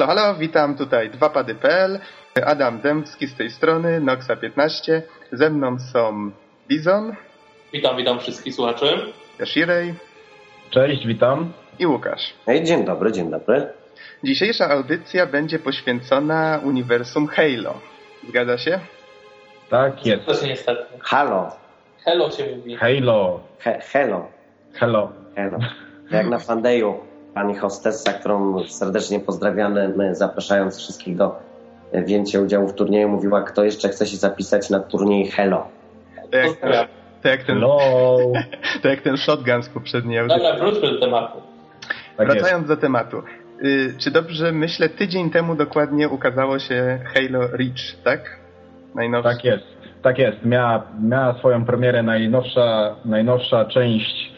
Halo, halo, witam tutaj dwapady.pl, Adam Dębski z tej strony, Noxa15, ze mną są Bizon, Witam, witam wszystkich słuchaczy. Jashirej Cześć, witam. i Łukasz. Hej, dzień dobry, dzień dobry. Dzisiejsza audycja będzie poświęcona uniwersum Halo. Zgadza się? Tak jest. To się niestety. Halo. Hello się mówi. Halo. He, hello. Hello. Hello. Jak na fandeju pani hostessa, którą serdecznie pozdrawiamy, my zapraszając wszystkich do wzięcia udziału w turnieju, mówiła, kto jeszcze chce się zapisać na turniej Hello. To jak, Pozdrawiam. to jak, ten, Hello. to jak ten shotgun z poprzedniej audycji. Dobra, wróćmy do tematu. Tak jest. Wracając do tematu. Y, czy dobrze myślę, tydzień temu dokładnie ukazało się Halo Reach, tak? Najnowszy. Tak jest. Tak jest. Miała, miała swoją premierę najnowsza, najnowsza część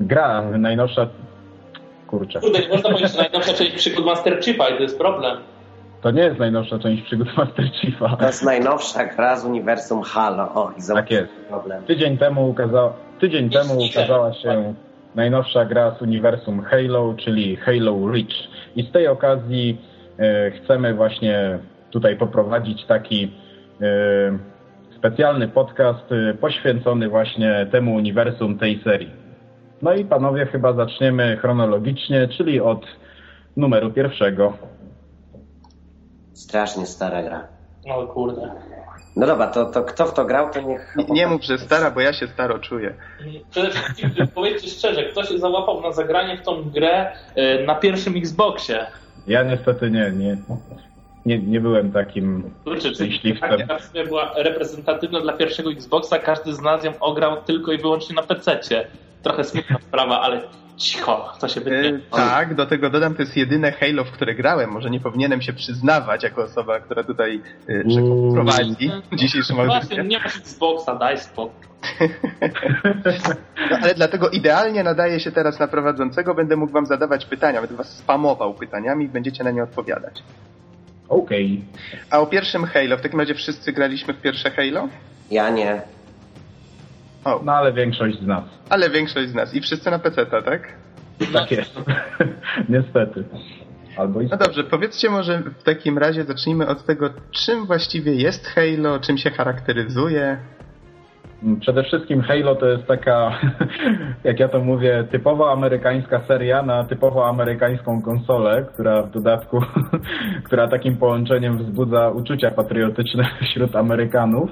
gra, najnowsza kurczę. Kurde, nie można powiedzieć, że najnowsza część przygód Master Chiefa i to jest problem. To nie jest najnowsza część przygód Master Chiefa. To jest najnowsza gra z uniwersum Halo. O, i Tak jest. problem. Tydzień temu, ukaza, tydzień temu ukazała się najnowsza gra z uniwersum Halo, czyli Halo Reach. I z tej okazji e, chcemy właśnie tutaj poprowadzić taki e, specjalny podcast e, poświęcony właśnie temu uniwersum tej serii. No i panowie chyba zaczniemy chronologicznie, czyli od numeru pierwszego. Strasznie stara gra. No kurde. No dobra, to, to kto w to grał, to niech... Nie, nie mów, że stara, bo ja się staro czuję. Przede wszystkim powiedzcie szczerze, kto się załapał na zagranie w tą grę e, na pierwszym Xboxie? Ja niestety nie, nie, nie, nie byłem takim Kurczę, czyli Myśliwcem. ta gra w sumie była reprezentatywna dla pierwszego Xboxa, każdy z nas ją ograł tylko i wyłącznie na PC-cie. Trochę smutna sprawa, ale cicho, co się wytnie. Y, tak, do tego dodam, to jest jedyne Halo, w które grałem. Może nie powinienem się przyznawać jako osoba, która tutaj y, że Mm. prowadzi dzisiejszą Właśnie, audycję. nie masz Xboxa, daj spokój. No, ale dlatego idealnie nadaje się teraz na prowadzącego. Będę mógł wam zadawać pytania, będę was spamował pytaniami i będziecie na nie odpowiadać. Okej. A o pierwszym Halo, w takim razie wszyscy graliśmy w pierwsze Halo? Ja nie. O, No ale większość z nas. ale większość z nas. I wszyscy na PC, tak? Tak jest. Niestety. Albo i No dobrze, powiedzcie może w takim razie, zacznijmy od tego, czym właściwie jest Halo, czym się charakteryzuje. Przede wszystkim Halo to jest taka, jak ja to mówię, typowo amerykańska seria na typowo amerykańską konsolę, która w dodatku, która takim połączeniem wzbudza uczucia patriotyczne wśród Amerykanów.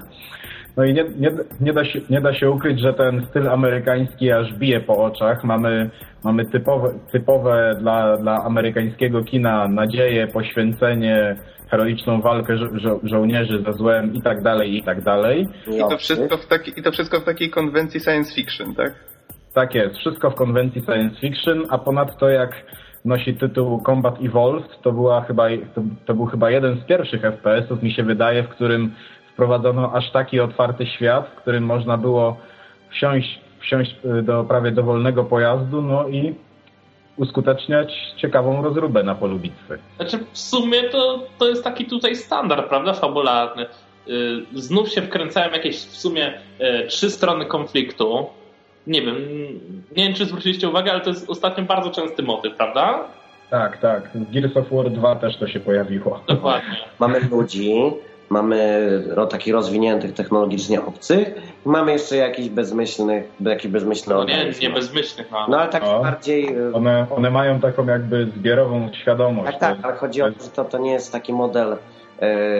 No i nie, nie, nie, da się, nie da się ukryć, że ten styl amerykański aż bije po oczach. Mamy, mamy typowe, typowe dla, dla amerykańskiego kina nadzieję, poświęcenie, heroiczną walkę żo- żo- żołnierzy ze złem i tak dalej, i tak dalej. I to wszystko w, taki, i to wszystko w takiej konwencji science fiction, tak? Tak jest, wszystko w konwencji science fiction, a ponadto jak nosi tytuł Combat Evolved, to, była chyba, to, to był chyba jeden z pierwszych FPS-ów, mi się wydaje, w którym wprowadzono aż taki otwarty świat, w którym można było wsiąść, wsiąść y, do prawie dowolnego pojazdu, no i uskuteczniać ciekawą rozróbę na polu bitwy. Znaczy, w sumie to, to jest taki tutaj standard, prawda, fabularny. Yy, Znów się wkręcałem jakieś w sumie yy, trzy strony konfliktu. Nie wiem, nie wiem, czy zwróciliście uwagę, ale to jest ostatnio bardzo częsty motyw, prawda? Tak, tak. W Gears of War 2 też to się pojawiło. Dokładnie. Mamy ludzi, mamy takich rozwiniętych technologicznie obcych i mamy jeszcze jakichś bezmyślnych, jakiś bezmyślny No nie, nie bezmyślnych, no. No ale tak O. bardziej... y, One, one mają taką jakby zbiorową świadomość. Tak, tak, ale chodzi o to, że to, to nie jest taki model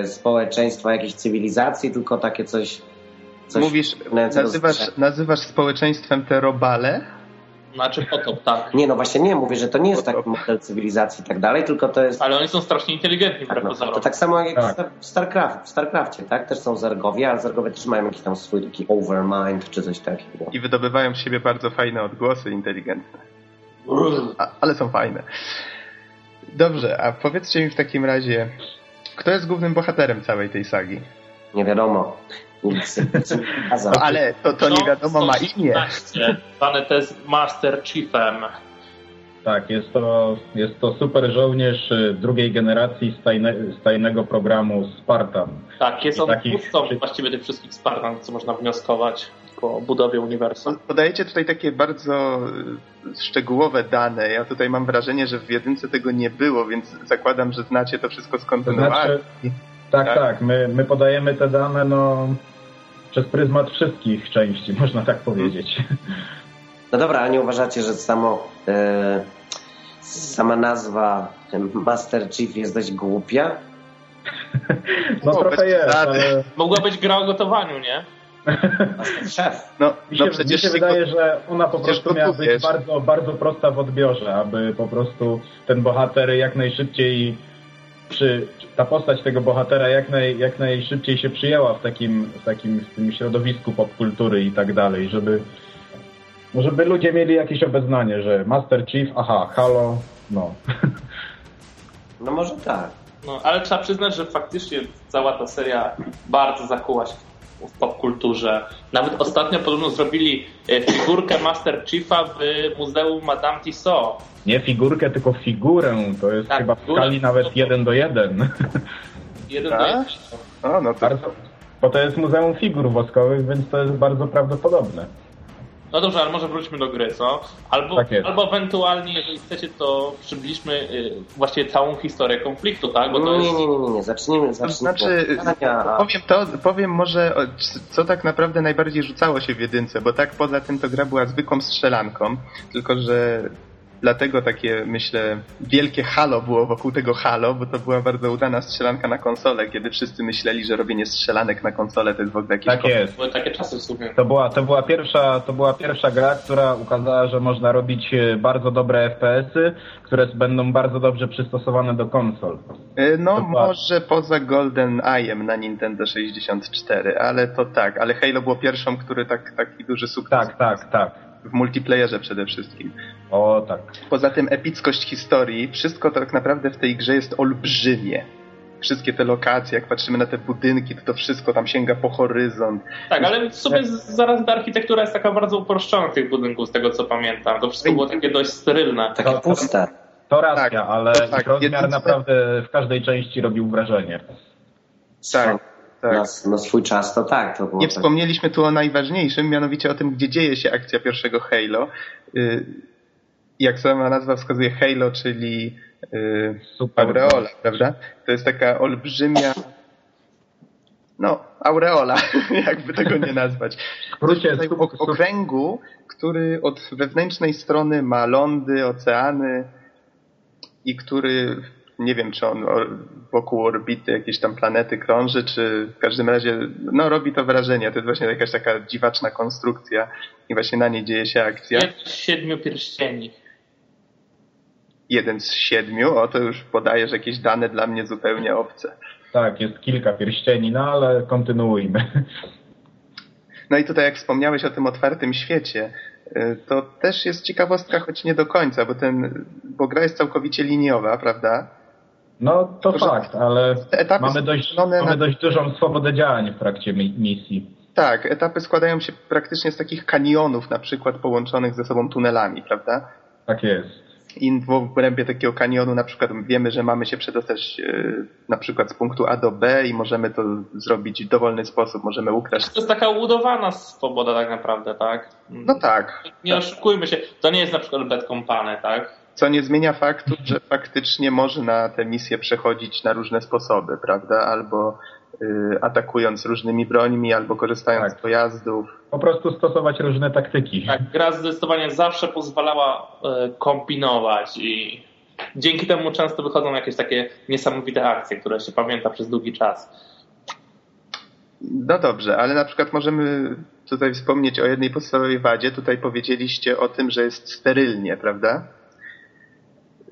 y, społeczeństwa, jakiejś cywilizacji, tylko takie coś... coś Mówisz, nazywasz, nazywasz społeczeństwem te robale? Znaczy potop, tak. Nie, no właśnie nie, mówię, że to nie jest taki model cywilizacji i tak dalej, tylko to jest... Ale oni są strasznie inteligentni, Tak, no, to tak samo jak Tak. w Star- w, Starcraft, w Starcrafcie, tak? Też są zergowie, ale zergowie też mają jakiś tam swój taki overmind czy coś takiego. I wydobywają z siebie bardzo fajne odgłosy inteligentne. A, ale są fajne. Dobrze, a powiedzcie mi w takim razie, kto jest głównym bohaterem całej tej sagi? Nie wiadomo. Nic. No ale to, to nie wiadomo ma imię. 117, Zwany też Master Chiefem. Tak, jest to, jest to super żołnierz y, drugiej generacji z, tajne, z tajnego programu Spartan. Tak, jest on takich... właściwie tych wszystkich Spartan, co można wnioskować po budowie uniwersum. Podajecie tutaj takie bardzo y, szczegółowe dane. Ja tutaj mam wrażenie, że w jedynce tego nie było, więc zakładam, że znacie to wszystko z kontynuacji. To znaczy, tak, tak, tak. My, my podajemy te dane no, przez pryzmat wszystkich części, można tak powiedzieć. No dobra, a nie uważacie, że samo e, sama nazwa Master Chief jest dość głupia? No, no trochę jest, ale... Mogła być gra o gotowaniu, nie? Szef. No, mi się, no przecież mi się wydaje, że ona po prostu miała być bardzo, bardzo prosta w odbiorze, aby po prostu ten bohater jak najszybciej przy, ta postać tego bohatera jak, naj, jak najszybciej się przyjęła w takim, w takim w tym środowisku popkultury i tak dalej, żeby żeby ludzie mieli jakieś obeznanie, że Master Chief, aha, Halo, no. No może tak. No, ale trzeba przyznać, że faktycznie cała ta seria bardzo zakuła się w popkulturze. Nawet ostatnio podobno zrobili e, figurkę Master Chiefa w Muzeum Madame Tussauds. Nie figurkę, tylko figurę. To jest tak, chyba w skali nawet jeden do jeden. Jeden do jeden. O, no to... Bardzo, bo to jest Muzeum Figur Woskowych, więc to jest bardzo prawdopodobne. No dobrze, ale może wróćmy do gry, co? Albo, tak albo ewentualnie, jeżeli chcecie, to przybliżmy y, właściwie całą historię konfliktu, tak? Bo to nie, jest... nie, nie, nie, nie, zacznijmy, zacznijmy. Znaczy, powiem to, powiem może, co tak naprawdę najbardziej rzucało się w jedynce, bo tak poza tym to gra była zwykłą strzelanką, tylko że dlatego takie, myślę, wielkie halo było wokół tego halo, bo to była bardzo udana strzelanka na konsolę, kiedy wszyscy myśleli, że robienie strzelanek na konsolę to jest w ogóle jakieś... Tak jest. Były takie czasy w sumie. To była, to, była pierwsza, to była pierwsza gra, która ukazała, że można robić e, bardzo dobre FPS-y, które będą bardzo dobrze przystosowane do konsol. E, no, była... może poza Golden Eye'em na Nintendo 64, ale to tak, ale Halo było pierwszą, który tak, taki duży sukces. Tak, tak, tak w multiplayerze przede wszystkim. O, tak. Poza tym epickość historii, wszystko tak naprawdę w tej grze jest olbrzymie. Wszystkie te lokacje, jak patrzymy na te budynki, to to wszystko tam sięga po horyzont. Tak, ale w sumie zaraz ta architektura jest taka bardzo uproszczona tych budynków, z tego co pamiętam. To wszystko było takie dość sterylne. Takie puste. To racja, tak, ale tak, rozmiar naprawdę w każdej części robił wrażenie. Tak tak. na, na, swój czas, to tak. To Nie tak. wspomnieliśmy tu o najważniejszym, mianowicie o tym, gdzie dzieje się akcja pierwszego Halo. Y, jak sama nazwa wskazuje, Halo, czyli y, Super aureola, prawda? To jest taka olbrzymia no, aureola, jakby tego nie nazwać. Skrócie, okręgu, który od wewnętrznej strony ma lądy, oceany i który nie wiem, czy on wokół orbity jakiejś tam planety krąży, czy w każdym razie, no robi to wrażenie. To jest właśnie jakaś taka dziwaczna konstrukcja i właśnie na niej dzieje się akcja. Jeden z siedmiu pierścieni. Jeden z siedmiu? O, to już podajesz jakieś dane dla mnie zupełnie obce. Tak, jest kilka pierścieni, no ale kontynuujmy. No i tutaj jak wspomniałeś o tym otwartym świecie, y, to też jest ciekawostka, choć nie do końca, bo ten, bo gra jest całkowicie liniowa, prawda? No to fakt, ale mamy dość, mamy na... dość dużą swobodę działań w trakcie misji. Tak, etapy składają się praktycznie z takich kanionów, na przykład połączonych ze sobą tunelami, prawda? Tak jest. I w obrębie takiego kanionu na przykład wiemy, że mamy się przedostać e, na przykład z punktu A do B i możemy to zrobić w dowolny sposób, możemy ukraść. To jest taka udawana swoboda tak naprawdę, tak? No tak. Nie tak. oszukujmy się, to nie jest na przykład Bad Company, tak? Co nie zmienia faktu, że faktycznie można te misje przechodzić na różne sposoby, prawda? Albo y, atakując różnymi brońmi, albo korzystając tak. z pojazdów. Po prostu stosować różne taktyki. Tak, gra zdecydowanie zawsze pozwalała y, kombinować i dzięki temu często wychodzą jakieś takie niesamowite akcje, które się pamięta przez długi czas. No dobrze, ale na przykład możemy tutaj wspomnieć o jednej podstawowej wadzie. Tutaj powiedzieliście o tym, że jest sterylnie, prawda?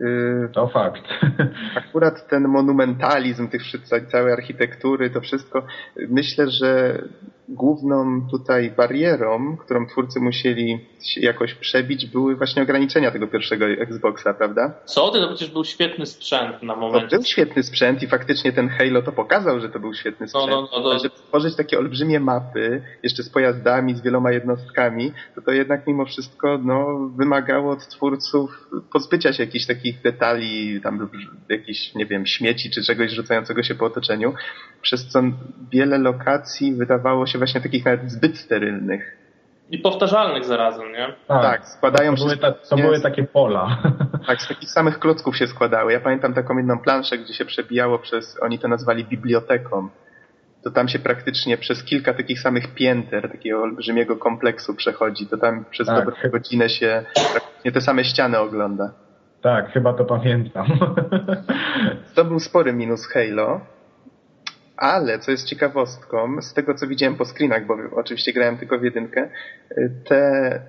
Y, to fakt. Akurat ten monumentalizm tych całej architektury, to wszystko, myślę, że główną tutaj barierą, którą twórcy musieli jakoś przebić, były właśnie ograniczenia tego pierwszego Xboxa, prawda? Co ty? To przecież był świetny sprzęt na moment. To był świetny sprzęt i faktycznie ten Halo to pokazał, że to był świetny no, sprzęt. No, no, no, żeby stworzyć takie olbrzymie mapy, jeszcze z pojazdami, z wieloma jednostkami, to to jednak mimo wszystko no, wymagało od twórców pozbycia się jakichś takich detali, tam jakichś, nie wiem, śmieci czy czegoś rzucającego się po otoczeniu, przez co wiele lokacji wydawało się właśnie takich nawet zbyt sterylnych. I powtarzalnych zarazem, nie? Tak, tak składają to, to, były, ta, to były takie pola. Tak, z takich samych klocków się składały. Ja pamiętam taką jedną planszę, gdzie się przebijało przez, oni to nazwali biblioteką. To tam się praktycznie przez kilka takich samych pięter, takiego olbrzymiego kompleksu przechodzi. To tam przez tak. dobrą godzinę się praktycznie te same ściany ogląda. Tak, chyba to pamiętam. To był spory minus Halo. Ale, co jest ciekawostką, z tego co widziałem po screenach, bo oczywiście grałem tylko w jedynkę, te,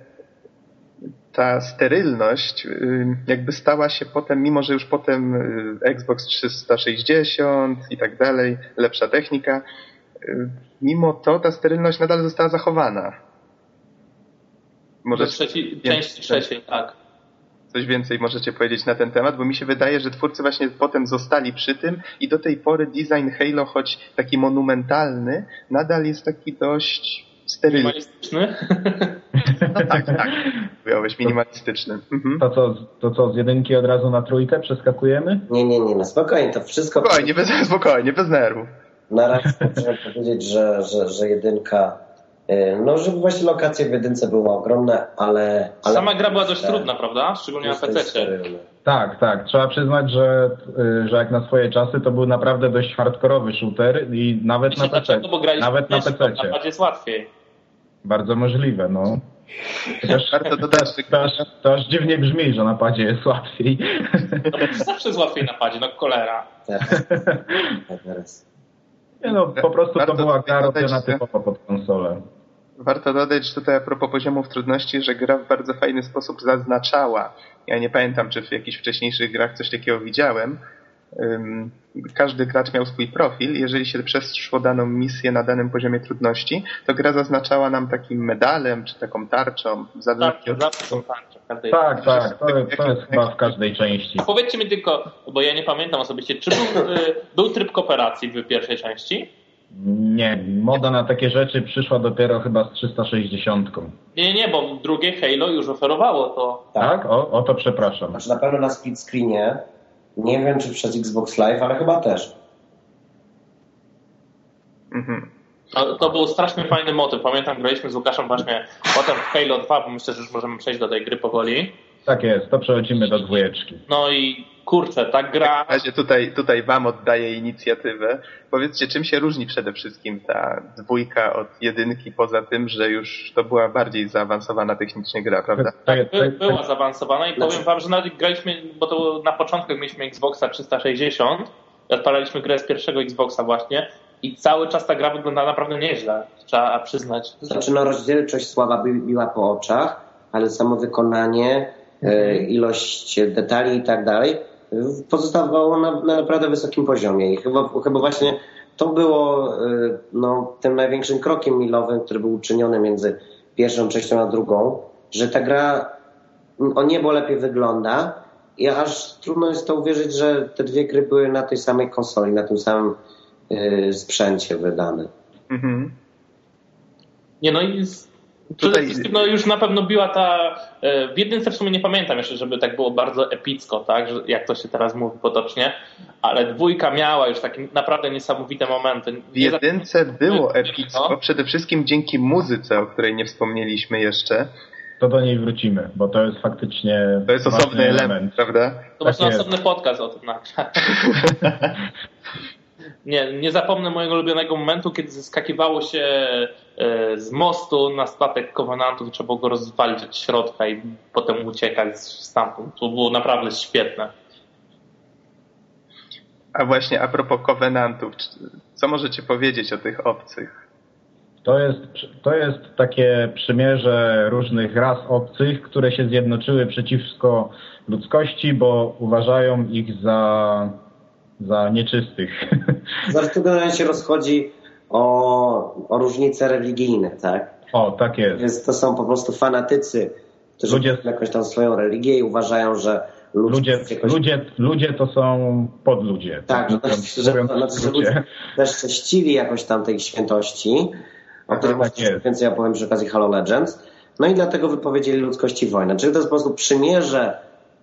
ta sterylność y, jakby stała się potem, mimo że już potem y, Xbox 360 i tak dalej, lepsza technika, y, mimo to ta sterylność nadal została zachowana. Może trzeci, części trzeciej, tak coś więcej możecie powiedzieć na ten temat, bo mi się wydaje, że twórcy właśnie potem zostali przy tym i do tej pory design Halo, choć taki monumentalny, nadal jest taki dość sterylny. Minimalistyczny? No tak, tak. Mówiłeś minimalistyczny. Mhm. To, co, to co, z jedynki od razu na trójkę przeskakujemy? Nie, nie, nie, no spokojnie, to wszystko... Spokojnie, bez, spokojnie, bez nerwów. Na razie muszę powiedzieć, że, że, że jedynka no, żeby właśnie lokacje w jedynce były ogromne, ale... ale Sama gra była dość trudna, prawda? Szczególnie na PC. Tak, tak. Trzeba przyznać, że, y, że jak na swoje czasy to był naprawdę dość hardkorowy shooter i nawet na PC. Graliśmy nawet na PC. Na jest łatwiej. Bardzo możliwe, no. Też, Warto dodać, to, aż, to aż dziwnie brzmi, że na padzie jest łatwiej. No, zawsze jest łatwiej na padzie, no kolera. Tak. Nie no, po prostu to była gra robiona typowo pod konsolę. Warto dodać, że tutaj a propos poziomów trudności, że gra w bardzo fajny sposób zaznaczała. Ja nie pamiętam, czy w jakichś wcześniejszych grach coś takiego widziałem, każdy gracz miał swój profil. Jeżeli się przeszło daną misję na danym poziomie trudności, to gra zaznaczała nam takim medalem, czy taką tarczą. W zależności tak, zawsze są tarcze. Tak, tak, to, jest, to jest chyba w każdej części. A powiedzcie mi tylko, bo ja nie pamiętam osobiście, czy był, y, był tryb kooperacji w pierwszej części? Nie, moda na takie rzeczy przyszła dopiero chyba z 360. Nie, nie, bo drugie Halo już oferowało to. Tak? tak? O, o to przepraszam. Znaczy na pewno na split screenie nie wiem, czy przez Xbox Live, ale chyba też. Mhm. To, to, był strasznie fajny motyw. Pamiętam, graliśmy z Łukaszem właśnie potem w Halo 2, bo myślę, że już możemy przejść do tej gry powoli. Tak jest, to przechodzimy do dwójeczki. No i kurczę, ta gra... W razie tutaj, tutaj wam oddaję inicjatywę. Powiedzcie, czym się różni przede wszystkim ta dwójka od jedynki, poza tym, że już to była bardziej zaawansowana technicznie gra, prawda? Tak, by, była zaawansowana i powiem wam, że nawet graliśmy, bo to na początku mieliśmy Xboxa 360, odpalaliśmy grę z pierwszego Xboxa właśnie i cały czas ta gra wygląda naprawdę nieźle, trzeba przyznać. Znaczy no rozdzielczość słaba biła po oczach, ale samo wykonanie, e, ilość detali i tak dalej pozostawało na, na naprawdę wysokim poziomie i chyba, chyba właśnie to było e, no, tym największym krokiem milowym, który był uczyniony między pierwszą częścią a drugą, że ta gra o niebo lepiej wygląda i aż trudno jest to uwierzyć, że te dwie gry były na tej samej konsoli, na tym samym y, sprzęcie wydane. Mhm. Nie no i Przede Tutaj... wszystkim no, już na pewno biła ta. E, w jedynce w sumie nie pamiętam jeszcze, żeby tak było bardzo epicko, tak? Jak to się teraz mówi potocznie, ale dwójka miała już takie naprawdę niesamowite momenty. W jedynce było epicko, przede wszystkim dzięki muzyce, o której nie wspomnieliśmy jeszcze. To do niej wrócimy, bo to jest faktycznie. To jest osobny element, element, prawda? To tak jest osobny podcast o tym nagrać. Nie, nie zapomnę mojego ulubionego momentu, kiedy zeskakiwało się e, z mostu na statek kowenantów i trzeba było go rozwalić od środka i potem uciekać stamtąd. To było naprawdę świetne. A właśnie a propos kowenantów, co możecie powiedzieć o tych obcych? To jest, to jest takie przymierze różnych ras obcych, które się zjednoczyły przeciwko ludzkości, bo uważają ich za za nieczystych. Zresztą generalnie się rozchodzi o, o różnice religijne, tak? O, tak jest. Więc to są po prostu fanatycy, którzy ludzie... jakąś tam swoją religię i uważają, że ludzie, jakoś... ludzie, ludzie to są podludzie. Tak, tak że, że, ludzie też prześcili jakoś tam tej świętości, o której tak więcej opowiem przy okazji Halo Legends. No i dlatego wypowiedzieli ludzkości wojnę. Czyli to jest po prostu przymierze,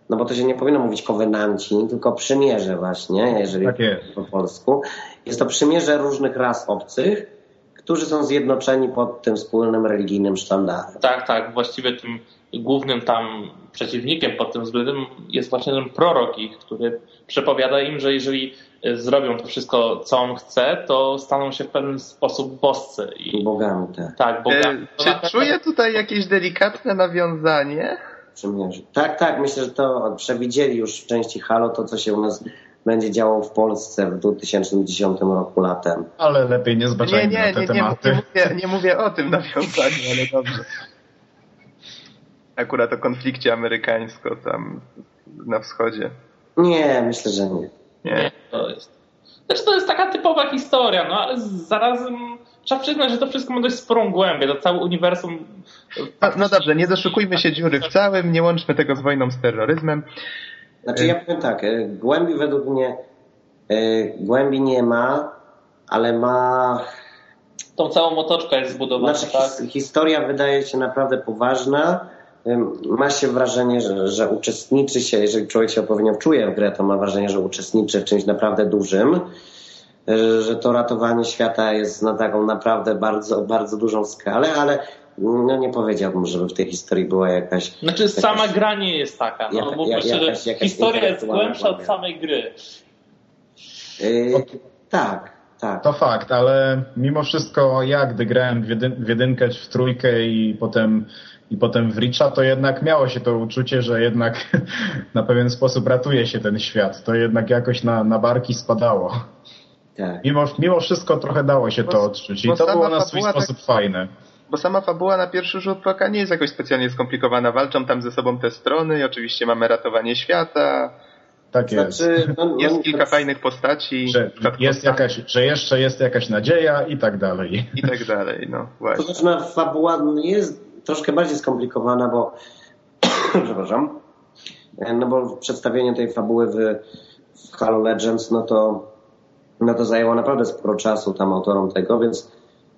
no bo to się nie powinno mówić kowenanci, tylko przymierze właśnie, jeżeli tak po polsku. Jest to przymierze różnych ras obcych, którzy są zjednoczeni pod tym wspólnym religijnym sztandarem. Tak, tak. Właściwie tym głównym tam przeciwnikiem pod tym względem jest właśnie ten prorok ich, który przepowiada im, że jeżeli zrobią to wszystko, co on chce, to staną się w pewien sposób boscy. I... Bogami, tak. Tak, bogami. E, czy czuję tutaj jakieś delikatne nawiązanie? Tak, tak. Myślę, że to przewidzieli już w części Halo to, co się u nas będzie działo w Polsce w 2010 roku latem. Ale lepiej nie zbaczajmy nie, nie, te nie, tematy. Nie, nie, mówię, nie mówię o tym nawiązaniu, ale dobrze. Akurat o konflikcie amerykańsko tam na wschodzie. Nie, myślę, że nie. Nie, to jest. Znaczy to jest taka typowa historia, no ale zarazem trzeba przyznać, że to wszystko ma dość sporą głębię, to całe uniwersum. No, no dobrze, nie doszukujmy się dziury w całym, nie łączmy tego z wojną z terroryzmem. Znaczy ja powiem tak, e, głębi według mnie e, głębi nie ma, ale ma tą całą otoczkę jest zbudowana. Znaczy, tak? Historia wydaje się naprawdę poważna. Ma się wrażenie, że, że uczestniczy się, jeżeli człowiek się odpowiednio czuje w grę, to ma wrażenie, że uczestniczy w czymś naprawdę dużym, że to ratowanie świata jest na taką naprawdę bardzo, bardzo dużą skalę, ale no nie powiedziałbym, żeby w tej historii była jakaś... Znaczy jakaś, sama gra nie jest taka, no, bo jakaś, jakaś, jakaś historia jest głębsza od samej gry. Yy, tak, tak. To fakt, ale mimo wszystko ja, gdy grałem w, jedyn, w jedynkę w trójkę i potem, i potem w Richa, to jednak miało się to uczucie, że jednak na pewien sposób ratuje się ten świat. To jednak jakoś na, na barki spadało. Tak. Mimo, mimo wszystko trochę dało się bo, to odczuć i to było na swój sposób tak... fajne bo sama fabuła na pierwszy rzut oka nie jest jakoś specjalnie skomplikowana. Walczą tam ze sobą te strony i oczywiście mamy ratowanie świata. Tak jest. Znaczy, no, no, jest kilka fajnych postaci. Że, jest jakaś, że jeszcze jest jakaś nadzieja i tak dalej. I tak dalej, no właśnie. To znaczy, no, fabuła jest troszkę bardziej skomplikowana, bo przepraszam, no bo przedstawienie tej fabuły w, w Halo Legends, no to, no to zajęło naprawdę sporo czasu tam autorom tego, więc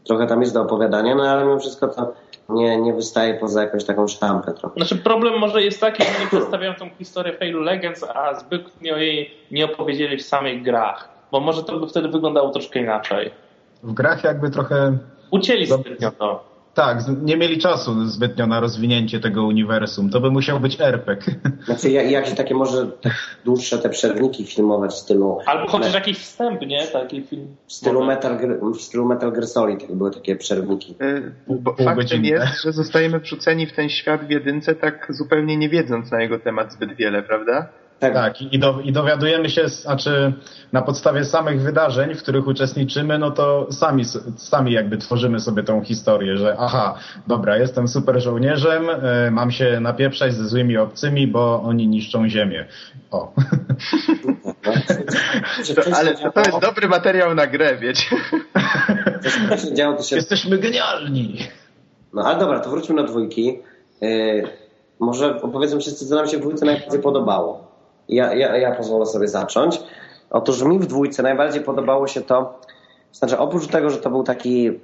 trochę tam jest do opowiadania, no ale mimo wszystko to nie, nie wystaje poza jakąś taką sztampę trochę. Znaczy problem może jest taki, że nie przedstawiają tą historię Halo Legends, a zbytnio jej nie opowiedzieli w samych grach, bo może to by wtedy wyglądało troszkę inaczej. W grach jakby trochę... Ucięli zbytnio to. Tak, nie mieli czasu zbytnio na rozwinięcie tego uniwersum. To by musiał być RPG. Znaczy jakieś takie może tak dłuższe te przerwniki filmowe w stylu... Albo chociaż jakiś wstęp, nie? Taki film. W stylu Metal, w stylu Metal Gear Solid były takie przerwniki. Yy, bo faktem jest, że zostajemy wrzuceni w ten świat w jedynce tak zupełnie nie wiedząc na jego temat zbyt wiele, prawda? Tak, tak i, do, i dowiadujemy się, znaczy na podstawie samych wydarzeń, w których uczestniczymy, no to sami, sami jakby tworzymy sobie tą historię, że aha, dobra, jestem super żołnierzem, y, mam się napieprzać ze złymi obcymi, bo oni niszczą ziemię. O. To, ale to jest dobry materiał na grę, wiecie. Jesteśmy genialni. No ale dobra, to wróćmy do dwójki. Yy, może opowiedzmy wszyscy, co nam się w dwójce najbardziej podobało ja, ja, ja pozwolę sobie zacząć. Otóż mi w dwójce najbardziej podobało się to, znaczy oprócz tego, że to był taki y,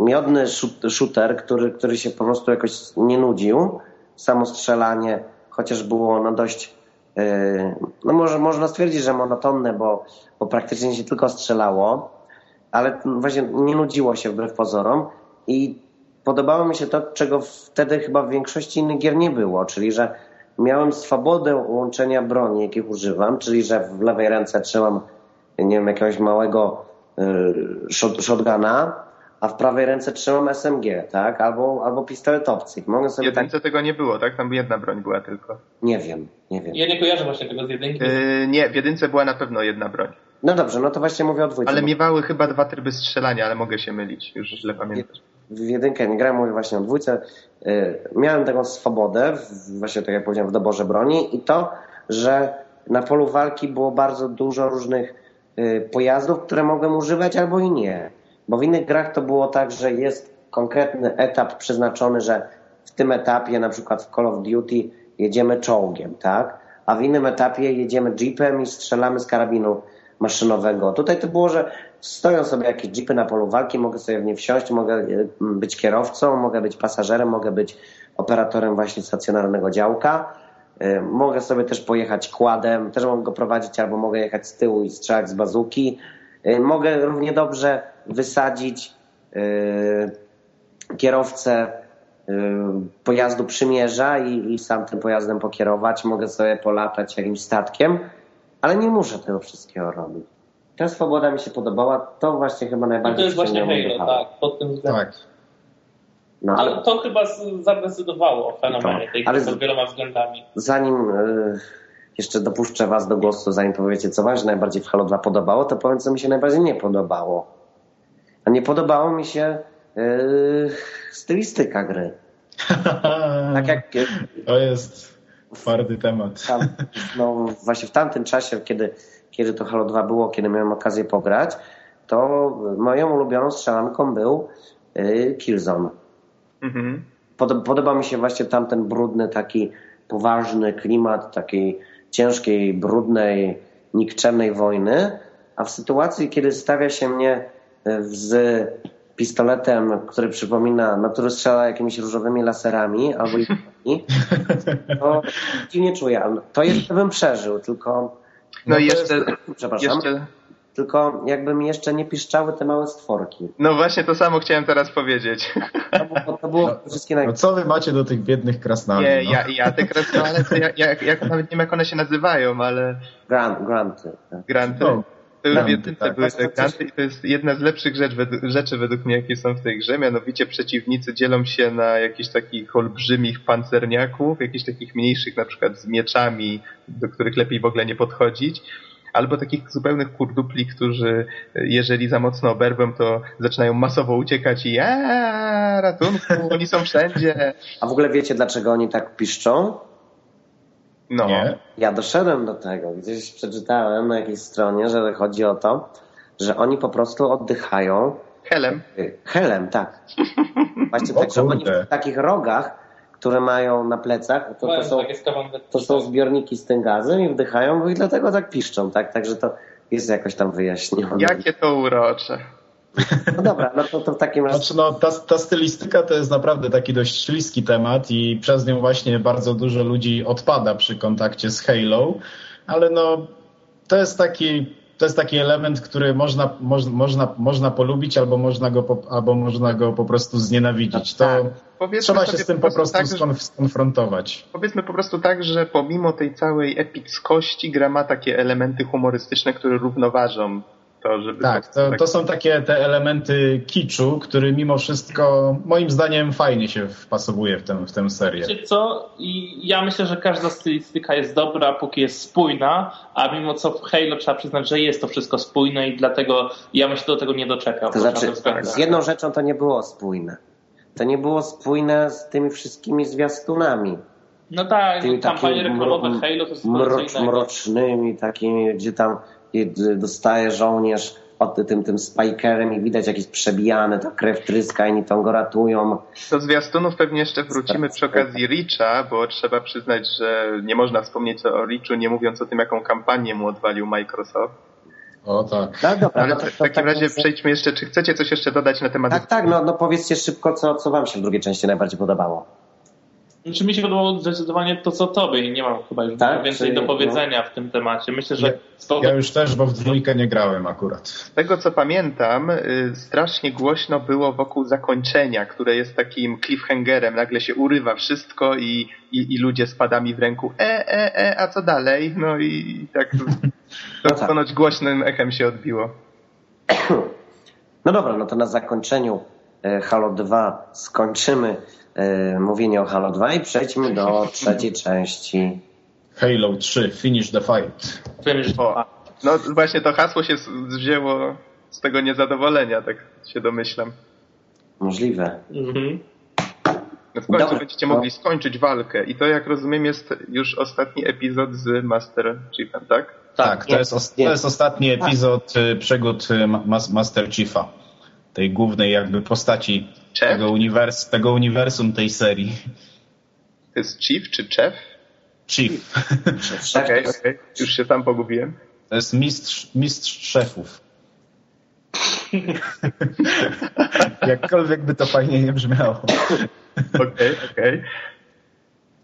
miodny shooter, który, który się po prostu jakoś nie nudził, samo strzelanie, chociaż było no dość, y, no może można stwierdzić, że monotonne, bo, bo praktycznie się tylko strzelało, ale właśnie nie nudziło się wbrew pozorom i podobało mi się to, czego wtedy chyba w większości innych gier nie było, czyli że miałem swobodę łączenia broni, jakich używam, czyli że w lewej ręce trzymam, nie wiem, jakiegoś małego y, shotguna, a w prawej ręce trzymam SMG, tak? Albo, albo pistolet obcych. Mogę sobie jedynce tak... tego nie było, tak? Tam jedna broń była tylko. Nie wiem, nie wiem. Ja nie kojarzę właśnie tego z jedynki. Yy, nie, w jedynce była na pewno jedna broń. No dobrze, no to właśnie mówię o dwójce. Ale bo... miewały chyba dwa tryby strzelania, ale mogę się mylić, już źle pamiętam w jedynkę nie grałem, mówię właśnie o dwójce, y, miałem taką swobodę, właśnie tak jak powiedziałem, w doborze broni i to, że na polu walki było bardzo dużo różnych y, pojazdów, które mogłem używać albo i nie. Bo w innych grach to było tak, że jest konkretny etap przeznaczony, że w tym etapie, na przykład w Call of Duty, jedziemy czołgiem, tak? A w innym etapie jedziemy jeepem i strzelamy z karabinu maszynowego. Tutaj to było, że stoją sobie jakieś jeepy na polu walki, mogę sobie w nie wsiąść, mogę e, być kierowcą, mogę być pasażerem, mogę być operatorem właśnie stacjonarnego działka. E, mogę sobie też pojechać kładem, też mogę go prowadzić, albo mogę jechać z tyłu i strzelać z bazuki. E, mogę równie dobrze wysadzić kierowcę pojazdu przymierza i, i sam tym pojazdem pokierować. Mogę sobie polatać jakimś statkiem ale nie muszę tego wszystkiego robić. Ta swoboda mi się podobała, to właśnie chyba najbardziej... I to jest właśnie Halo, tak, pod tym względem. Tak. No, ale to chyba zadecydowało o fenomenie tej ale pod wieloma względami. Zanim y, jeszcze dopuszczę Was do głosu, zanim powiecie, co Wam się najbardziej w Halo 2 podobało, to powiem, co mi się najbardziej nie podobało. A nie podobało mi się y, stylistyka gry. tak jak... To jest Twardy temat. Tam, no właśnie w tamtym czasie, kiedy, kiedy to Halo 2 było, kiedy miałem okazję pograć, to moją ulubioną strzelanką był y, Killzone. Mhm. Pod, podoba mi się właśnie tamten brudny, taki poważny klimat takiej ciężkiej, brudnej, nikczemnej wojny, a w sytuacji, kiedy stawia się mnie z pistoletem, który przypomina, na który strzela jakimiś różowymi laserami albo i to dziwnie czuję. To jeszcze bym przeżył, tylko... No, no i jeszcze... Jest, przepraszam. Jeszcze... Tylko jakby mi jeszcze nie piszczały te małe stworki. No właśnie to samo chciałem teraz powiedzieć. To, to było no, wszystkie naj... no co wy macie do tych biednych krasnali? Nie, no? ja, ja te krasnale, to ja, ja, ja, nawet nie wiem jak one się nazywają, ale... Grant, granty. Tak. Granty? No. To już w jedynce tak. były te granty i to jest jedna z lepszych rzecz, rzeczy według mnie, jakie są w tej grze. Mianowicie przeciwnicy dzielą się na jakichś takich olbrzymich pancerniaków, jakichś takich mniejszych na przykład z mieczami, do których lepiej w ogóle nie podchodzić albo takich zupełnych kurdupli, którzy jeżeli za mocno oberwą, to zaczynają masowo uciekać i aaa, ratunku, oni są wszędzie. A w ogóle wiecie, dlaczego oni tak piszczą? No. Nie? Ja doszedłem do tego. Gdzieś przeczytałem na jakiejś stronie, że chodzi o to, że oni po prostu oddychają. Helem. Helem, tak. Właśnie tak, że oni w takich rogach, które mają na plecach, to, to, są, to są zbiorniki z tym gazem i wdychają i dlatego tak piszczą, tak? Także to jest jakoś tam wyjaśnione. Jakie to urocze. No dobra, no to, to w takim razie... Znaczy, no, ta, ta stylistyka to jest naprawdę taki dość śliski temat i przez nią właśnie bardzo dużo ludzi odpada przy kontakcie z Halo, ale no to jest taki to jest taki element, który można, moż, można, można polubić albo można, go po, albo można go po prostu znienawidzić. To tak. trzeba się z tym po prostu, tak, skonfrontować. Powiedzmy po prostu tak, że pomimo tej całej epickości gra ma takie elementy humorystyczne, które równoważą to, żeby... Tak, to, to są takie te elementy kiczu, który mimo wszystko moim zdaniem fajnie się wpasowuje w tę, w tę serię. Wiecie co? I ja myślę, że każda stylistyka jest dobra, póki jest spójna, a mimo co w Halo trzeba przyznać, że jest to wszystko spójne i dlatego ja bym się do tego nie doczekał. To znaczy, z jedną rzeczą to nie było spójne. To nie było spójne z tymi wszystkimi zwiastunami. No tak, tymi kampanie reklamowe Halo to jest mrocz, Mrocznymi takimi, gdzie tam dostaje żołnierz od tym, tym spikerem i widać jakieś przebijane, to krew tryska, inni tam go ratują. Do zwiastunów pewnie jeszcze wrócimy przy okazji Richa, bo trzeba przyznać, że nie można wspomnieć o Richu, nie mówiąc o tym, jaką kampanię mu odwalił Microsoft. O tak. No, dobra, Ale no to, w takim tak razie przejdźmy jeszcze, czy chcecie coś jeszcze dodać na temat... Tak, tak, no, no powiedzcie szybko, co, co wam się w drugiej części najbardziej podobało. Znaczy mi się podobało zdecydowanie to, co tobie i nie mam chyba już tak? więcej do powiedzenia no. w tym temacie. Myślę, że... Ja, ja już też, bo w dwójkę nie grałem akurat. Z tego, co pamiętam, y, strasznie głośno było wokół zakończenia, które jest takim cliffhangerem. Nagle się urywa wszystko i, i, i ludzie z padami w ręku e, e, e, a co dalej? No i tak to no tak. ponoć głośnym echem się odbiło. No dobra, no to na zakończeniu e, Halo 2 skończymy E, mówienie o Halo 2 i przejdźmy do trzeciej części. Halo 3, Finish the Fight. Finish o, No właśnie to hasło się wzięło z tego niezadowolenia, tak się domyślam. Możliwe. Mhm. No w końcu Dobra, będziecie mogli skończyć walkę i to jak rozumiem jest już ostatni epizod z Master Chiefem, tak? Tak, to jest, to jest ostatni epizod tak. przygód Master Chiefa. Tej głównej jakby postaci tego, uniwers tego uniwersum tej serii. To jest Chief czy Chef? Chief. Okej, okay, okay. Już się tam pogubiłem. To jest mistrz, mistrz szefów. Jakkolwiek by to fajnie nie brzmiało. Okej, okej. Okay,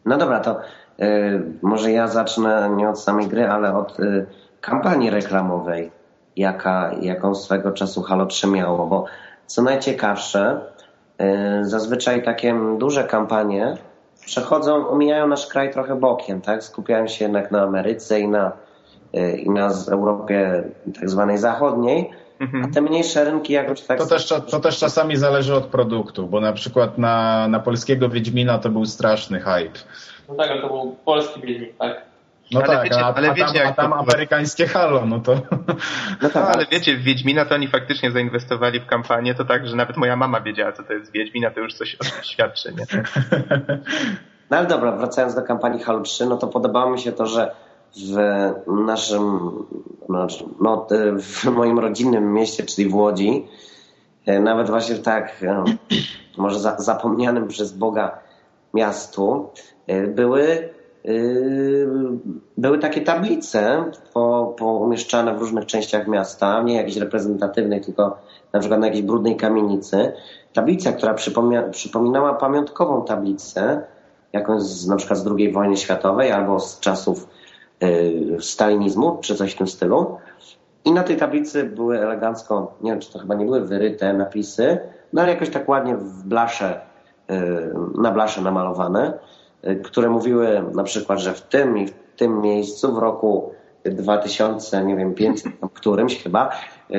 no dobra, to y, może ja zacznę nie od samej gry, ale od y, kampanii reklamowej, jaka, jaką swego czasu Halo 3 miało, bo co najciekawsze, y, zazwyczaj takie duże kampanie przechodzą, omijają nasz kraj trochę bokiem, tak? Skupiają się jednak na Ameryce i na, i na Europie tak zwanej zachodniej, Mhm. A te mniejsze rynki jakoś tak... To też, to też czasami zależy od produktu, bo na przykład na, na polskiego Wiedźmina to był straszny hype. No tak, ale to był polski Wiedźmin, tak? No ale tak, wiecie, a, ale a, wiecie, tam, a tam amerykańskie halo, no to... No tak, ale wiecie, w Wiedźmina to oni faktycznie zainwestowali w kampanię, to tak, że nawet moja mama wiedziała, co to jest Wiedźmina, to już coś o tym świadczy, nie? No ale dobra, wracając do kampanii Halo 3, no to podobało mi się to, że w naszym, no, w moim rodzinnym mieście, czyli w Łodzi, e, nawet właśnie w tak e, może zapomnianym przez Boga miastu, były, były takie tablice po, po umieszczane w różnych częściach miasta, nie jakiejś reprezentatywnej, tylko na przykład na jakiejś brudnej kamienicy. Tablica, która przypominała pamiątkową tablicę, jakąś z, na przykład z II wojny światowej albo z czasów Y, stalinizmu, czy coś w tym stylu. I na tej tablicy były elegancko, nie wiem, czy to chyba nie były wyryte napisy, no ale jakoś tak ładnie w blasze, y, na blasze namalowane, które mówiły na przykład, że w tym i w tym miejscu w roku 2000, nie wiem, 500, którymś chyba,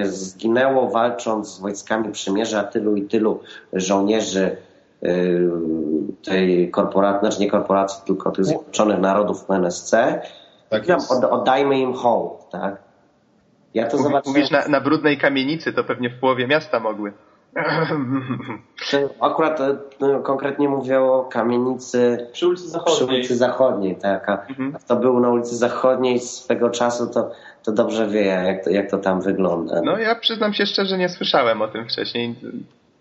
zginęło walcząc z wojskami przymierza tylu i tylu żołnierzy tej korporacji, znaczy nie korporacji, tylko tych Zjednoczonych Narodów NSC tak od, oddajmy im hołd, tak? Ja to zobaczyłem. Mówisz na, na brudnej kamienicy, to pewnie w połowie miasta mogły. Akurat e, no, konkretnie mówię o kamienicy przy ulicy Zachodniej. Przy ulicy Zachodniej tak. A mhm. kto był na ulicy Zachodniej swego czasu, to, to dobrze wie, jak to, jak to tam wygląda. No ja przyznam się szczerze, nie słyszałem o tym wcześniej.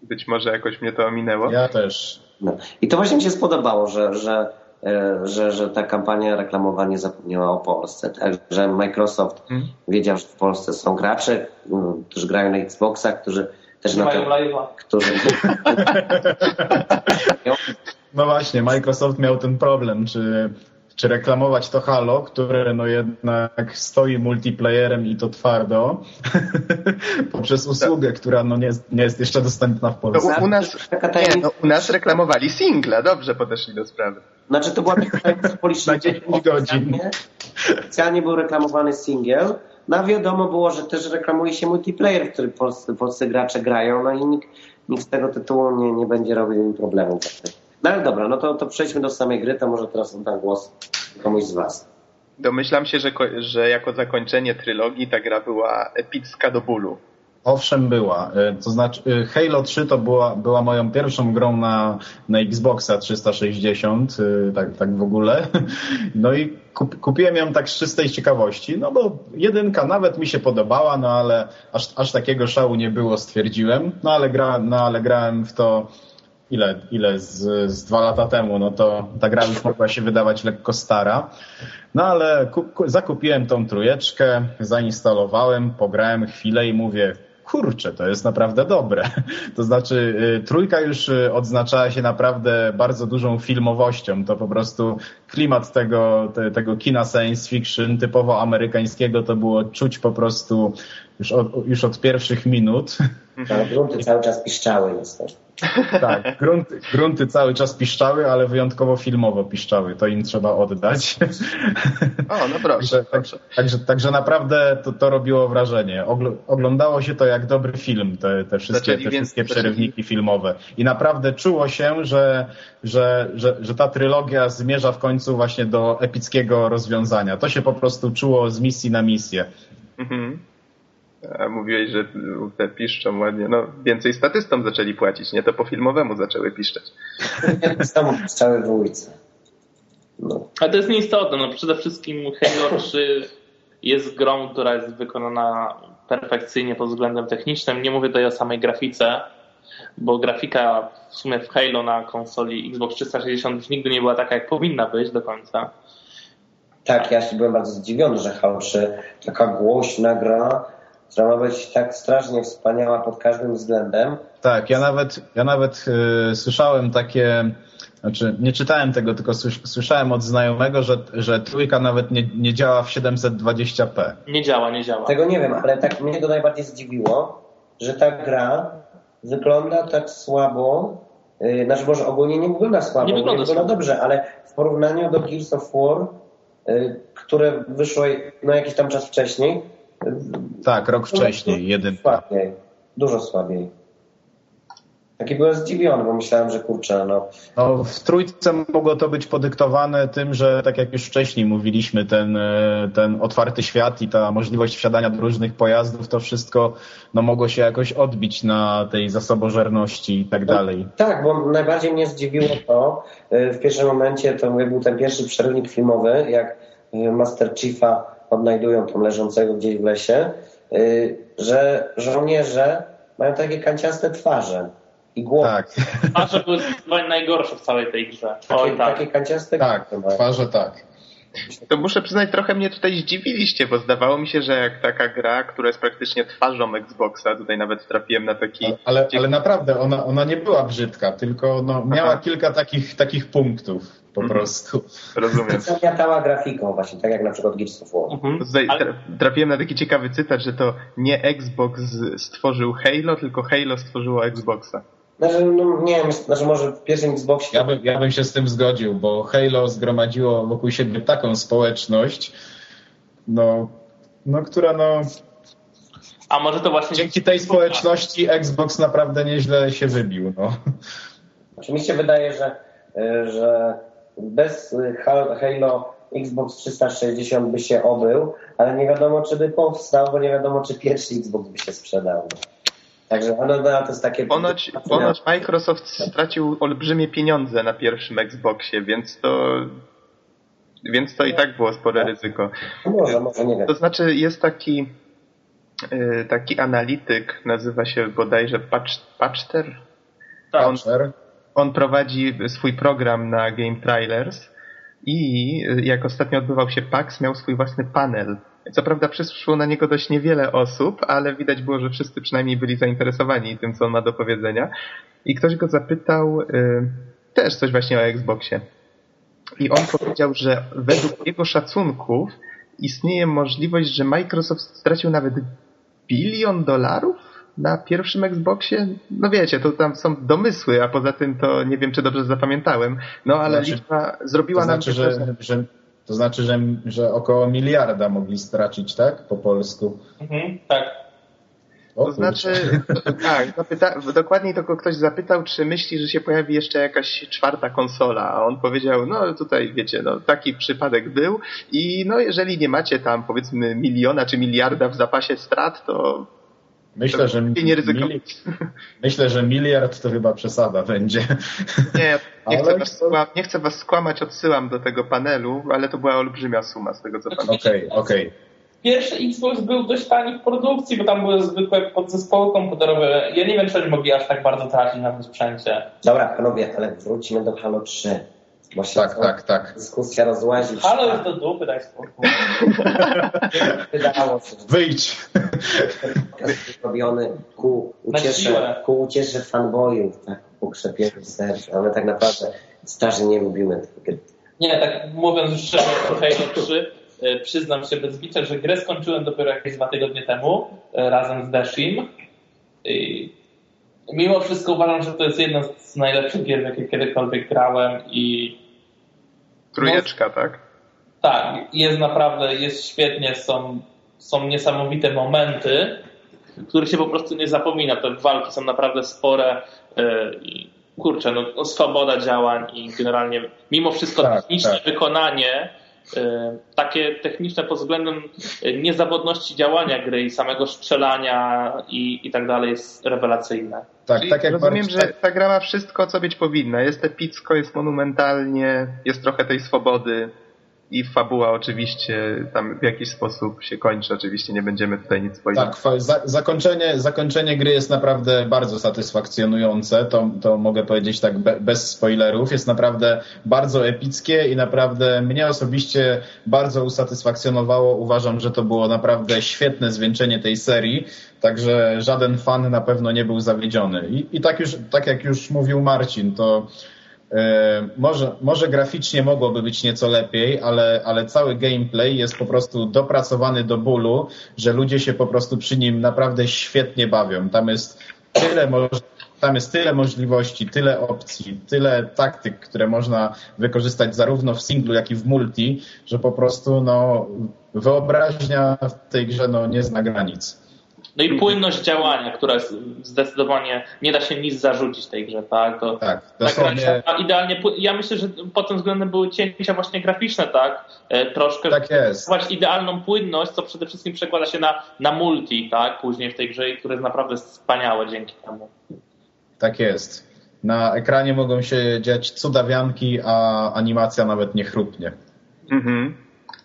Być może jakoś mnie to ominęło. Ja też. No. I to właśnie mi się spodobało, że, że E, że, że ta kampania reklamowa nie zapomniała o Polsce. Także Microsoft hmm. wiedział, że w Polsce są gracze, którzy grają na Xboxach, którzy też na to, którzy No właśnie, Microsoft miał ten problem, czy czy reklamować to Halo, które no jednak stoi multiplayerem i to twardo, poprzez usługę, która no nie, jest, nie jest jeszcze dostępna w Polsce. No, u, nas, nie, no, u nas reklamowali singla, dobrze podeszli do sprawy. Znaczy to była taka Na 10 godzin. Specjalnie był reklamowany singiel, no wiadomo było, że też reklamuje się multiplayer, w który polscy, polscy gracze grają, no i nikt, nikt z tego tytułu nie, nie będzie robił im problemu. No ale dobra, no to, to przejdźmy do samej gry, to może teraz oddam głos komuś z Was. Domyślam się, że, że jako zakończenie trylogii ta gra była epicka do bólu. Owszem, była. E, to znaczy, e, Halo 3 to była, była moją pierwszą grą na, na Xboxa 360, e, tak, tak w ogóle. No i kup, kupiłem ją tak z czystej ciekawości, no bo jedynka nawet mi się podobała, no ale aż, aż takiego szału nie było, stwierdziłem. No ale, gra, no ale grałem w to ile, ile z, z dwa lata temu, no to ta gra już mogła się wydawać lekko stara. No ale kup, zakupiłem tą trójeczkę, zainstalowałem, pograłem chwilę i mówię, kurczę, to jest naprawdę dobre. To znaczy, y, trójka już y, odznaczała się naprawdę bardzo dużą filmowością. To po prostu klimat tego, te, tego kina science fiction typowo amerykańskiego to było czuć po prostu już od, już od pierwszych minut. Ale grunty cały czas piszczały niestety. Tak, grunty, grunty cały czas piszczały, ale wyjątkowo filmowo piszczały. To im trzeba oddać. O, no proszę. Także, także, także naprawdę to, to robiło wrażenie. Oglądało się to jak dobry film, te, te wszystkie, te wszystkie przerywniki filmowe. I naprawdę czuło się, że, że, że, że ta trylogia zmierza w końcu właśnie do epickiego rozwiązania. To się po prostu czuło z misji na misję. Mhm. A mówiłeś, że te piszczą ładnie. No, więcej statystom zaczęli płacić, nie to po filmowemu zaczęły piszczeć. Samo piszczały w ulicy. No. Ale to jest nieistotne. No, przede wszystkim Halo 3 jest grą, która jest wykonana perfekcyjnie pod względem technicznym. Nie mówię tutaj o samej grafice, bo grafika w sumie w Halo na konsoli Xbox 360 już nigdy nie była taka, jak powinna być do końca. Tak, ja się byłem bardzo zdziwiony, że Halo 3, taka głośna gra, która ma być tak strasznie wspaniała pod każdym względem. Tak, ja nawet, ja nawet yy, słyszałem takie, znaczy nie czytałem tego, tylko słyszałem od znajomego, że, że trójka nawet nie, nie działa w 720p. Nie działa, nie działa. Tego nie wiem, ale tak mnie to najbardziej zdziwiło, że ta gra wygląda tak słabo, yy, znaczy może ogólnie nie wygląda słabo, nie wygląda, nie wygląda dobrze, ale w porównaniu do Gears of War, yy, które wyszło no, jakiś tam czas wcześniej, tak, rok wcześniej, jeden. Słabiej, dużo słabiej. Taki byłem zdziwiony, bo myślałem, że kurczę, no. no. W trójce mogło to być podyktowane tym, że tak jak już wcześniej mówiliśmy, ten, e, ten otwarty świat i ta możliwość wsiadania do różnych pojazdów, to wszystko no, mogło się jakoś odbić na tej zasobożerności i tak dalej. tak, bo najbardziej mnie zdziwiło to, e, w pierwszym momencie to był ten pierwszy przerywnik filmowy, jak e, Master Chiefa odnajdują tam leżącego gdzieś w lesie, że żołnierze mają takie kanciaste twarze i głowy. Tak. Twarze były najgorsze w całej tej grze. Oj, takie, tak. takie kanciaste Tak, twarze tak. To muszę przyznać, trochę mnie tutaj zdziwiliście, bo zdawało mi się, że jak taka gra, która jest praktycznie twarzą Xboxa, tutaj nawet trafiłem na taki... Ale, ale naprawdę, ona, ona nie była brzydka, tylko no, miała Aha. kilka takich, takich punktów po mhm. prostu. Rozumiem. Zamiatała grafiką właśnie, tak jak na przykład Gears of War. Mhm. Tutaj trafiłem na taki ciekawy cytat, że to nie Xbox stworzył Halo, tylko Halo stworzyło Xboxa. Znaczy, no, nie wiem, znaczy może w pierwszym Xboxie... Ja bym, ja bym się z tym zgodził, bo Halo zgromadziło wokół siebie taką społeczność, no, no która no... A może to właśnie... Dzięki tej społeczności Xbox naprawdę nieźle się wybił, no. Oczywiście wydaje, że, że bez Halo Xbox 360 by się obył, ale nie wiadomo, czy by powstał, bo nie wiadomo, czy pierwszy Xbox by się sprzedał. Także no, no, to jest takie... Ponoć, ponoć Microsoft stracił olbrzymie pieniądze na pierwszym Xboxie, więc to więc to i tak było spore ryzyko. Może, może, nie wiem. To znaczy jest taki y, taki analityk, nazywa się bodajże Patch, Patchter? Tak. On, prowadzi swój program na Game Trailers i jak ostatnio odbywał się PAX, miał swój własny panel co prawda przyszło na niego dość niewiele osób, ale widać było, że wszyscy przynajmniej byli zainteresowani tym, co on ma do powiedzenia. I ktoś go zapytał y, też coś właśnie o Xboxie. I on powiedział, że według jego szacunków istnieje możliwość, że Microsoft stracił nawet bilion dolarów na pierwszym Xboxie? No wiecie, to tam są domysły, a poza tym to nie wiem, czy dobrze zapamiętałem. No ale znaczy, liczba zrobiła to znaczy, nam... Że, że to znaczy, że, że około miliarda mogli stracić, tak? Po polsku. Mhm, tak. O, to znaczy, tak, zapyta, dokładniej to ktoś zapytał, czy myśli, że się pojawi jeszcze jakaś czwarta konsola, a on powiedział, no tutaj wiecie, no taki przypadek był i no jeżeli nie macie tam powiedzmy miliona czy miliarda w zapasie strat, to Myślę, że nie mili... Myślę, że miliard to chyba przesada będzie. Nie, nie, chcę was skłam... nie chcę was skłamać, odsyłam do tego panelu, ale to była olbrzymia suma z tego co pamiętam. Okej, okay, okej. Okay. Pierwszy Xbox był dość tani w produkcji, bo tam były zwykłe podzespoły komputerowe. Ja nie wiem, czy oni mogli aż tak bardzo tracić na tym sprzęcie. Dobra, panowie, ale wróćmy do Halo 3. Bo się tak, tak, tak. Dyskusja rozłazi. Halo jest do dupy, daj spokój. Wydało się. Wyjdź. Robiony ku uciesze, ku uciesze fanboyów, tak, ku krzepieniu serca, ale tak naprawdę starzy nie lubimy tych gry. Nie, tak mówiąc szczerze o Halo 3, e, przyznam się bez bicia, że grę skończyłem dopiero jakieś dwa tygodnie temu e, razem z Dashim. I mimo wszystko uważam, że to jest jedna z najlepszych gier, w jakie kiedykolwiek grałem i Trójeczka, no, tak? Tak, jest naprawdę, jest świetnie, są, są niesamowite momenty, których się po prostu nie zapomina. Te walki są naprawdę spore e, i kurczę, no, swoboda działań i generalnie mimo wszystko tak, techniczne tak. wykonanie takie techniczne pod względem niezawodności działania gry i samego strzelania i, i tak dalej jest rewelacyjne. Tak, tak jak rozumiem, że ta gra ma wszystko, co być powinna. Jest epicko, jest monumentalnie, jest trochę tej swobody. I fabuła oczywiście tam w jakiś sposób się kończy. Oczywiście nie będziemy tutaj nic powiedzieć. Tak, za, zakończenie, zakończenie gry jest naprawdę bardzo satysfakcjonujące, to, to mogę powiedzieć tak be, bez spoilerów. Jest naprawdę bardzo epickie i naprawdę mnie osobiście bardzo usatysfakcjonowało. Uważam, że to było naprawdę świetne zwieńczenie tej serii, także żaden fan na pewno nie był zawiedziony. I, i tak, już, tak jak już mówił Marcin, to może, może graficznie mogłoby być nieco lepiej, ale, ale cały gameplay jest po prostu dopracowany do bólu, że ludzie się po prostu przy nim naprawdę świetnie bawią. Tam jest tyle tam jest tyle możliwości, tyle opcji, tyle taktyk, które można wykorzystać zarówno w singlu, jak i w multi, że po prostu no, wyobraźnia w tej grze no, nie zna granic. No i płynność działania, która jest zdecydowanie nie da się nic zarzucić tej grze, tak? To, tak, dosłownie. A idealnie, ja myślę, że pod tym względem były cięcia właśnie graficzne, tak? E, troszkę tak jest. idealną płynność, co przede wszystkim przekłada się na, na multi, tak? Później w tej grze, które jest naprawdę wspaniałe dzięki temu. Tak jest. Na ekranie mogą się dziać cudawianki, a animacja nawet nie chrupnie. Mhm.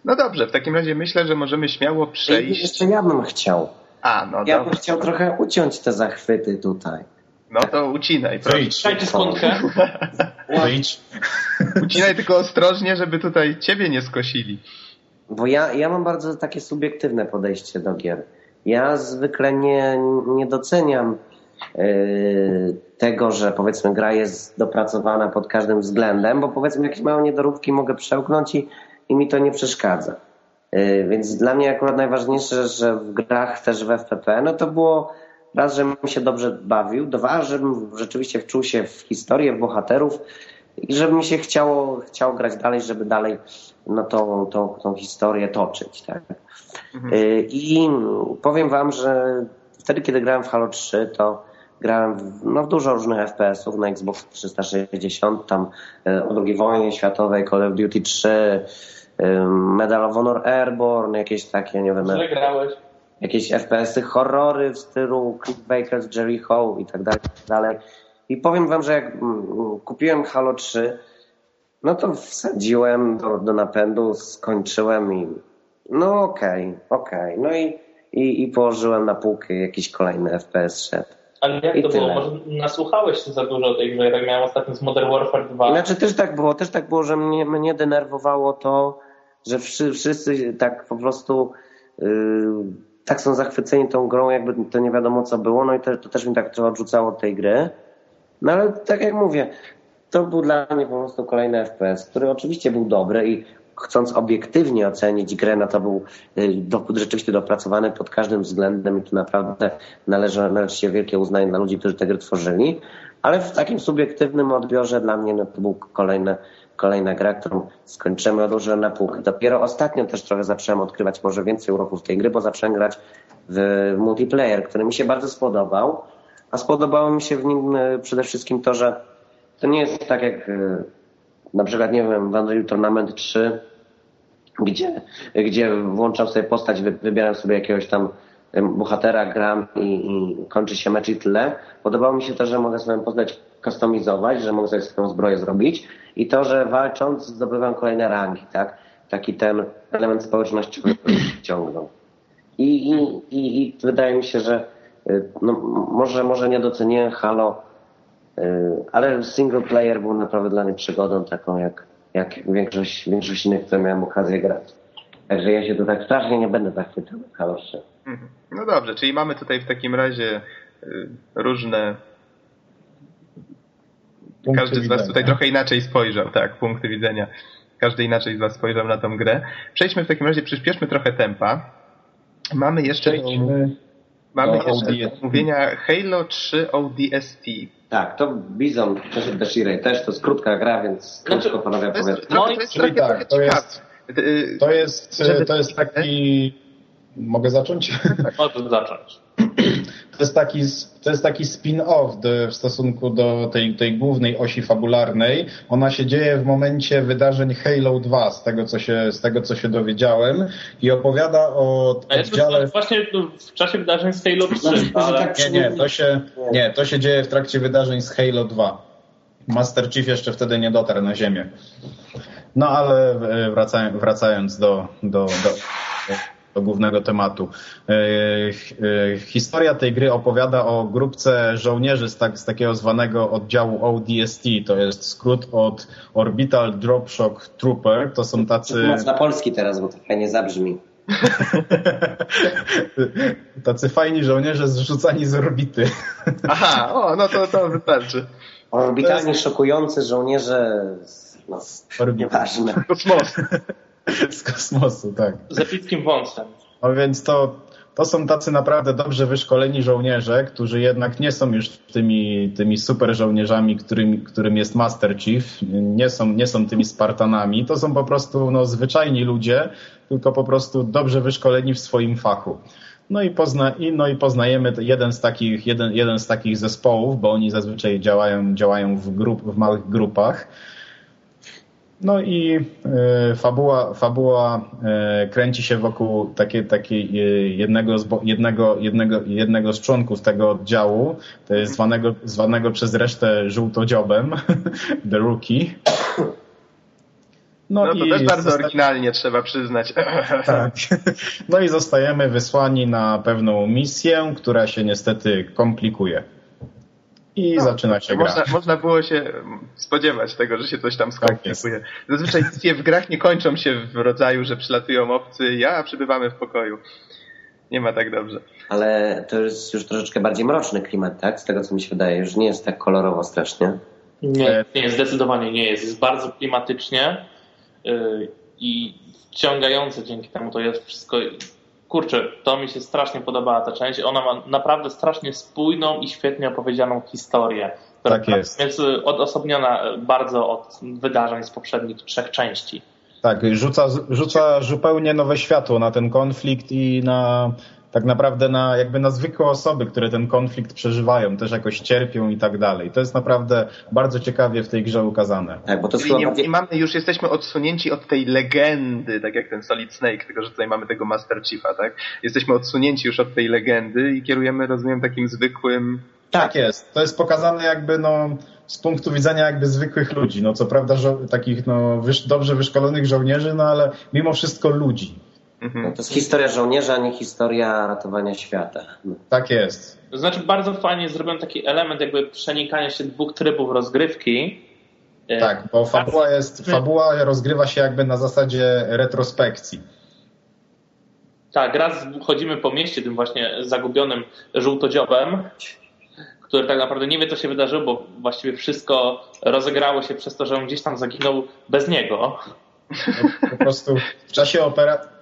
No dobrze, w takim razie myślę, że możemy śmiało przejść. Jeszcze ja bym chciał. A, no ja bym chciał trochę uciąć te zachwyty tutaj. No to ucinaj, proszę. Dajcie skądkę. Wyjdź. Ucinaj tylko ostrożnie, żeby tutaj ciebie nie skosili. Bo ja, ja mam bardzo takie subiektywne podejście do gier. Ja zwykle nie, nie doceniam yy, tego, że powiedzmy gra jest dopracowana pod każdym względem, bo powiedzmy jakieś małe niedoróbki mogę przełknąć i, i mi to nie przeszkadza. Y, więc dla mnie akurat najważniejsze, że w grach też w FPP, no to było raz, żebym się dobrze bawił, dwa, żebym rzeczywiście wczuł się w historię, w bohaterów i żeby mi się chciało, chciało grać dalej, żeby dalej no, tą, tą, tą historię toczyć. Tak? Mhm. Y, I powiem wam, że wtedy, kiedy grałem w Halo 3, to grałem w, no, w dużo różnych FPS-ów na Xbox 360, tam y, o II wojnie światowej, Call of Duty 3, Medal of Honor Airborne, jakieś takie, nie wiem. Co grałeś? Jakieś FPS-y, horrory w stylu Cliff Baker's Jericho i tak dalej, i tak dalej. I powiem wam, że jak mm, kupiłem Halo 3, no to wsadziłem do, do napędu, skończyłem i no okej, okay, okej. Okay. No i, i, i położyłem na półkę jakiś kolejny FPS szedł. Ale jak I to tyle. było? Może nasłuchałeś się za dużo tej grze, jak miałem ostatnio z Modern Warfare 2. Znaczy też tak było, też tak było, że mnie, mnie denerwowało to, że wszyscy tak po prostu yy, tak są zachwyceni tą grą, jakby to nie wiadomo co było, no i to, to też mi tak trochę odrzucało od tej gry. No ale tak jak mówię, to był dla mnie po prostu kolejny FPS, który oczywiście był dobry i chcąc obiektywnie ocenić grę, no to był y, do, rzeczywiście dopracowany pod każdym względem i tu naprawdę należy, należy się wielkie uznanie dla ludzi, którzy tę grę tworzyli, ale w takim subiektywnym odbiorze dla mnie no, to był kolejny kolejna gra, którą skończymy, odłożyłem na półkę. Dopiero ostatnio też trochę zacząłem odkrywać może więcej uroków tej gry, bo zacząłem grać w multiplayer, który mi się bardzo spodobał, a spodobało mi się w nim e, przede wszystkim to, że to nie jest tak jak e, na przykład, nie wiem, w Unreal Tournament 3, gdzie, gdzie włączam sobie postać, wybieram sobie jakiegoś tam bohatera, gram i, i kończy się mecz i tyle. Podobało mi się to, że mogę swoją postać kustomizować, że mogę sobie swoją zbroję zrobić i to, że walcząc zdobywam kolejne rangi, tak? Taki ten element społecznościowy ciągnął. I, i, i, I wydaje mi się, że y, no, może, może nie doceniłem Halo, y, ale single player był naprawdę dla mnie przygodą taką, jak, jak większość, większość innych, które miałem okazję grać. Także ja się tu tak strasznie nie będę zachwycał Halo 3. Mhm. No dobrze, czyli mamy tutaj w takim razie y, różne punkty Każdy z Was tutaj trochę inaczej spojrzał, tak, punkty widzenia. Każdy inaczej z Was spojrzał na tą grę. Przejdźmy w takim razie, przyspieszmy trochę tempa. Mamy jeszcze Przejdźmy mamy jeszcze do omówienia Halo 3 ODST. Tak, to Bizon przeszedł do Shirej też, to jest krótka gra, więc krótko znaczy, panowie opowiedzą. No to jest, trochę, tak, to jest, to jest, to jest taki... Mogę zacząć? Mogę zacząć. To jest taki, to jest taki spin-off w stosunku do tej, tej głównej osi fabularnej. Ona się dzieje w momencie wydarzeń Halo 2, z tego co się, z tego, co się dowiedziałem i opowiada o oddziale... Właśnie w czasie wydarzeń z Halo 3, ale... Nie, nie, to się, nie, to się dzieje w trakcie wydarzeń z Halo 2. Master Chief jeszcze wtedy nie dotarł na ziemię. No ale e, wracając, wracając do, do, do, do głównego tematu. E, e, historia tej gry opowiada o grupce żołnierzy z, tak, z takiego zwanego oddziału ODST. To jest skrót od Orbital Drop Shock Trooper. To są tacy... na polski teraz, bo to fajnie zabrzmi. tacy fajni żołnierze zrzucani z orbity. Aha, o, no to, to wystarczy. Orbitalnie jest... szokujący żołnierze no, nieważne. Z kosmosu. Tak. Z epickim wąsem. No więc to, to są tacy naprawdę dobrze wyszkoleni żołnierze, którzy jednak nie są już tymi, tymi super żołnierzami, którym, którym jest Master Chief, nie są, nie są tymi Spartanami, to są po prostu no, zwyczajni ludzie, tylko po prostu dobrze wyszkoleni w swoim fachu. No i, pozna, i, no i poznajemy jeden z, takich, jeden, jeden z takich zespołów, bo oni zazwyczaj działają, działają w, grup, w małych grupach. No i y, fabuła, fabuła y, kręci się wokół takiej, takiej y, jednego, z, jednego, jednego, jednego z członków tego oddziału, to jest zwanego, zwanego przez resztę żółtodziobem, The Rookie. No, no to też bardzo zosta... oryginalnie trzeba przyznać. Tak. No i zostajemy wysłani na pewną misję, która się niestety komplikuje. I no, zaczyna się można, gra. Można było się spodziewać tego, że się coś tam tak skomplikuje. Tak Zazwyczaj misje w grach nie kończą się w rodzaju, że przylatują obcy, ja przybywamy w pokoju. Nie ma tak dobrze. Ale to jest już troszeczkę bardziej mroczny klimat, tak? Z tego co mi się wydaje. Już nie jest tak kolorowo strasznie. Nie, nie zdecydowanie nie jest. Jest bardzo klimatycznie yy, i wciągające dzięki temu to jest wszystko kurczę, to mi się strasznie podobała ta część. Ona ma naprawdę strasznie spójną i świetnie opowiedzianą historię. Tak jest. Jest odosobniona bardzo od wydarzeń z poprzednich trzech części. Tak, rzuca, rzuca zupełnie nowe światło na ten konflikt i na tak naprawdę na, jakby na zwykłe osoby, które ten konflikt przeżywają, też jakoś cierpią i tak dalej. To jest naprawdę bardzo ciekawie w tej grze ukazane. Tak, bo to Czyli nie, nie mamy, już jesteśmy odsunięci od tej legendy, tak jak ten Solid Snake, tylko że tutaj mamy tego Master Chiefa, tak? Jesteśmy odsunięci już od tej legendy i kierujemy, rozumiem, takim zwykłym... Tak jest. To jest pokazane jakby, no, z punktu widzenia jakby zwykłych ludzi. No co prawda takich no, wysz, dobrze wyszkolonych żołnierzy, no ale mimo wszystko ludzi. Mhm. No to jest historia żołnierza, a nie historia ratowania świata. No. Tak jest. To znaczy bardzo fajnie zrobiłem taki element jakby przenikania się dwóch trybów rozgrywki. E, tak, bo fabuła jest, fabuła rozgrywa się jakby na zasadzie retrospekcji. Tak, raz chodzimy po mieście tym właśnie zagubionym żółtodziobem, który tak naprawdę nie wie, co się wydarzyło, bo właściwie wszystko rozegrało się przez to, że on gdzieś tam zaginął bez niego. No, po prostu w czasie operacji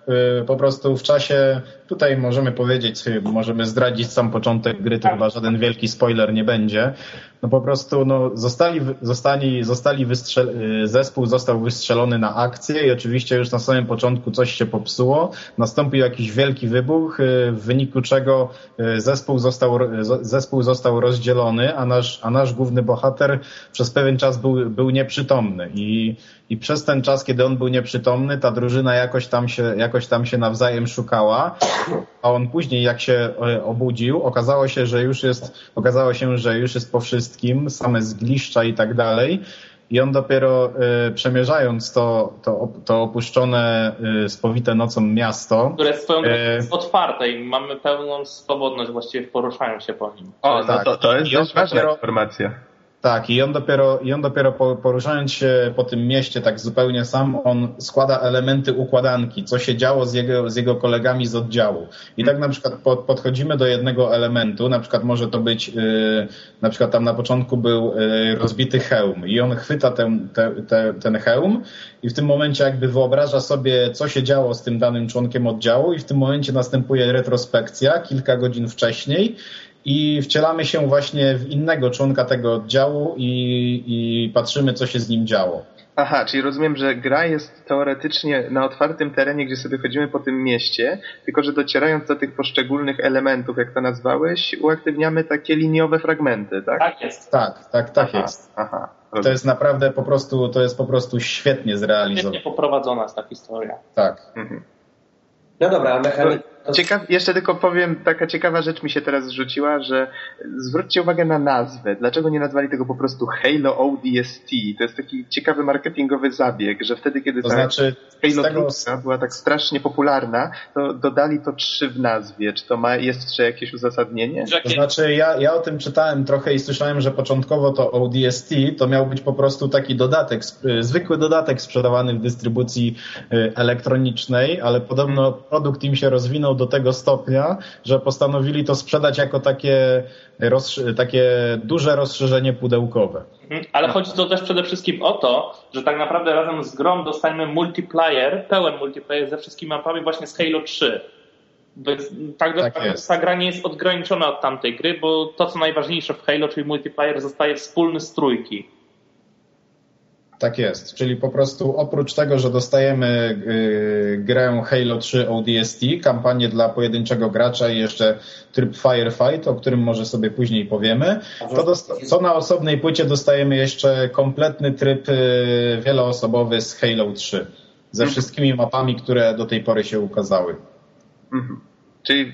po prostu w czasie, tutaj możemy powiedzieć, możemy zdradzić sam początek gry, to chyba żaden wielki spoiler nie będzie. No po prostu no, zostali, zostali, zostali wystrzel, y, zespół został wystrzelony na akcję i oczywiście już na samym początku coś się popsuło. Nastąpił jakiś wielki wybuch, y, w wyniku czego zespół został, zespół został rozdzielony, a nasz, a nasz główny bohater przez pewien czas był, był nieprzytomny i, i przez ten czas, kiedy on był nieprzytomny, ta drużyna jakoś tam się, jakoś tam się nawzajem szukała, a on później jak się e, obudził, okazało się, że już jest, okazało się, że już jest po wszystkim, same zgliszcza i tak dalej. I on dopiero y, przemierzając to, to, to opuszczone, y, spowite nocą miasto. Które jest swoją y, otwarte i mamy pełną swobodność właściwie w poruszaniu się po nim. O, no tak. to, to jest dość ważna informacja. Tak, i on dopiero, i on dopiero poruszając się po tym mieście tak zupełnie sam, on składa elementy układanki, co się działo z jego, z jego kolegami z oddziału. I tak na przykład pod, podchodzimy do jednego elementu, na przykład może to być, yy, na przykład tam na początku był yy, rozbity hełm i on chwyta ten, te, te, ten hełm i w tym momencie jakby wyobraża sobie, co się działo z tym danym członkiem oddziału i w tym momencie następuje retrospekcja kilka godzin wcześniej i wcielamy się właśnie w innego członka tego oddziału i, i patrzymy, co się z nim działo. Aha, czyli rozumiem, że gra jest teoretycznie na otwartym terenie, gdzie sobie chodzimy po tym mieście, tylko że docierając do tych poszczególnych elementów, jak to nazwałeś, uaktywniamy takie liniowe fragmenty, tak? Tak jest. Tak, tak, tak aha, jest. Aha, to jest naprawdę po prostu, to jest po prostu świetnie zrealizowane. Świetnie poprowadzona jest ta historia. Tak. Mhm. No dobra, a mechanika Ciekaw, jeszcze tylko powiem, taka ciekawa rzecz mi się teraz zrzuciła, że zwróćcie uwagę na nazwę. Dlaczego nie nazwali tego po prostu Halo ODST? To jest taki ciekawy marketingowy zabieg, że wtedy, kiedy to ta znaczy, Halo tego... była tak strasznie popularna, to dodali to trzy w nazwie. Czy to ma jest jeszcze jakieś uzasadnienie? To znaczy, ja, ja o tym czytałem trochę i słyszałem, że początkowo to ODST to miał być po prostu taki dodatek, zwykły dodatek sprzedawany w dystrybucji y, elektronicznej, ale podobno produkt im się rozwinął do tego stopnia, że postanowili to sprzedać jako takie, takie duże rozszerzenie pudełkowe. Mhm. Ale chodzi to też przede wszystkim o to, że tak naprawdę razem z grą dostajemy multiplayer, pełen multiplayer ze wszystkimi mapami właśnie z Halo 3. Więc tak, tak ta gra nie jest odgraniczona od tamtej gry, bo to co najważniejsze w Halo, czyli multiplayer, zostaje wspólny z trójki. Tak jest, czyli po prostu oprócz tego, że dostajemy y, grę Halo 3 ODST, kampanię dla pojedynczego gracza i jeszcze tryb Firefight, o którym może sobie później powiemy, to, to na osobnej płycie dostajemy jeszcze kompletny tryb y, wieloosobowy z Halo 3 ze mhm. wszystkimi mapami, które do tej pory się ukazały. Mhm. Czyli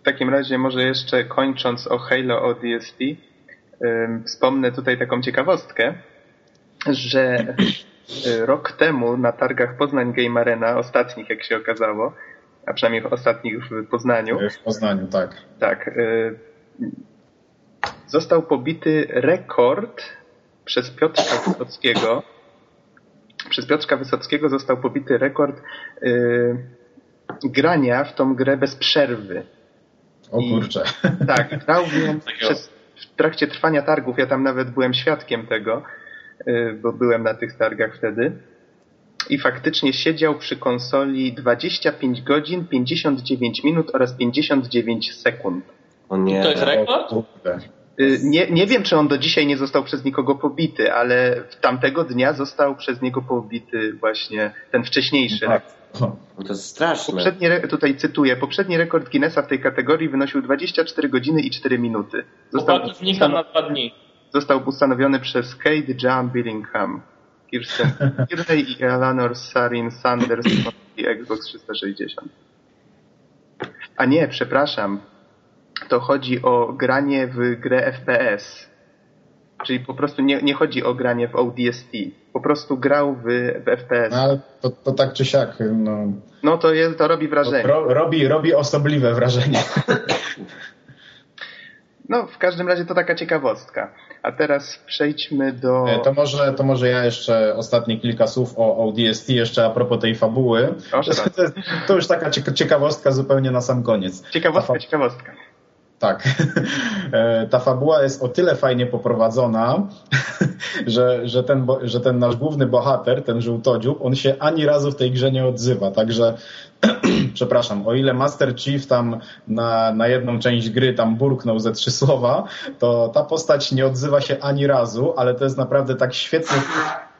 w takim razie może jeszcze kończąc o Halo ODST, yy, wspomnę tutaj taką ciekawostkę, że y, rok temu na targach Poznań Game Arena, ostatnich jak się okazało, a przynajmniej ostatnich w Poznaniu. W Poznaniu, tak. Tak. Y, został pobity rekord przez Piotrka Wysockiego. Przez Piotrka Wysockiego został pobity rekord y, grania w tą grę bez przerwy. O kurczę. I, tak, grał w nią przez, w trakcie trwania targów, ja tam nawet byłem świadkiem tego, bo byłem na tych targach wtedy. I faktycznie siedział przy konsoli 25 godzin, 59 minut oraz 59 sekund. O nie. To jest rekord? Y, nie, nie wiem, czy on do dzisiaj nie został przez nikogo pobity, ale tamtego dnia został przez niego pobity właśnie ten wcześniejszy tak. No to jest straszne. Poprzedni, tutaj cytuję, poprzedni rekord Guinnessa w tej kategorii wynosił 24 godziny i 4 minuty. Został znika na dwa dni został ustanowiony przez Kate John Billingham, Kirsten Kirney i Eleanor Sarin Sanders i Xbox 360. A nie, przepraszam. To chodzi o granie w grę FPS. Czyli po prostu nie, nie chodzi o granie w ODST. Po prostu grał w, w FPS. No, ale to, to tak czy siak. No, no to, jest, to robi wrażenie. Ro, robi, robi osobliwe wrażenie. No, w każdym razie to taka ciekawostka. A teraz przejdźmy do... E, to może, to może ja jeszcze ostatnie kilka słów o ODST, jeszcze a propos tej fabuły. To, to już taka ciekawostka zupełnie na sam koniec. Ciekawostka, ciekawostka. Tak. E, ta fabuła jest o tyle fajnie poprowadzona, że, że, ten, że ten nasz główny bohater, ten żółtodziób, on się ani razu w tej grze nie odzywa. Także, przepraszam, o ile Master Chief tam na, na jedną część gry tam burknął ze trzy słowa, to ta postać nie odzywa się ani razu, ale to jest naprawdę tak świetnie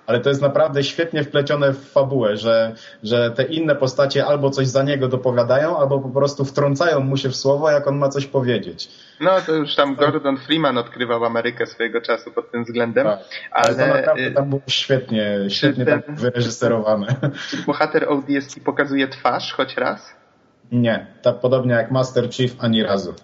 ale to jest naprawdę świetnie wplecione w fabułę, że, że te inne postacie albo coś za niego dopowiadają, albo po prostu wtrącają mu się w słowo, jak on ma coś powiedzieć. No to już tam Gordon Freeman odkrywał Amerykę swojego czasu pod tym względem. Tak, ale, ale to naprawdę tam było świetnie, świetnie ten, tak wyreżyserowane. Czy bohater ODST pokazuje twarz choć raz? Nie, tak podobnie jak Master Chief ani razu.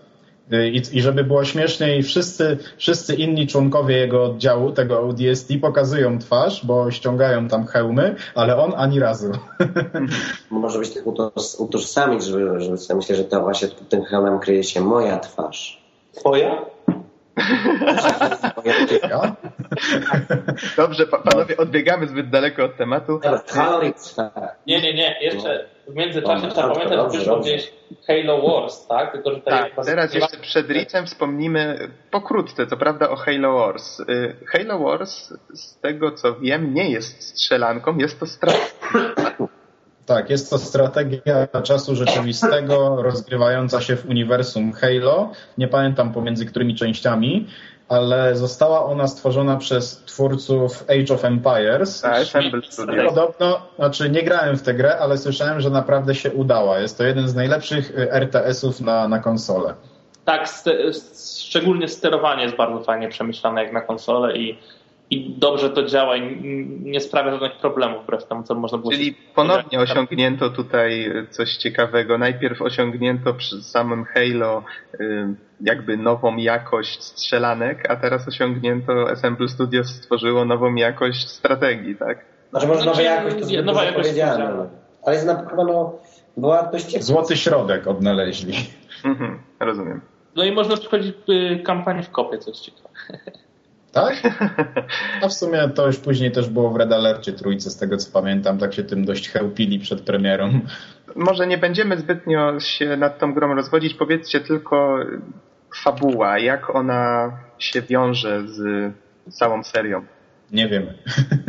I, I żeby było śmieszniej, wszyscy, wszyscy inni członkowie jego oddziału, tego ODST, pokazują twarz, bo ściągają tam hełmy, ale on ani razu. Może być tak utożsamić, żeby, żeby sobie myśleć, że to właśnie pod tym hełmem kryje się moja twarz. Twoja? Dobrze, panowie, odbiegamy zbyt daleko od tematu. Nie, nie, nie, jeszcze w międzyczasie trzeba pamiętać, że wyszło gdzieś Halo Wars, tak? Tylko, że tak, teraz jeszcze przed Reachem wspomnimy pokrótce, co prawda, o Halo Wars. Y, Halo Wars, z tego co wiem, nie jest strzelanką, jest to strategia. Tak, jest to strategia czasu rzeczywistego, rozgrywająca się w uniwersum Halo. Nie pamiętam pomiędzy którymi częściami, ale została ona stworzona przez twórców Age of Empires. Tak. Podobno, znaczy nie grałem w tę grę, ale słyszałem, że naprawdę się udała. Jest to jeden z najlepszych y, RTS-ów na, na konsolę. Tak, szczególnie sterowanie jest bardzo fajnie przemyślane jak na konsolę i i dobrze to działa i nie sprawia żadnych problemów wbrew temu, co można było... Czyli ponownie osiągnięto tutaj coś ciekawego. Najpierw osiągnięto przy samym Halo jakby nową jakość strzelanek, a teraz osiągnięto, Assemble Studios stworzyło nową jakość strategii, tak? Znaczy może nowa znaczy, jakość, to jest nowa jakość. Ale jest na chyba no, była dość... Złoty środek odnaleźli. Mhm, rozumiem. No i można przechodzić y, kampanię w kopie, co jest ciekawe. Tak? A w sumie to już później też było w Red Alercie trójce, z tego co pamiętam, tak się tym dość chełpili przed premierą. Może nie będziemy zbytnio się nad tą grą rozwodzić, powiedzcie tylko fabuła, jak ona się wiąże z całą serią. Nie wiemy.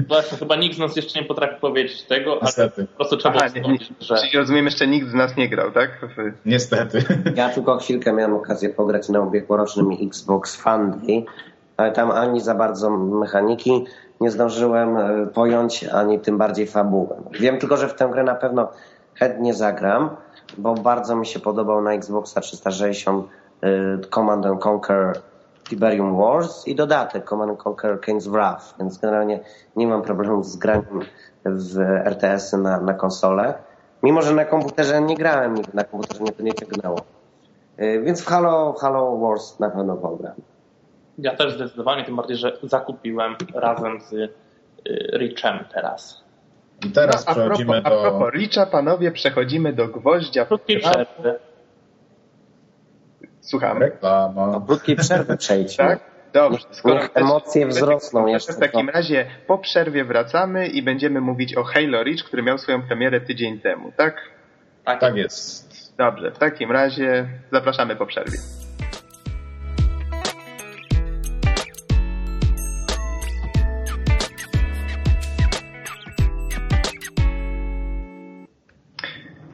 Właśnie, chyba nikt z nas jeszcze nie potrafi powiedzieć tego, Niestety. ale po prostu trzeba Aha, wspomnieć, że... Czyli rozumiem, jeszcze nikt z nas nie grał, tak? W... Niestety. Ja tylko chwilkę miałem okazję pograć na ubiegłorocznym Xbox Fun Day ale tam ani za bardzo mechaniki nie zdążyłem e, pojąć, ani tym bardziej fabułę. Wiem tylko, że w tę grę na pewno chętnie zagram, bo bardzo mi się podobał na Xboxa 360 e, Command Conquer Tiberium Wars i dodatek Command Conquer Kane's Wrath, więc generalnie nie mam problemu z graniem w RTS-y na, na. Mimo, że na komputerze nie grałem, na komputerze mnie to nie ciągnęło. E, więc w Halo, Halo Wars na pewno pogram. Ja też zdecydowanie, tym bardziej, że zakupiłem razem z y, Richem teraz. I teraz no, przechodzimy a propos, do... A propos Richa, panowie, przechodzimy do gwoździa. Krótkiej przerwy. Słucham. Reklama. Do krótkiej przerwy przejdźmy. Tak? Dobrze. Skoro emocje wzrosną jeszcze. W takim razie po przerwie wracamy i będziemy mówić o Halo Reach, który miał swoją premierę tydzień temu, tak? Tak, tak jest. Dobrze, w takim razie zapraszamy po przerwie.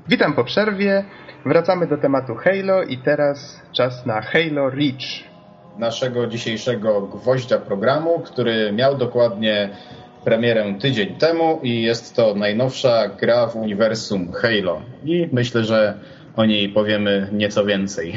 Witam po przerwie. Wracamy do tematu Halo i teraz czas na Halo Reach. Naszego dzisiejszego gwoździa programu, który miał dokładnie premierę tydzień temu i jest to najnowsza gra w uniwersum Halo. I myślę, że o niej powiemy nieco więcej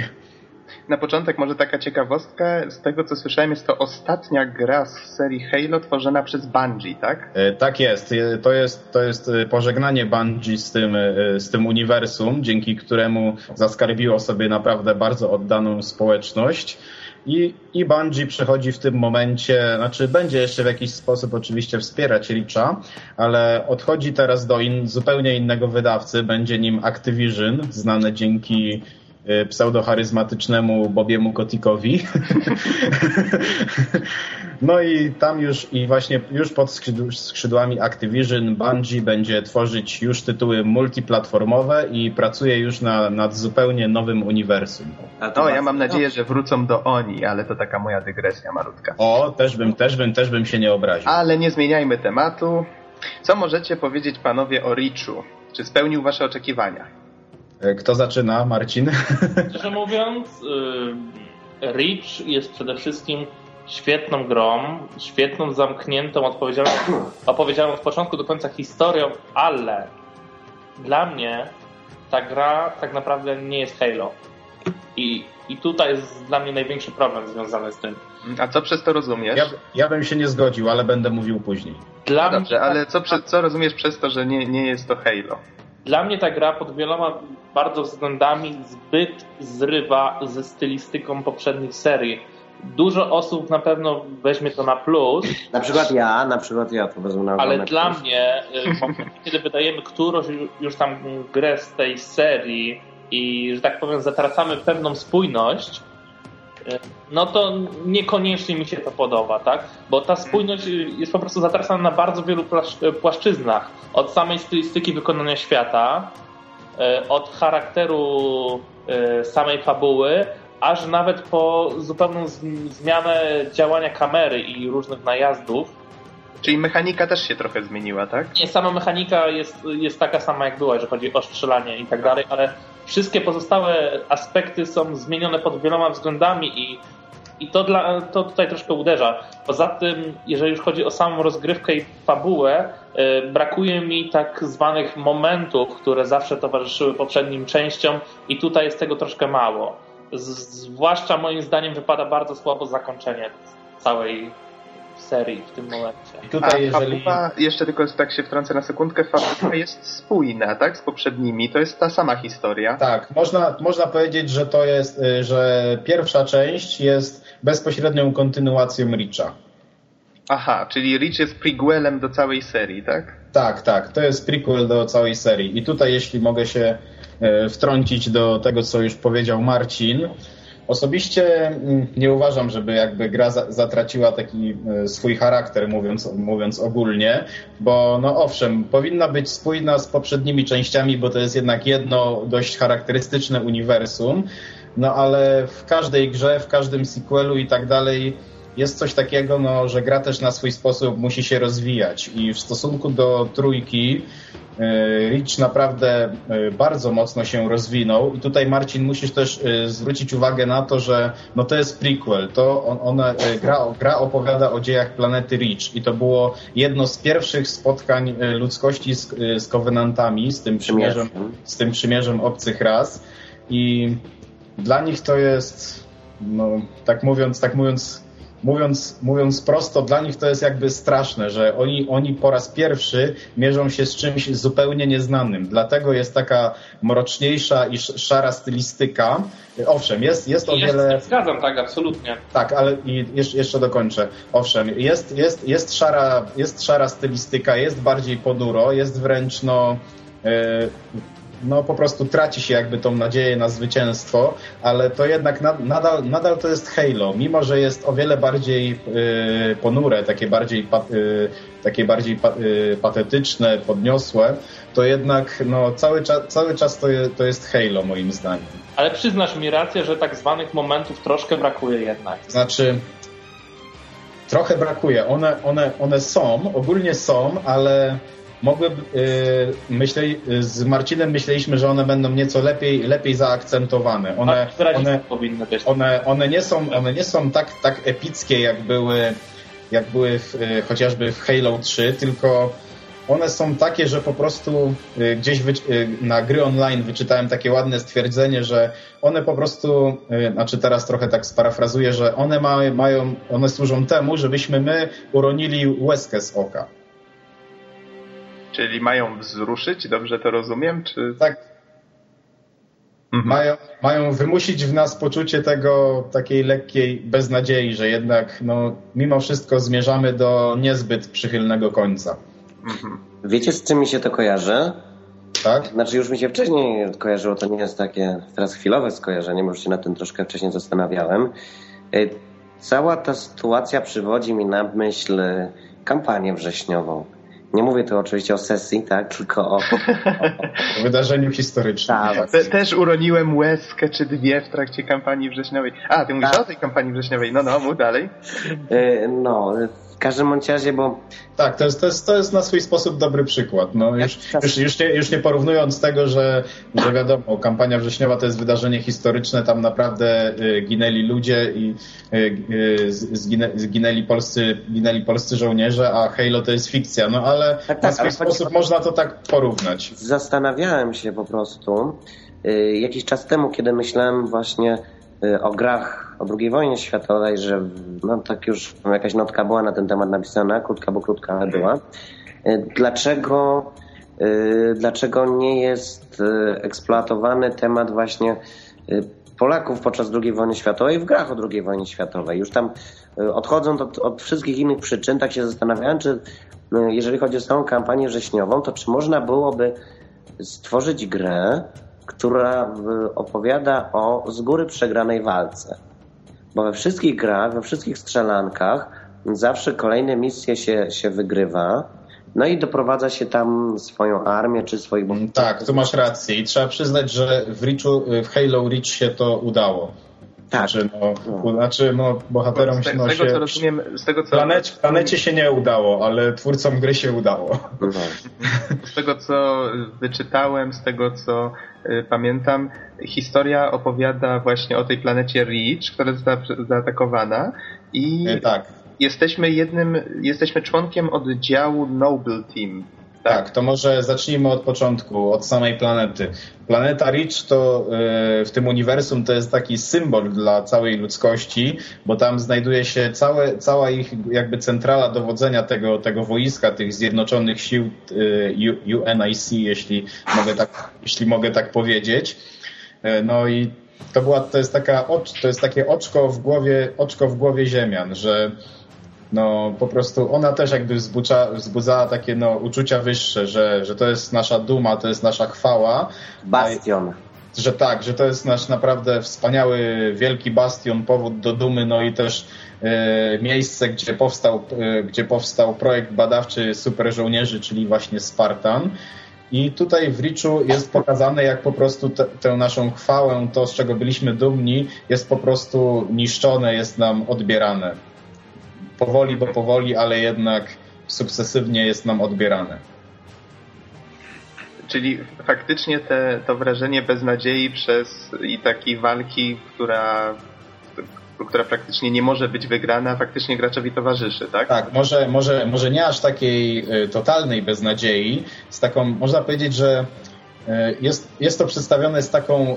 na początek może taka ciekawostka. Z tego co słyszałem, jest to ostatnia gra z serii Halo tworzona przez Bungie, tak? E, tak jest. E, to jest, to jest e, pożegnanie Bungie z tym, z tym uniwersum, dzięki któremu zaskarbiło sobie naprawdę bardzo oddaną społeczność. I, I Bungie przechodzi w tym momencie, znaczy będzie jeszcze w jakiś sposób oczywiście wspierać Richa, ale odchodzi teraz do in, zupełnie innego wydawcy, będzie nim Activision, znane dzięki pseudocharyzmatycznemu Bobiemu Kotikowi. no i tam już i właśnie już pod skrzydłami Activision Bungie będzie tworzyć już tytuły multiplatformowe i pracuje już na, nad zupełnie nowym uniwersum. No, ja mam nadzieję, że wrócą do oni, ale to taka moja dygresja malutka. O, też bym, też bym, też bym się nie obraził. Ale nie zmieniajmy tematu. Co możecie powiedzieć panowie o Richu? Czy spełnił wasze oczekiwania? E, kto zaczyna? Marcin? Szczerze mówiąc, y, Reach jest przede wszystkim świetną grą, świetną, zamkniętą, odpowiedzialną, opowiedzianą od początku do końca historią, ale dla mnie ta gra tak naprawdę nie jest Halo. I, i tutaj jest dla mnie największy problem związany z tym. A co przez to rozumiesz? Ja, ja bym się nie zgodził, ale będę mówił później. Dla dobrze, mnie... ale co, co rozumiesz przez to, że nie, nie jest to Halo? Dla mnie ta gra pod wieloma bardzo względami zbyt zrywa ze stylistyką poprzednich serii. Dużo osób na pewno weźmie to na plus. Na przykład ja, na przykład ja to wezmę na Ale dla plus. mnie, y, kiedy wydajemy którąś już tam grę z tej serii i, że tak powiem, zatracamy pewną spójność, no to niekoniecznie mi się to podoba, tak? Bo ta spójność jest po prostu zatracana na bardzo wielu płaszczyznach. Od samej stylistyki wykonania świata, E, od charakteru e, samej fabuły, aż nawet po zupełną zmianę działania kamery i różnych najazdów. Czyli mechanika też się trochę zmieniła, tak? Nie, sama mechanika jest, jest taka sama jak była, jeżeli chodzi o strzelanie i tak dalej, ale wszystkie pozostałe aspekty są zmienione pod wieloma względami i i to, dla, to tutaj troszkę uderza. Poza tym, jeżeli już chodzi o samą rozgrywkę i fabułę, yy, brakuje mi tak zwanych momentów, które zawsze towarzyszyły poprzednim częściom i tutaj jest tego troszkę mało. Z, zwłaszcza moim zdaniem wypada bardzo słabo zakończenie całej w serii w tym momencie. I tutaj, A jeżeli... fabuła, jeszcze tylko tak się wtrącę na sekundkę, fabuła jest spójna, tak, z poprzednimi, to jest ta sama historia. Tak, można, można powiedzieć, że to jest, y, że pierwsza część jest bezpośrednią kontynuacją Richa. Aha, czyli Rich jest prequelem do całej serii, tak? Tak, tak, to jest prequel do całej serii. I tutaj, jeśli mogę się e, wtrącić do tego, co już powiedział Marcin, Osobiście mm, nie uważam, żeby jakby gra zatraciła taki e, swój charakter, mówiąc, mówiąc ogólnie, bo no owszem, powinna być spójna z poprzednimi częściami, bo to jest jednak jedno dość charakterystyczne uniwersum, no ale w każdej grze, w każdym sequelu i tak dalej jest coś takiego, no, że gra też na swój sposób musi się rozwijać i w stosunku do trójki Rich naprawdę e, bardzo mocno się rozwinął i tutaj Marcin musisz też e, zwrócić uwagę na to, że no to jest prequel, to on, ona, gra, gra opowiada o dziejach planety Rich i to było jedno z pierwszych spotkań ludzkości z, z Covenantami, z tym przymierzem, z tym przymierzem obcych ras. I dla nich to jest, no, tak mówiąc, tak mówiąc, mówiąc, mówiąc prosto, dla nich to jest jakby straszne, że oni, oni po raz pierwszy mierzą się z czymś zupełnie nieznanym. Dlatego jest taka mroczniejsza i szara stylistyka. Owszem, jest, jest o jest, wiele. Zgadzam, tak, absolutnie. Tak, ale i jeszcze, jeszcze dokończę. Owszem, jest, jest, jest, szara, jest szara stylistyka, jest bardziej ponuro, jest wręcz no. Yy, no po prostu traci się jakby tą nadzieję na zwycięstwo, ale to jednak nadal, nadal to jest Halo, mimo że jest o wiele bardziej y, ponure, takie bardziej, y, takie bardziej y, patetyczne, podniosłe, to jednak no, cały, czas, cały czas to, je, to jest Halo moim zdaniem. Ale przyznasz mi rację, że tak zwanych momentów troszkę brakuje jednak. Znaczy, trochę brakuje. One, one, one są, ogólnie są, ale mogły, myśleli, z Marcinem myśleliśmy, że one będą nieco lepiej, lepiej zaakcentowane. One, one, one, one, nie są, one nie są tak, tak epickie, jak były, jak były w, yy, chociażby w Halo 3, tylko one są takie, że po prostu yy, gdzieś na gry online wyczytałem takie ładne stwierdzenie, że one po prostu, znaczy teraz trochę tak sparafrazuję, że one ma, mają, one służą temu, żebyśmy my uronili łezkę z oka. Czyli mają wzruszyć, dobrze to rozumiem? Czy... Tak. Mhm. Mają, mają wymusić w nas poczucie tego takiej lekkiej beznadziei, że jednak no, mimo wszystko zmierzamy do niezbyt przychylnego końca. Mhm. Wiecie, z czym mi się to kojarzy? Tak? Znaczy już mi się wcześniej kojarzyło, to nie jest takie teraz chwilowe skojarzenie, może się na tym troszkę wcześniej zastanawiałem. Y, cała ta sytuacja przywodzi mi na myśl kampanię wrześniową. Nie mówię tu oczywiście o sesji, tak, tylko o, o, o wydarzeniu historycznym. Tak, Te, też uroniłem łezkę czy dwie w trakcie kampanii wrześniowej. A, ty mówisz tak. o tej kampanii wrześniowej. No, no, mów dalej. E, no, w każdym bądź razie, bo... Tak, to jest, to, jest, to jest na swój sposób dobry przykład. No, już, już, już, nie, już nie porównując tego, że, że wiadomo, kampania wrześniowa to jest wydarzenie historyczne, tam naprawdę y, ginęli ludzie i y, y, zginę, zginęli, polscy, ginęli polscy żołnierze, a Halo to jest fikcja. No ale tak, tak, na swój sposób chodzi... można to tak porównać. Zastanawiałem się po prostu jakiś czas temu, kiedy myślałem właśnie Y, o grach o II wojnie światowej, że no tak już jakaś notka była na ten temat napisana, krótka, bo krótka, ale była. Y, dlaczego, y, dlaczego nie jest eksploatowany temat właśnie Polaków podczas II wojny światowej w grach o II wojnie światowej? Już tam odchodząc od, od wszystkich innych przyczyn, tak się zastanawiałem, czy jeżeli chodzi o całą kampanię wrześniową, to czy można byłoby stworzyć grę, która opowiada o z góry przegranej walce. Bo we wszystkich grach, we wszystkich strzelankach zawsze kolejne misje się, się wygrywa, no i doprowadza się tam swoją armię czy swoich... Tak, tu masz rację i trzeba przyznać, że w, Richu, w Halo Reach się to udało. Tak. Znaczy, no, no. znaczy, no bohaterom się... No, z tego, co rozumiem, z tego, co... Planecie, planecie się nie udało, ale twórcom gry się udało. No. Z tego, co wyczytałem, z tego, co pamiętam, historia opowiada właśnie o tej planecie Reach, która została zaatakowana i y, tak. jesteśmy jednym, jesteśmy członkiem oddziału Noble Team. Tak. to może zacznijmy od początku, od samej planety. Planeta Rich to e, w tym uniwersum to jest taki symbol dla całej ludzkości, bo tam znajduje się całe, cała ich jakby centrala dowodzenia tego, tego wojska, tych zjednoczonych sił e, UNIC, jeśli mogę tak, jeśli mogę tak powiedzieć. E, no i to była, to jest taka, to jest takie oczko w głowie, oczko w głowie Ziemian, że no po prostu ona też jakby wzbudza, wzbudzała takie no, uczucia wyższe, że, że to jest nasza duma, to jest nasza chwała. Bastion. Że tak, że to jest nasz naprawdę wspaniały, wielki bastion, powód do dumy, no i też e, miejsce, gdzie powstał, e, gdzie powstał projekt badawczy super żołnierzy, czyli właśnie Spartan. I tutaj w Richu jest pokazane, jak po prostu te, tę naszą chwałę, to z czego byliśmy dumni, jest po prostu niszczone, jest nam odbierane powoli, bo powoli, ale jednak sukcesywnie jest nam odbierane. Czyli faktycznie te, to wrażenie beznadziei przez i takiej walki, która, która praktycznie nie może być wygrana, faktycznie graczowi towarzyszy, tak? Tak, może, może, może nie aż takiej y, totalnej beznadziei, z taką, można powiedzieć, że jest, jest to przedstawione z taką, e,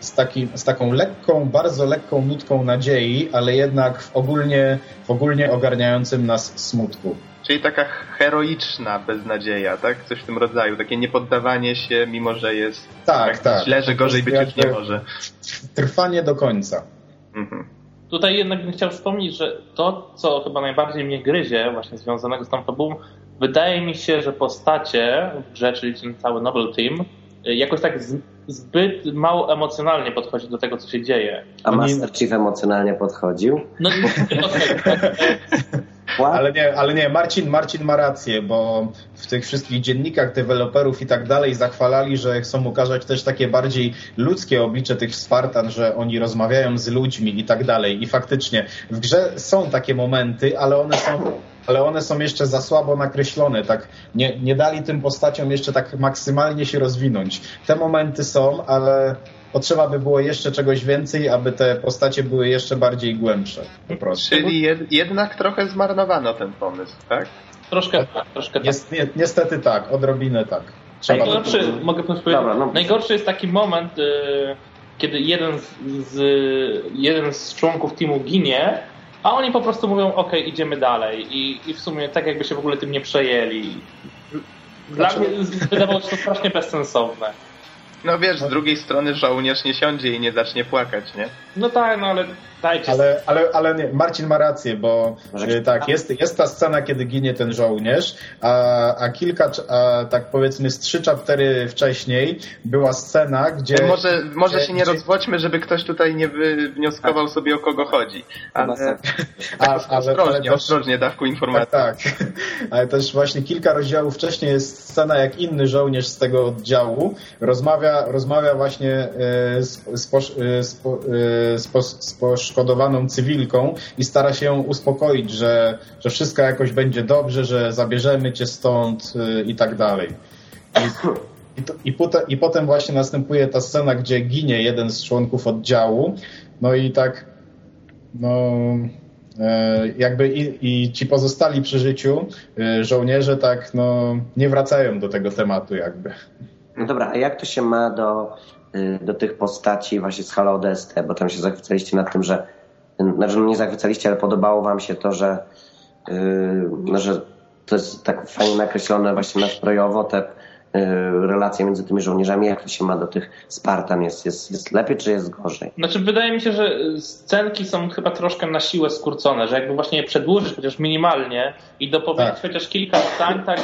z, taki, z taką lekką, bardzo lekką nutką nadziei, ale jednak w ogólnie, w ogólnie ogarniającym nas smutku. Czyli taka heroiczna beznadzieja, tak? Coś w tym rodzaju. Takie niepoddawanie się, mimo że jest tak, tak. źle, że gorzej być już nie może. Trwanie do końca. Mhm. Tutaj jednak bym chciał wspomnieć, że to, co chyba najbardziej mnie gryzie, właśnie związanego z tą fabułą, wydaje mi się, że postacie w grze, czyli ten cały Noble Team, jakoś tak zbyt mało emocjonalnie podchodzi do tego, co się dzieje. A Master Chief emocjonalnie podchodził? No nie podchodził. Ale nie, ale nie, Marcin, Marcin ma rację, bo w tych wszystkich dziennikach deweloperów i tak dalej zachwalali, że chcą ukazać też takie bardziej ludzkie oblicze tych Spartan, że oni rozmawiają z ludźmi i tak dalej. I faktycznie w grze są takie momenty, ale one są ale one są jeszcze za słabo nakreślone, tak nie, nie dali tym postaciom jeszcze tak maksymalnie się rozwinąć. Te momenty są, ale potrzeba by było jeszcze czegoś więcej, aby te postacie były jeszcze bardziej głębsze. Po prostu. Czyli jed, jednak trochę zmarnowano ten pomysł, tak? Troszkę tak, troszkę tak. Jest, ni niestety tak, odrobinę tak. Trzeba najgorszy, by... mogę powiedzieć, Dobra, no. najgorszy jest taki moment, y, kiedy jeden z, z, jeden z członków teamu ginie, a oni po prostu mówią, ok, idziemy dalej i, i w sumie tak jakby się w ogóle tym nie przejęli. Dla znaczy... mnie wydawało się to strasznie bezsensowne. No wiesz, z drugiej strony żołnierz nie siądzie i nie zacznie płakać, nie? No tak, no ale dajcie... Ale, ale, ale nie, Marcin ma rację, bo e, tak, jest, jest ta scena, kiedy ginie ten żołnierz, a, a kilka, a tak powiedzmy z trzy chaptery wcześniej była scena, gdzie... Może, może się nie gdzie... rozwodźmy, żeby ktoś tutaj nie wnioskował sobie o kogo chodzi. Ale, tak, ale, ostrożnie, ale też, ostrożnie, dawku informacji. Tak, tak, ale też właśnie kilka rozdziałów wcześniej jest scena, jak inny żołnierz z tego oddziału rozmawia, rozmawia właśnie e, z, z, z, z, z poszkodowaną cywilką i stara się ją uspokoić, że, że wszystko jakoś będzie dobrze, że zabierzemy cię stąd y, i tak dalej. I, i, to, i, potem, I potem właśnie następuje ta scena, gdzie ginie jeden z członków oddziału, no i tak no e, jakby i, i, ci pozostali przy życiu e, żołnierze tak no nie wracają do tego tematu jakby. No dobra, a jak to się ma do do tych postaci właśnie z Halo ODST, bo tam się zachwycaliście nad tym, że znaczy no nie zachwycaliście, ale podobało wam się to, że, yy, no, że to jest tak fajnie nakreślone właśnie nastrojowo te yy, relacje między tymi żołnierzami, jak to się ma do tych Spartan? Jest, jest, jest lepiej czy jest gorzej? Znaczy wydaje mi się, że scenki są chyba troszkę na siłę skrócone, że jakby właśnie je przedłużyć chociaż minimalnie i dopowiedzieć tak. chociaż kilka zdań, tak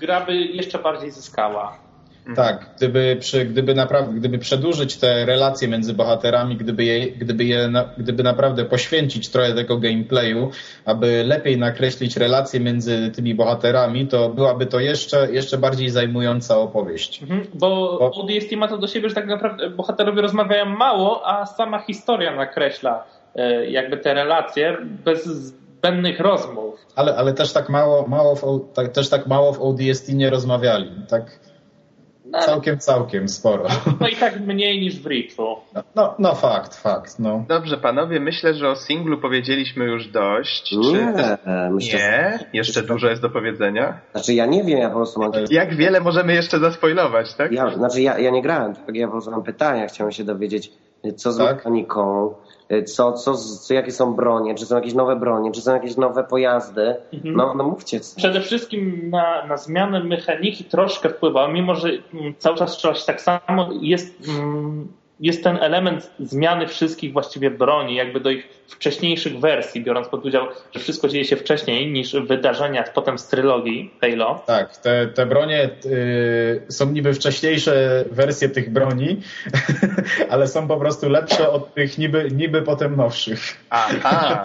gra by jeszcze bardziej zyskała. Mhm. Tak, gdyby, przy, gdyby naprawdę, gdyby przedłużyć te relacje między bohaterami, gdyby, je, gdyby, je, gdyby naprawdę poświęcić trochę tego gameplayu, aby lepiej nakreślić relacje między tymi bohaterami, to byłaby to jeszcze, jeszcze bardziej zajmująca opowieść. Mhm, bo, bo ODST ma to do siebie, że tak naprawdę bohaterowie rozmawiają mało, a sama historia nakreśla e, jakby te relacje bez zbędnych rozmów. Ale, ale też tak mało, mało w, tak, też tak mało w ODST nie rozmawiali. Tak No, całkiem, całkiem sporo. No i tak mniej niż w Reachu. No, no, no, fakt, fakt. No. Dobrze, panowie, myślę, że o singlu powiedzieliśmy już dość. Nie, Czy... myślę, nie? Jeszcze dużo jest do powiedzenia? Znaczy ja nie wiem, ja po prostu mam... Jak wiele możemy jeszcze zaspoilować, tak? Ja, znaczy ja, ja nie grałem, tak? Ja po prostu mam pytania, chciałem się dowiedzieć, co z Tak? mechaniką, co, co, co, jakie są bronie, czy są jakieś nowe bronie, czy są jakieś nowe pojazdy. Mhm. No, no mówcie. Przede wszystkim na, na zmianę mechaniki troszkę wpływa, mimo że mm, cały czas trzeba się tak samo, jest, mm, jest ten element zmiany wszystkich właściwie broni, jakby do ich wcześniejszych wersji, biorąc pod udział, że wszystko dzieje się wcześniej niż wydarzenia potem z trylogii Halo. Tak, te, te bronie y, są niby wcześniejsze wersje tych broni, ale są po prostu lepsze od tych niby, niby potem nowszych. Aha,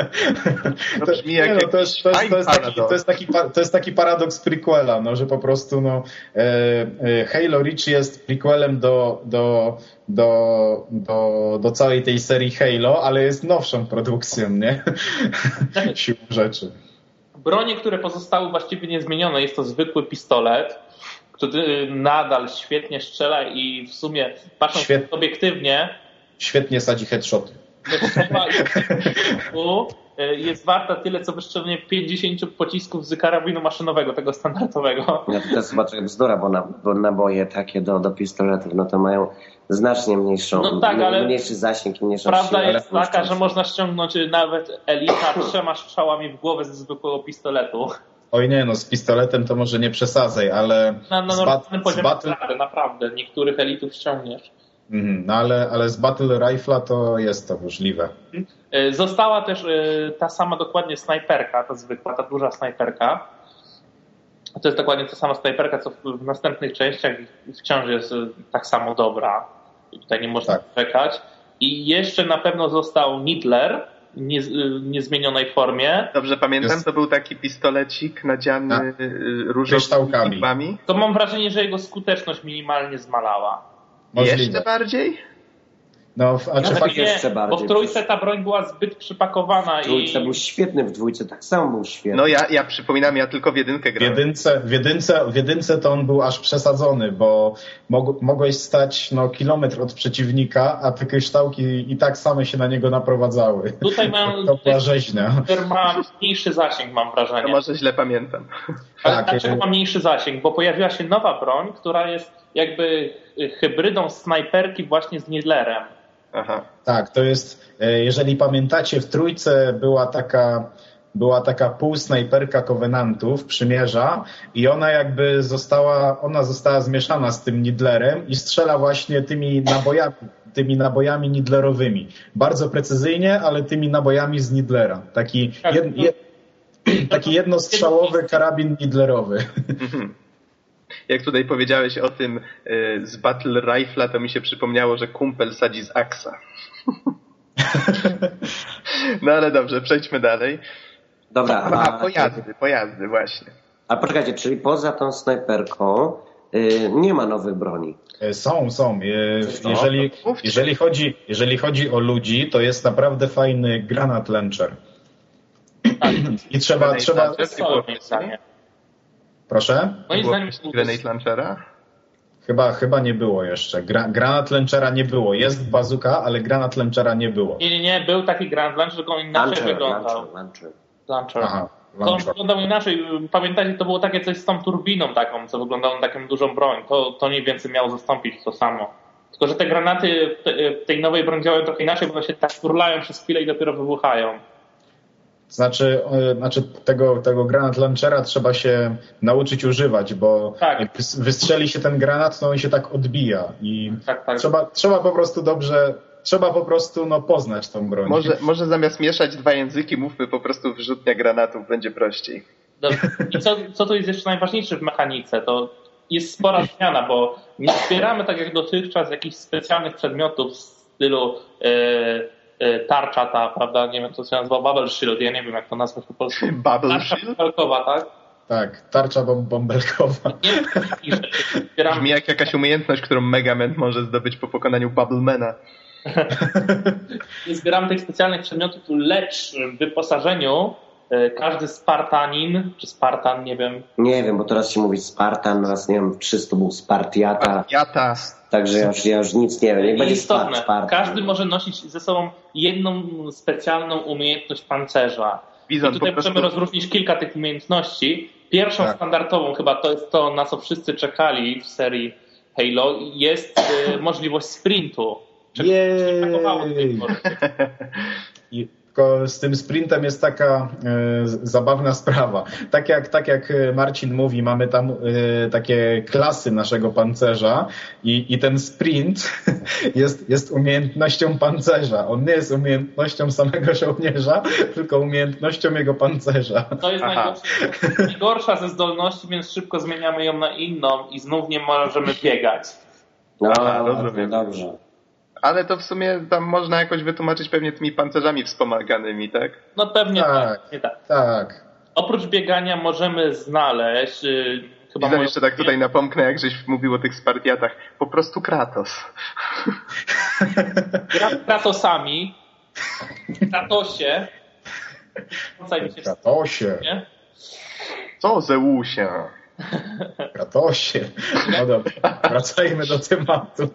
to brzmi jak Nie, no, to, jest, to, jest, to, jest jakiś taki, paradoks. to, jest taki, pa- to jest taki paradoks prequela, no, że po prostu no, e, e, Halo Reach jest prequelem do, do, do, do, do całej tej serii Halo, ale jest nowszą produkcją, nie? Siłą rzeczy. Bronie, które pozostały właściwie niezmienione, jest to zwykły pistolet, który nadal świetnie strzela i w sumie patrząc Świet- obiektywnie, Świetnie sadzi headshoty. Strzała jest warta tyle, co wystrzelenie 50 pocisków z karabinu maszynowego, tego standardowego. Ja to jest chyba bzdura, bo, na, bo naboje takie do, do pistoletów, no to mają znacznie mniejszą, No tak, ale- mniejszy zasięg i mniejszą Prawda siłę. jest taka, że można ściągnąć nawet elita trzema strzałami w głowę ze zwykłego pistoletu. Oj nie, no z pistoletem to może nie przesadzaj, ale Na, na bat, normalnym poziomie naprawdę, naprawdę. Niektórych elitów ściągniesz. Mhm, no ale, ale z Battle Rifle'a to jest to możliwe. E, Została też e, ta sama dokładnie snajperka, ta zwykła, ta duża snajperka. To jest dokładnie ta sama snajperka, co w, następnych częściach wciąż jest e, tak samo dobra. I tutaj nie można Tak. czekać. I jeszcze na pewno został Nidler w nie, niezmienionej formie. Dobrze pamiętam, Jest- to był taki pistolecik nadziany Tak. różowymi. To mam wrażenie, że jego skuteczność minimalnie zmalała. Możliwe. Jeszcze bardziej? No, w- a czy tak jeszcze bo bardziej, w trójce ta broń była zbyt przypakowana W trójce i był świetny, w dwójce tak samo był świetny. No ja, ja przypominam, ja tylko w jedynkę w grałem. jedynce, w, jedynce, w jedynce to on był aż przesadzony, bo mog, mogłeś stać no, kilometr od przeciwnika, a te kryształki i tak same się na niego naprowadzały. tutaj mają To była rzeźnia. Ma mniejszy zasięg, mam To wrażenie. może źle pamiętam. Ale Tak, dlaczego ma mniejszy zasięg? Bo pojawiła się nowa broń, która jest jakby y, hybrydą snajperki właśnie z Nidlerem. Aha. Tak, to jest, e, jeżeli pamiętacie, w trójce była taka, była taka półsnajperka Covenantów, przymierza i ona jakby została, ona została zmieszana z tym Nidlerem i strzela właśnie tymi nabojami, tymi nabojami Nidlerowymi. Bardzo precyzyjnie, ale tymi nabojami z Nidlera. Taki, Tak, jed, no- je, taki jednostrzałowy karabin Nidlerowy. Jak tutaj powiedziałeś o tym y, z Battle Rifle'a, to mi się przypomniało, że kumpel sadzi z Aksa. No ale dobrze, przejdźmy dalej. Dobra, A, a, pojazdy, pojazdy, właśnie. a poczekajcie, czyli poza tą snajperką y, nie ma nowych broni. E, Są, są. E? Jeżeli, No, jeżeli, chodzi, jeżeli chodzi o ludzi, to jest naprawdę fajny granat launcher. I trzeba, Grenade trzeba, launcher? To jest moim zdaniem. Proszę? Moim Było zdaniem Grenade Launchera? Chyba, chyba nie było jeszcze. Gra, granat launchera nie było. Jest bazuka, ale granat launchera nie było. Nie, nie, nie, był taki Grand Launcher, tylko on inaczej Launcher, wyglądał. launcher, launcher. Launcher. Aha, To on wyglądał inaczej. Pamiętacie, to było takie coś z tą turbiną taką, co wyglądało na taką dużą broń. To, to mniej więcej miało zastąpić to samo. Tylko, że te granaty w te- w tej nowej broni działają trochę inaczej, bo one się tak turlają przez chwilę i dopiero wybuchają. Znaczy, e, znaczy tego, tego granat launchera trzeba się nauczyć używać, bo Tak. jak wys- wystrzeli się ten granat, to on się tak odbija i Tak, tak. trzeba, trzeba po prostu dobrze, trzeba po prostu no, poznać tą broń. Może, może zamiast mieszać dwa języki, mówmy po prostu wyrzutnia granatów, będzie prościej. Dobrze. I co, co tu jest jeszcze najważniejsze w mechanice, to jest spora zmiana, bo nie zbieramy tak jak dotychczas jakichś specjalnych przedmiotów w stylu e, tarcza ta, prawda, nie wiem, co się nazywa Bubble Shield, ja nie wiem jak to nazwać po polsku. Bubble Tarcza Shield? bubelkowa, tak? Tak, tarcza bom- bąbelkowa. Nie wiem, takich rzeczy. Zbieramy Brzmi jak jakaś umiejętność, którą Megaman może zdobyć po pokonaniu Bubblemana. nie zbieramy tych specjalnych przedmiotów, lecz w wyposażeniu e, każdy Spartanin, czy Spartan, nie wiem. Nie wiem, bo teraz się mówi Spartan, raz nie wiem, 300 był Spartiata. Spartiata. Także ja już, ja już nic nie wiem. Niech będzie Istotne. Każdy może nosić ze sobą jedną specjalną umiejętność pancerza. Bizon, I tutaj prostu- możemy rozróżnić kilka tych umiejętności. Pierwszą Tak. standardową, chyba to jest to, na co wszyscy czekali w serii Halo, jest e, możliwość sprintu. Czego Jej. tej pory. Tylko z tym sprintem jest taka e, zabawna sprawa. Tak jak, tak jak Marcin mówi, mamy tam e, takie klasy naszego pancerza i, i ten sprint jest, jest umiejętnością pancerza. On nie jest umiejętnością samego żołnierza, tylko umiejętnością jego pancerza. To jest najgorsza ze zdolności, więc szybko zmieniamy ją na inną i znów nie możemy biegać. No, Aha, dobrze, dobrze. Ale to w sumie tam można jakoś wytłumaczyć pewnie tymi pancerzami wspomaganymi, tak? No pewnie Tak. tak. Nie tak. Tak. Oprócz biegania możemy znaleźć yy, chyba moją- jeszcze tak tutaj napomknę, jak żeś mówił o tych Spartiatach. Po prostu Kratos. Kratosami. Kratosie. Rzucaj mi się Kratosie? Co Zeusie? Kratosie. No dobra, wracajmy do tematu.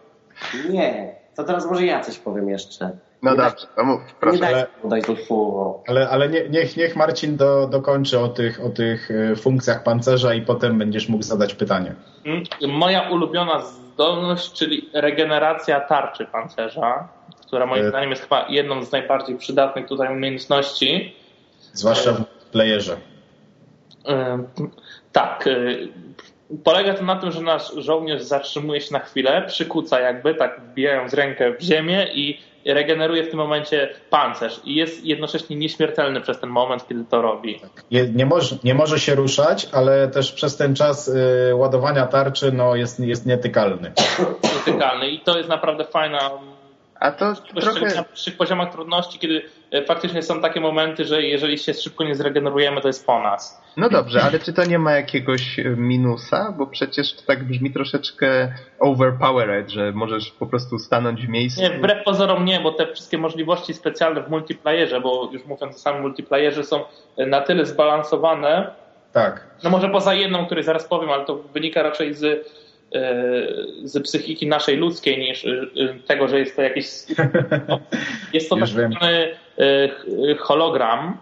Nie, to teraz może ja coś powiem jeszcze. No Nie dobrze, no mów, Nie proszę. daj Ale- mu dać do słowa. Ale, ale nie, niech, niech Marcin do, dokończy o tych, o tych e, funkcjach pancerza i potem będziesz mógł zadać pytanie. Mm, Moja ulubiona zdolność, czyli regeneracja tarczy pancerza, która moim E. zdaniem jest chyba jedną z najbardziej przydatnych tutaj umiejętności. Zwłaszcza w playerze. Ym, Tak. Polega to na tym, że nasz żołnierz zatrzymuje się na chwilę, przykuca jakby, tak wbijając rękę w ziemię i regeneruje w tym momencie pancerz. I jest jednocześnie nieśmiertelny przez ten moment, kiedy to robi. Je, nie, może, nie może się ruszać, ale też przez ten czas y, ładowania tarczy no, jest, jest nietykalny. Nietykalny. I to jest naprawdę fajna A to Szczególnie na trochę... wyższych poziomach trudności, kiedy e, faktycznie są takie momenty, że jeżeli się szybko nie zregenerujemy, to jest po nas. No dobrze, ale czy to nie ma jakiegoś e, minusa? Bo przecież to tak brzmi troszeczkę overpowered, że możesz po prostu stanąć w miejscu. Nie, wbrew pozorom nie, bo te wszystkie możliwości specjalne w multiplayerze, bo już mówiąc o samym multiplayerze, są e, na tyle zbalansowane, Tak. no może poza jedną, której zaraz powiem, ale to wynika raczej z, z psychiki naszej ludzkiej niż e, e, tego, że jest to jakiś... Jest to tak zwany e, hologram,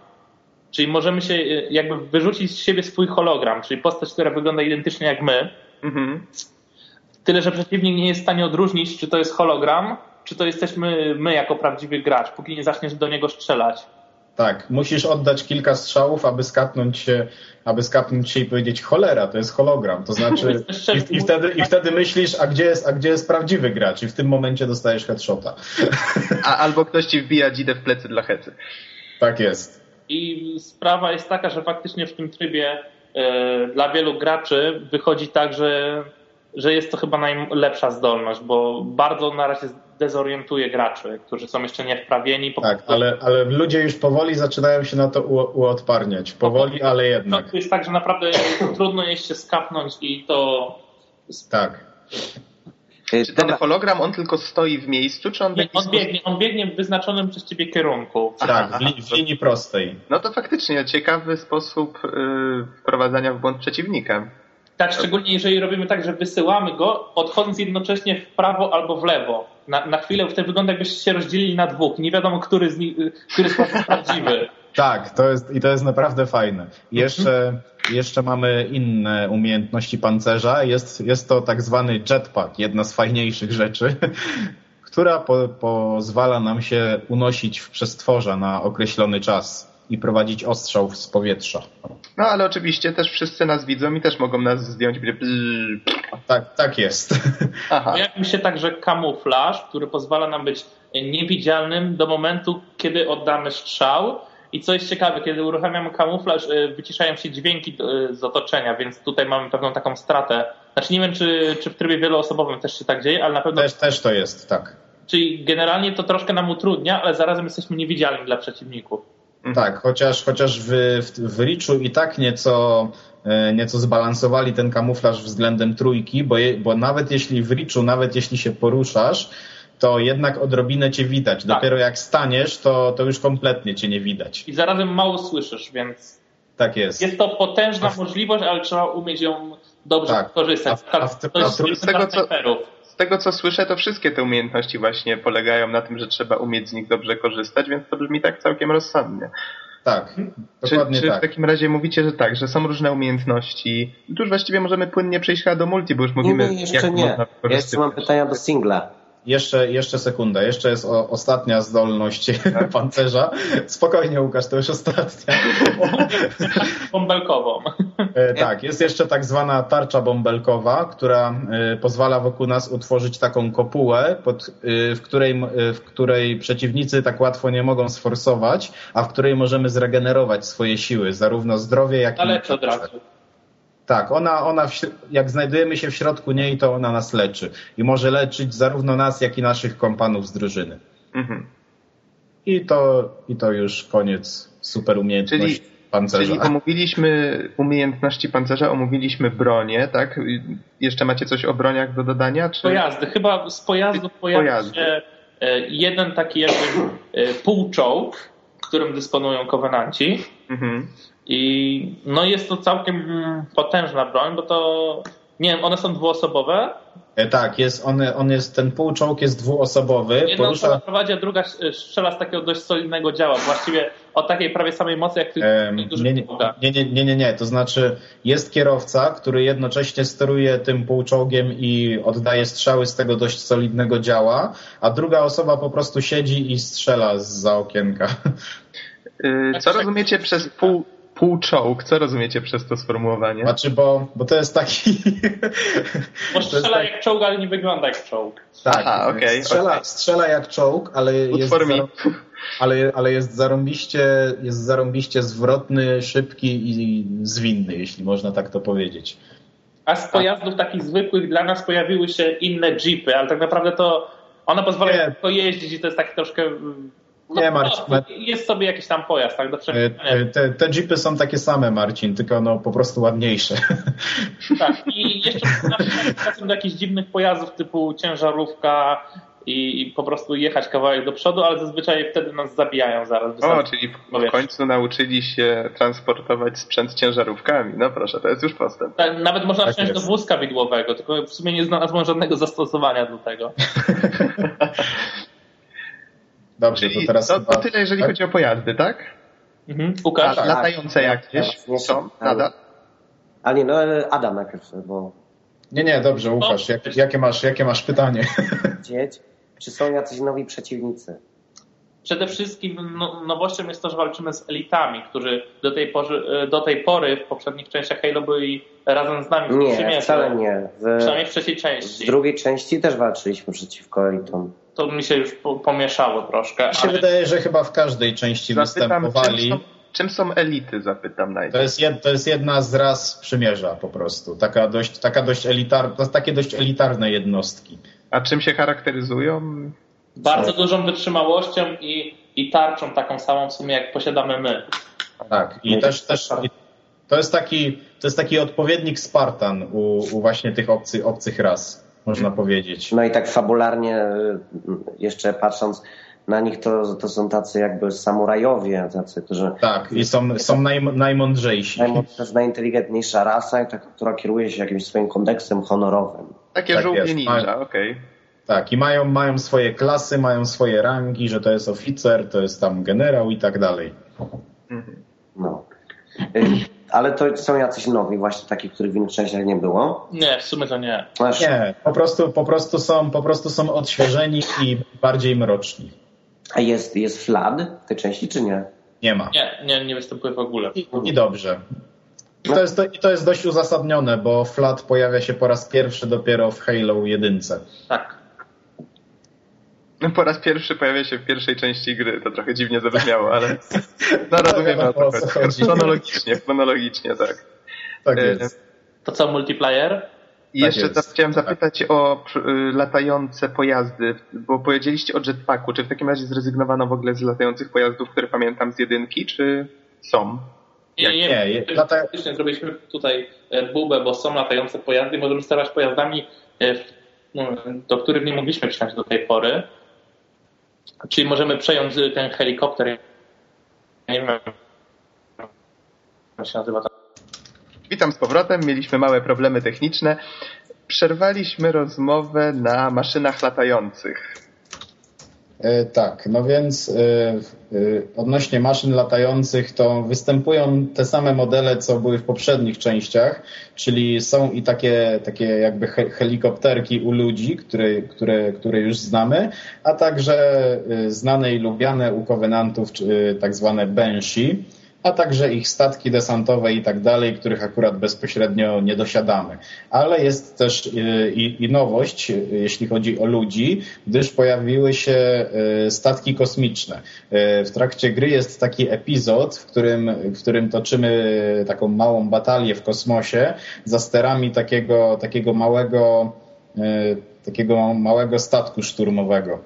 czyli możemy się e, jakby wyrzucić z siebie swój hologram, czyli postać, która wygląda identycznie jak my, Mhm. tyle, że przeciwnik nie jest w stanie odróżnić, czy to jest hologram, czy to jesteśmy my jako prawdziwy gracz, póki nie zaczniesz do niego strzelać. Tak, musisz oddać kilka strzałów, aby skapnąć się, aby skapnąć się i powiedzieć cholera, to jest hologram. To znaczy i, i, wtedy, i wtedy myślisz, a gdzie, jest, a gdzie jest prawdziwy gracz? I w tym momencie dostajesz headshota. A, albo ktoś ci wbija dzidę w plecy dla hecy. Tak jest. I sprawa jest taka, że faktycznie w tym trybie e, dla wielu graczy wychodzi tak, że, że jest to chyba najlepsza zdolność, bo bardzo na razie dezorientuje graczy, którzy są jeszcze niewprawieni. Po Tak, prostu- ale, ale ludzie już powoli zaczynają się na to u, uodparniać. Powoli, ale jednak. To jest tak, że naprawdę trudno jest się skapnąć i to Tak. Czy ten Dobra, hologram, on tylko stoi w miejscu, czy on w nie, jakiś on, biegnie, on biegnie w wyznaczonym przez ciebie kierunku. Tak, w, li, w linii prostej. No to faktycznie ciekawy sposób y, wprowadzania w błąd przeciwnika. Tak, szczególnie jeżeli robimy tak, że wysyłamy go, odchodząc jednocześnie w prawo albo w lewo. Na, na chwilę wtedy wygląda, jakbyście się rozdzielili na dwóch. Nie wiadomo, który z nich, który z was jest prawdziwy. Tak, to jest, i to jest naprawdę fajne. Jeszcze, jeszcze mamy inne umiejętności pancerza. Jest, jest to tak zwany jetpack, jedna z fajniejszych rzeczy, która po, pozwala nam się unosić w przestworza na określony czas i prowadzić ostrzał z powietrza. No ale oczywiście też wszyscy nas widzą i też mogą nas zdjąć. Będzie... bzz. Tak, tak jest. Aha. Pojawił się także kamuflaż, który pozwala nam być niewidzialnym do momentu, kiedy oddamy strzał. I co jest ciekawe, kiedy uruchamiamy kamuflaż, y, wyciszają się dźwięki y, z otoczenia, więc tutaj mamy pewną taką stratę. Znaczy nie wiem, czy, czy w trybie wieloosobowym też się tak dzieje, ale na pewno, Też, też to jest, tak. czyli generalnie to troszkę nam utrudnia, ale zarazem jesteśmy niewidzialni dla przeciwników. Tak, chociaż, chociaż w, w, w Richu i tak nieco, e, nieco zbalansowali ten kamuflaż względem trójki, bo, je, bo nawet jeśli w Richu, nawet jeśli się poruszasz, to jednak odrobinę cię widać. Tak. Dopiero jak staniesz, to, to już kompletnie cię nie widać. I zarazem mało słyszysz, więc. Tak jest. Jest to potężna możliwość, ale trzeba umieć ją dobrze tak. wykorzystać. A, a, w, to jest z, tego, co, tego, co słyszę, to wszystkie te umiejętności właśnie polegają na tym, że trzeba umieć z nich dobrze korzystać, więc to brzmi tak całkiem rozsądnie. Tak, dokładnie czy, czy tak. w takim razie mówicie, że tak, że są różne umiejętności? Tu już właściwie możemy płynnie przejść chyba do multi, bo już mówimy, nie, jeszcze jak nie. można Ja jeszcze mam pytania do singla. Jeszcze, jeszcze sekunda, jeszcze jest o, ostatnia zdolność tak? pancerza. Spokojnie, Łukasz, to już ostatnia. Bąbelkową. E, tak, jest jeszcze tak zwana tarcza bąbelkowa, która e, pozwala wokół nas utworzyć taką kopułę, pod, e, w, której, w której przeciwnicy tak łatwo nie mogą sforsować, a w której możemy zregenerować swoje siły, zarówno zdrowie, jak i... Ale od razu. Tak, ona, ona w, jak znajdujemy się w środku niej, to ona nas leczy. I może leczyć zarówno nas, jak i naszych kompanów z drużyny. Mhm. I, to, I to już koniec super umiejętności czyli, pancerza. Czyli omówiliśmy umiejętności pancerza, omówiliśmy bronię, tak? Jeszcze macie coś o broniach do dodania? Czy... Pojazdy. Chyba z pojazdów pojawia pojazdy. się e, jeden taki jakby e, półczołg, którym dysponują kowenanci. Mhm. I no jest to całkiem potężna broń, bo to nie wiem, one są dwuosobowe? E, tak, jest, on, on jest, ten półczołg jest dwuosobowy. Jedna porusza... osoba prowadzi, a druga strzela z takiego dość solidnego działa. Właściwie o takiej prawie samej mocy, jak ty ehm, nie, nie, nie, nie, nie, nie, to znaczy jest kierowca, który jednocześnie steruje tym półczołgiem i oddaje strzały z tego dość solidnego działa, a druga osoba po prostu siedzi i strzela z za okienka. Yy, co rozumiecie przez pół półczołg. Co rozumiecie przez to sformułowanie? Znaczy, bo, bo to jest taki... Bo strzela tak... jak czołg, ale nie wygląda jak czołg. Tak, Aha, okay, strzela, okay. strzela jak czołg, ale jest, ale, ale jest, zarąbiście, jest zarąbiście zwrotny, szybki i zwinny, jeśli można tak to powiedzieć. A z pojazdów takich zwykłych dla nas pojawiły się inne jeepy, ale tak naprawdę to one pozwalają tylko jeździć i to jest tak troszkę no, nie, Marcin. No, jest sobie jakiś tam pojazd, tak? Do e, te, te jeepy są takie same, Marcin, tylko no po prostu ładniejsze. Tak, i jeszcze czasem do jakichś dziwnych pojazdów typu ciężarówka i, i, po prostu jechać kawałek do przodu, ale zazwyczaj wtedy nas zabijają zaraz. O, czyli w, końcu nauczyli się transportować sprzęt ciężarówkami. No proszę, to jest już postęp. Tak, nawet można tak wsiąść do wózka widłowego, tylko w sumie nie znalazłem żadnego zastosowania do tego. Dobrze, Czyli to teraz. To, to tyle, jeżeli tak? chodzi o pojazdy, tak? Mhm. Łukasz? A, latające jakieś są nadal? Ale nie, no Adam najpierw, bo... Nie, nie, dobrze, Łukasz, jak, jakie, masz, jakie masz pytanie? Dzieć, czy są jacyś nowi przeciwnicy? Przede wszystkim no, nowością jest to, że walczymy z elitami, którzy do tej, pory, do tej pory w poprzednich częściach Halo byli razem z nami. Nie, wcale nie. W, Przynajmniej w trzeciej części. W drugiej części też walczyliśmy przeciwko elitom to mi się już pomieszało troszkę. Mi się ale... wydaje, że chyba w każdej części Zapytam, występowali. Czym są, czym są, elity, zapytam najpierw. To jest, jed, to jest jedna z ras przymierza po prostu. Taka dość, taka dość elitar, takie dość elitarne jednostki. A czym się charakteryzują? Bardzo dużą wytrzymałością i, i tarczą taką samą w sumie, jak posiadamy my. Tak, i też, też to jest taki, to jest taki odpowiednik Spartan u, u właśnie tych obcy, obcych ras można powiedzieć. No i tak fabularnie, y, jeszcze patrząc na nich, to, to są tacy jakby samurajowie, tacy, którzy... Tak, i są, są naj, najmądrzejsi. To jest najinteligentniejsza rasa, taka, która kieruje się jakimś swoim kodeksem honorowym. Takie tak żółwie ninja, okej. Okay. Tak, i mają, mają swoje klasy, mają swoje rangi, że to jest oficer, to jest tam generał i tak dalej. No. Ale to są jacyś nowi, właśnie takich, których w innych częściach nie było? Nie, w sumie to nie. Nie, po prostu, po prostu, są, po prostu są odświeżeni i bardziej mroczni. A jest, jest Flood w tej części, czy nie? Nie ma. Nie, nie, nie występuje w ogóle. I, i dobrze. I to, jest, I to jest dość uzasadnione, bo Flood pojawia się po raz pierwszy dopiero w Halo 1. Tak. No, po raz pierwszy pojawia się w pierwszej części gry. To trochę dziwnie zabrzmiało, ale no rozumiem o co chodzi. Chronologicznie, chronologicznie, tak. Tak e, jest. To co, multiplayer? I tak jeszcze chciałem zapytać o y, latające pojazdy, bo powiedzieliście o jetpacku. Czy w takim razie zrezygnowano w ogóle z latających pojazdów, które pamiętam z jedynki, czy są? Nie, nie, nie. nie. Lata... Zrobiliśmy tutaj e, bubę, bo są latające pojazdy. Możemy sterować pojazdami e, no, do których nie mogliśmy przyjść do tej pory. Czyli możemy przejąć ten helikopter. Nie wiem, jak się nazywa. Witam z powrotem. Mieliśmy małe problemy techniczne. Przerwaliśmy rozmowę na maszynach latających. E, tak, no więc e, e, odnośnie maszyn latających to występują te same modele, co były w poprzednich częściach, czyli są i takie, takie jakby helikopterki u ludzi, które, które, które już znamy, a także znane i lubiane u kowenantów tak zwane Banshee a także ich statki desantowe i tak dalej, których akurat bezpośrednio nie dosiadamy. Ale jest też y, i, i, nowość, y, jeśli chodzi o ludzi, gdyż pojawiły się y, statki kosmiczne. W trakcie gry jest taki epizod, w którym, w którym toczymy taką małą batalię w kosmosie za sterami takiego, takiego małego takiego małego statku szturmowego.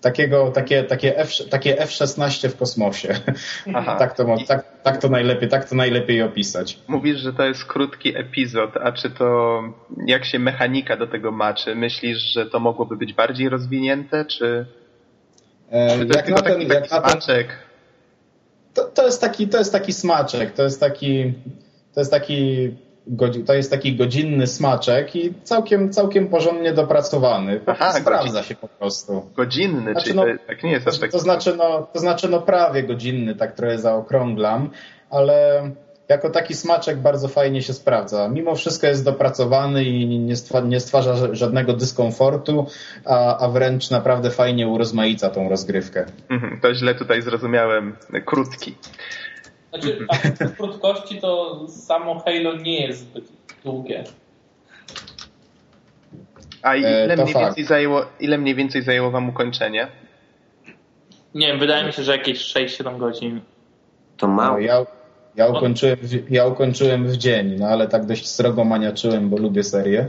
Takiego, takie, takie, F, takie F-16 w kosmosie. Aha. tak, to, tak, tak, to najlepiej, tak to najlepiej opisać. Mówisz, że to jest krótki epizod, a czy to jak się mechanika do tego maczy? Myślisz, że to mogłoby być bardziej rozwinięte, czy, e, czy to jak jest na taki, ten, taki jak smaczek? To, to, jest taki, to jest taki smaczek, to jest taki, to jest taki to jest taki godzinny smaczek i całkiem, całkiem porządnie dopracowany. Aha, sprawdza godzin... się po prostu. Godzinny, znaczy, czyli no, tak nie jest aż tak... To znaczy, no, to znaczy no prawie godzinny, tak trochę zaokrąglam, ale jako taki smaczek bardzo fajnie się sprawdza. Mimo wszystko jest dopracowany i nie stwarza, nie stwarza żadnego dyskomfortu, a, a wręcz naprawdę fajnie urozmaica tą rozgrywkę. Mhm, to źle tutaj zrozumiałem. Krótki. Znaczy, a w krótkości to samo Halo nie jest zbyt długie. A ile, e, mniej więcej zajęło, ile mniej więcej zajęło wam ukończenie? Nie wiem, wydaje mi się, że jakieś 6-7 godzin. To mało. No, ja, ja, ukończyłem w, ja ukończyłem w dzień, no ale tak dość srogo maniaczyłem, bo lubię serię.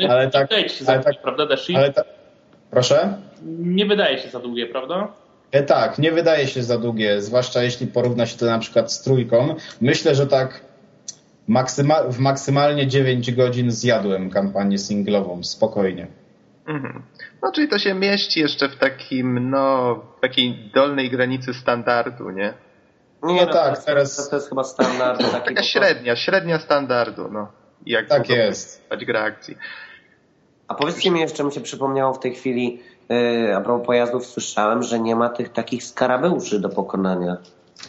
Nie, ale tak, ale tak, prawda? Ale ta, proszę? Nie wydaje się za długie, prawda? E, tak, nie wydaje się za długie, zwłaszcza jeśli porówna się to na przykład z trójką. Myślę, że tak maksyma w maksymalnie 9 godzin zjadłem kampanię singlową, spokojnie. Mhm. No, czyli to się mieści jeszcze w takim, no, takiej dolnej granicy standardu, nie? Nie, no, no tak, to teraz... To jest chyba standard. Taka średnia, średnia standardu, no. Jak tak jest. gra akcji. A powiedzcie mi jeszcze, mi się przypomniało w tej chwili, a propos pojazdów słyszałem, że nie ma tych takich skarabeuszy do pokonania.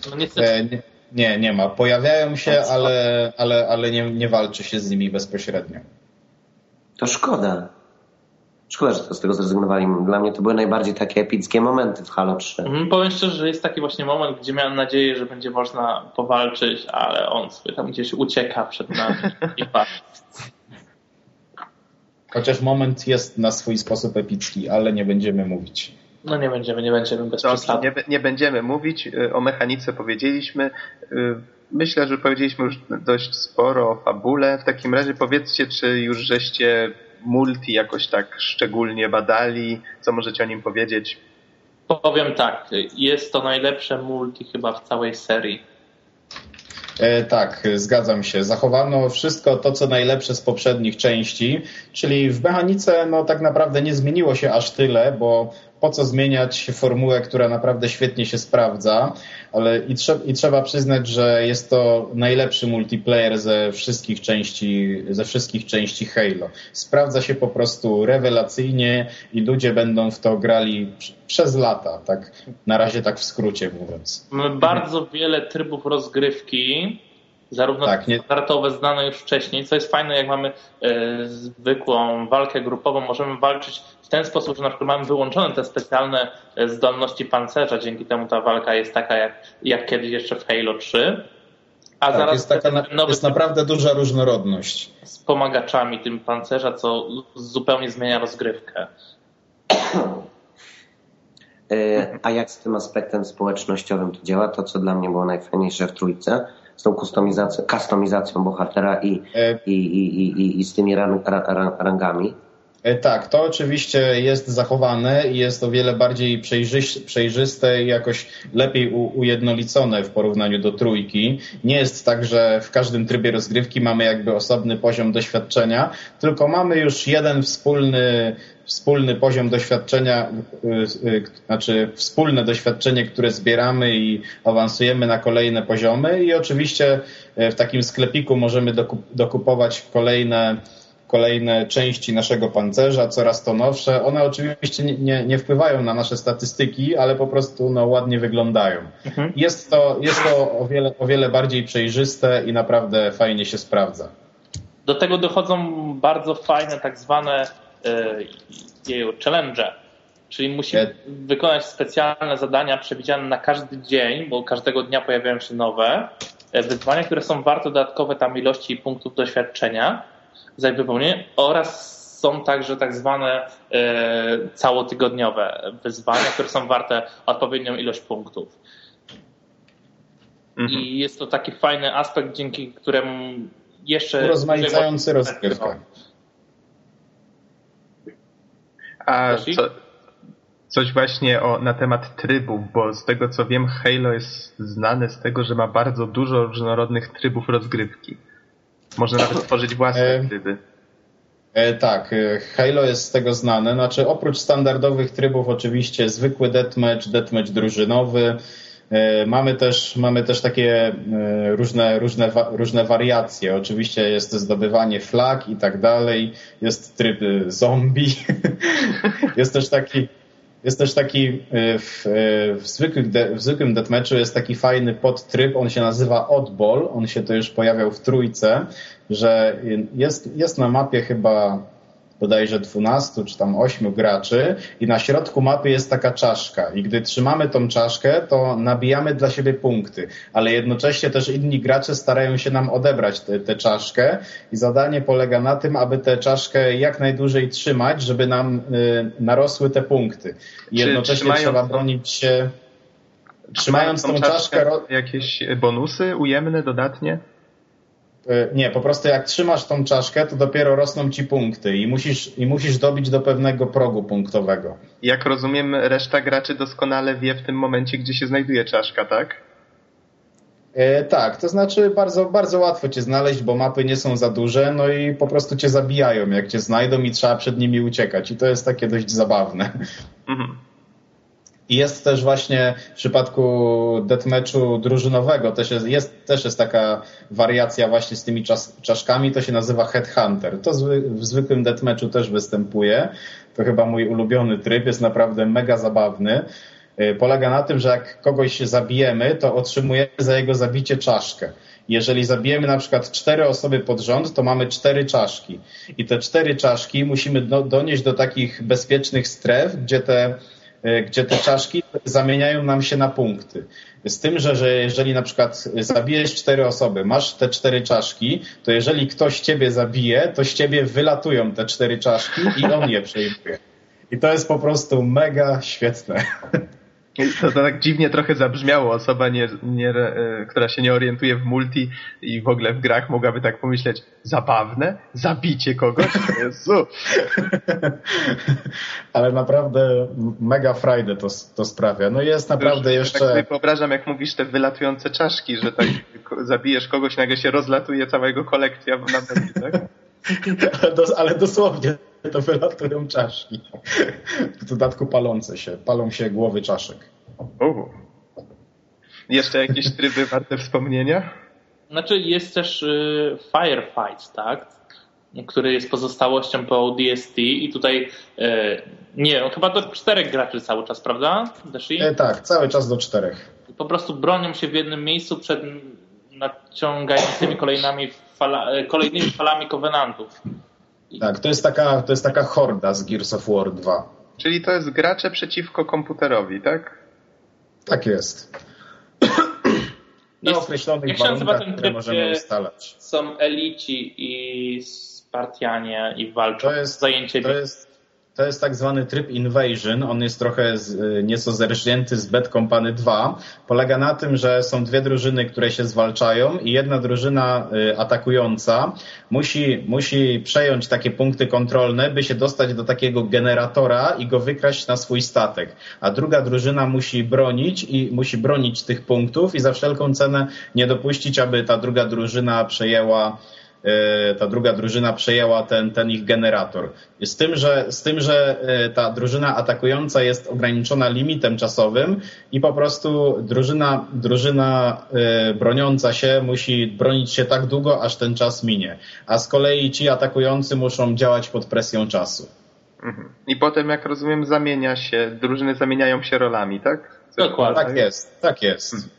No e, nie, nie, nie ma. Pojawiają się, ale, ale, ale nie, nie walczy się z nimi bezpośrednio. To szkoda. Szkoda, że to z tego zrezygnowali. Dla mnie to były najbardziej takie epickie momenty w Halo 3. Mhm, powiem szczerze, że jest taki właśnie moment, gdzie miałem nadzieję, że będzie można powalczyć, ale on sobie tam gdzieś ucieka przed nami. Chociaż moment jest na swój sposób epicki, ale nie będziemy mówić. No nie będziemy, nie będziemy bez Dobrze, nie, nie będziemy mówić. Y, o mechanice powiedzieliśmy. Y, myślę, że powiedzieliśmy już dość sporo o fabule. W takim razie powiedzcie, czy już żeście multi jakoś tak szczególnie badali? Co możecie o nim powiedzieć? Powiem tak, jest to najlepsze multi chyba w całej serii. E, tak, zgadzam się. Zachowano wszystko to, co najlepsze z poprzednich części, czyli w mechanice no, tak naprawdę nie zmieniło się aż tyle, bo po co zmieniać formułę, która naprawdę świetnie się sprawdza, ale i, trze i trzeba przyznać, że jest to najlepszy multiplayer ze wszystkich części, ze wszystkich części Halo. Sprawdza się po prostu rewelacyjnie i ludzie będą w to grali przez lata, tak na razie tak w skrócie mówiąc. Mamy bardzo wiele trybów rozgrywki, zarówno tak, nie... startowe znane już wcześniej, co jest fajne, jak mamy e, zwykłą walkę grupową, możemy walczyć w ten sposób, że na przykład mamy wyłączone te specjalne e, zdolności pancerza, dzięki temu ta walka jest taka jak, jak kiedyś jeszcze w Halo 3. A tak, zaraz jest, taka nowy jest naprawdę duża różnorodność. Z pomagaczami tym pancerza, co zupełnie zmienia rozgrywkę. E, a jak z tym aspektem społecznościowym to działa? To, co dla mnie było najfajniejsze w trójce, z tą kustomizacją, kustomizacją bohatera i, e... i, i, i, i z tymi rang, rangami? E, tak, to oczywiście jest zachowane i jest o wiele bardziej przejrzyste i jakoś lepiej ujednolicone w porównaniu do trójki. Nie jest tak, że w każdym trybie rozgrywki mamy jakby osobny poziom doświadczenia, tylko mamy już jeden wspólny wspólny poziom doświadczenia, y, y, znaczy wspólne doświadczenie, które zbieramy i awansujemy na kolejne poziomy i oczywiście e, w takim sklepiku możemy dokupować kolejne kolejne części naszego pancerza, coraz to nowsze. One oczywiście nie, nie wpływają na nasze statystyki, ale po prostu no, ładnie wyglądają. Mhm. Jest to, jest to o, wiele, o wiele bardziej przejrzyste i naprawdę fajnie się sprawdza. Do tego dochodzą bardzo fajne tak zwane yy, challenge, czyli musimy wykonać specjalne zadania przewidziane na każdy dzień, bo każdego dnia pojawiają się nowe e, wyzwania, które są warte dodatkowe tam ilości punktów doświadczenia za wypełnienie oraz są także tak zwane e, całotygodniowe wyzwania, które są warte odpowiednią ilość punktów. Mhm. I jest to taki fajny aspekt, dzięki któremu jeszcze... Urozmaicający rozgrywkę. A co, coś właśnie o, na temat trybów, bo z tego co wiem, Halo jest znane z tego, że ma bardzo dużo różnorodnych trybów rozgrywki. Można nawet tworzyć własne e, tryby. E, tak, e, Halo jest z tego znane. Znaczy, oprócz standardowych trybów, oczywiście zwykły deathmatch, deathmatch drużynowy. Mamy też, mamy też takie różne, różne, różne wariacje. Oczywiście jest zdobywanie flag i tak dalej. Jest tryb zombie. jest też taki, jest też taki e, w, w, zwykłym, w zwykłym deathmatchu jest taki fajny podtryb, on się nazywa Oddball, on się to już pojawiał w trójce, że jest, jest na mapie chyba bodajże 12 czy tam 8 graczy i na środku mapy jest taka czaszka i gdy trzymamy tą czaszkę, to nabijamy dla siebie punkty, ale jednocześnie też inni gracze starają się nam odebrać tę czaszkę i zadanie polega na tym, aby tę czaszkę jak najdłużej trzymać, żeby nam y, narosły te punkty. I jednocześnie trzeba bronić się trzymając tą, tą czaszkę, czaszkę jakieś bonusy ujemne, dodatnie? E, nie, po prostu jak trzymasz tą czaszkę, to dopiero rosną ci punkty i musisz, i musisz dobić do pewnego progu punktowego. Jak rozumiem, reszta graczy doskonale wie w tym momencie, gdzie się znajduje czaszka, tak? E, tak, to znaczy bardzo, bardzo łatwo cię znaleźć, bo mapy nie są za duże, no i po prostu cię zabijają, jak cię znajdą i trzeba przed nimi uciekać. I to jest takie dość zabawne. Mhm. I jest też właśnie w przypadku deathmatchu drużynowego też jest, jest, też jest taka wariacja właśnie z tymi czas, czaszkami, to się nazywa Headhunter. To zwy, w zwykłym deathmatchu też występuje. To chyba mój ulubiony tryb, jest naprawdę mega zabawny. Y, polega na tym, że jak kogoś zabijemy, to otrzymujemy za jego zabicie czaszkę. Jeżeli zabijemy na przykład cztery osoby pod rząd, to mamy cztery czaszki. I te cztery czaszki musimy do, donieść do takich bezpiecznych stref, gdzie te gdzie te czaszki zamieniają nam się na punkty. Z tym, że, że jeżeli na przykład zabijesz cztery osoby, masz te cztery czaszki, to jeżeli ktoś ciebie zabije, to z ciebie wylatują te cztery czaszki i on je przejmuje. I to jest po prostu mega świetne. To, to tak dziwnie trochę zabrzmiało. Osoba, nie, nie, e, która się nie orientuje w multi i w ogóle w grach mogłaby tak pomyśleć, zabawne? Zabicie kogoś? Jezu! Ale naprawdę mega frajdę to, to sprawia. No jest naprawdę Już, jeszcze... Tak sobie wyobrażam, jak mówisz te wylatujące czaszki, że tak zabijesz kogoś, nagle się rozlatuje cała jego kolekcja na tak? ale dosłownie to wylatują czaszki. W dodatku palące się. Palą się głowy czaszek. Uh. Jeszcze jakieś tryby warte wspomnienia? Znaczy jest też y, Firefight, tak? Który jest pozostałością po DST i tutaj y, nie wiem, chyba do czterech graczy cały czas, prawda? E, tak, cały czas do czterech. Po prostu bronią się w jednym miejscu przed nadciągającymi kolejnymi, fala, e, kolejnymi falami kowenantów. Tak, to jest taka, to jest taka horda z Gears of War 2. Czyli to jest gracze przeciwko komputerowi, tak? Tak jest. Na jest, określonych jak warunkach, ten które możemy ustalać. Są elici i Spartianie i walczą to jest, zajęcie. To jest, to jest tak zwany tryb Invasion. On jest trochę z, y, nieco zerżnięty z Bad Company 2. Polega na tym, że są dwie drużyny, które się zwalczają i jedna drużyna y, atakująca musi, musi przejąć takie punkty kontrolne, by się dostać do takiego generatora i go wykraść na swój statek. A druga drużyna musi bronić i musi bronić tych punktów i za wszelką cenę nie dopuścić, aby ta druga drużyna przejęła ta druga drużyna przejęła ten, ten ich generator. Z tym, że, z tym, że e, ta drużyna atakująca jest ograniczona limitem czasowym i po prostu drużyna, drużyna e, broniąca się musi bronić się tak długo, aż ten czas minie. A z kolei ci atakujący muszą działać pod presją czasu. Mhm. I potem, jak rozumiem, zamienia się, drużyny zamieniają się rolami, tak? Dokładnie. Tak jest, tak jest. Mhm.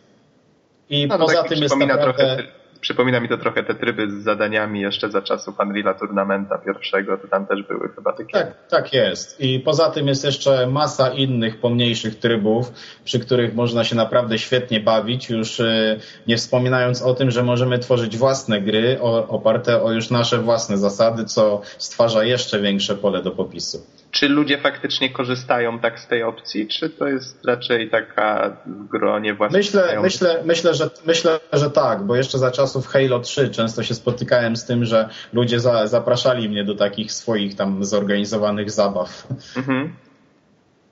I no, poza tak tym jest naprawdę... Trochę Przypomina mi to trochę te tryby z zadaniami jeszcze za czasów Unreal'a Tournamenta pierwszego, to tam też były chyba takie. Tak, tak jest. I poza tym jest jeszcze masa innych pomniejszych trybów, przy których można się naprawdę świetnie bawić, już y, nie wspominając o tym, że możemy tworzyć własne gry oparte o już nasze własne zasady, co stwarza jeszcze większe pole do popisu. Czy ludzie faktycznie korzystają tak z tej opcji, czy to jest raczej taka w gronie własne? Myślę, myślę, myślę, że, myślę, że tak, bo jeszcze za czasów Halo 3 często się spotykałem z tym, że ludzie za, zapraszali mnie do takich swoich tam zorganizowanych zabaw. Mhm.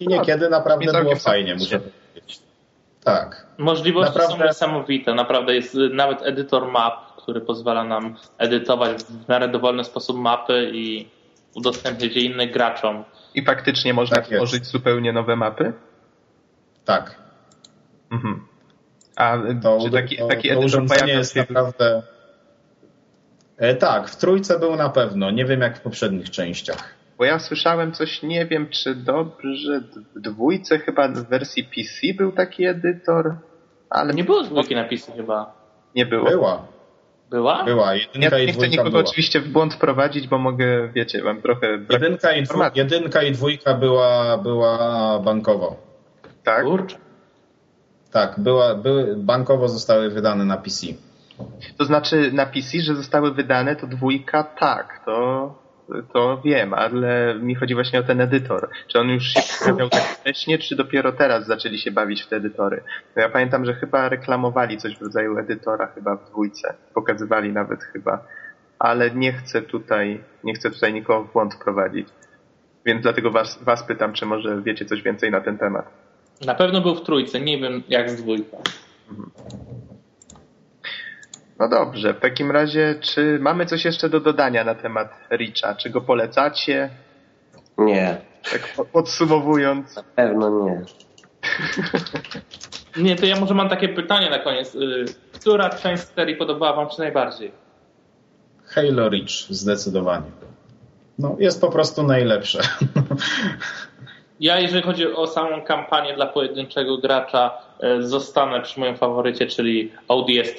I niekiedy naprawdę było fajnie, muszę powiedzieć. Tak. Możliwości naprawdę... są niesamowite. Naprawdę jest nawet edytor map, który pozwala nam edytować w miarę dowolny sposób mapy i udostępniać je innym graczom. I faktycznie można tak tworzyć jest. zupełnie nowe mapy? Tak. Mhm. A to, czy taki, to, taki to urządzenie jest naprawdę... E, tak, w trójce był na pewno. Nie wiem jak w poprzednich częściach. Bo ja słyszałem coś, nie wiem czy dobrze, w dwójce chyba w wersji PC był taki edytor, ale... Nie było dwójki na PC chyba. Nie było. Była. Była? Była. Jedynka ja nie chcę nikogo była. oczywiście w błąd wprowadzić, bo mogę, wiecie, mam trochę... Jedynka i, dwu, jedynka i dwójka była, była bankowo. Tak? Kurczę. Tak, była, były, bankowo zostały wydane na PC. To znaczy na PC, że zostały wydane, to dwójka tak, to to wiem, ale mi chodzi właśnie o ten edytor. Czy on już się pojawiał tak wcześnie, czy dopiero teraz zaczęli się bawić w te edytory? No ja pamiętam, że chyba reklamowali coś w rodzaju edytora chyba w dwójce. Pokazywali nawet chyba. Ale nie chcę tutaj, nie chcę tutaj nikogo w błąd wprowadzić. Więc dlatego was, was pytam, czy może wiecie coś więcej na ten temat. Na pewno był w trójce, nie wiem jak z dwójką. Mhm. No dobrze, w takim razie, czy mamy coś jeszcze do dodania na temat Richa? Czy go polecacie? Nie. Tak podsumowując. Na pewno nie. nie, to ja może mam takie pytanie na koniec. Y, która część serii podobała wam się najbardziej? Halo Reach, zdecydowanie. No, jest po prostu najlepsze. Ja, jeżeli chodzi o samą kampanię dla pojedynczego gracza, y, zostanę przy moim faworycie, czyli ODST.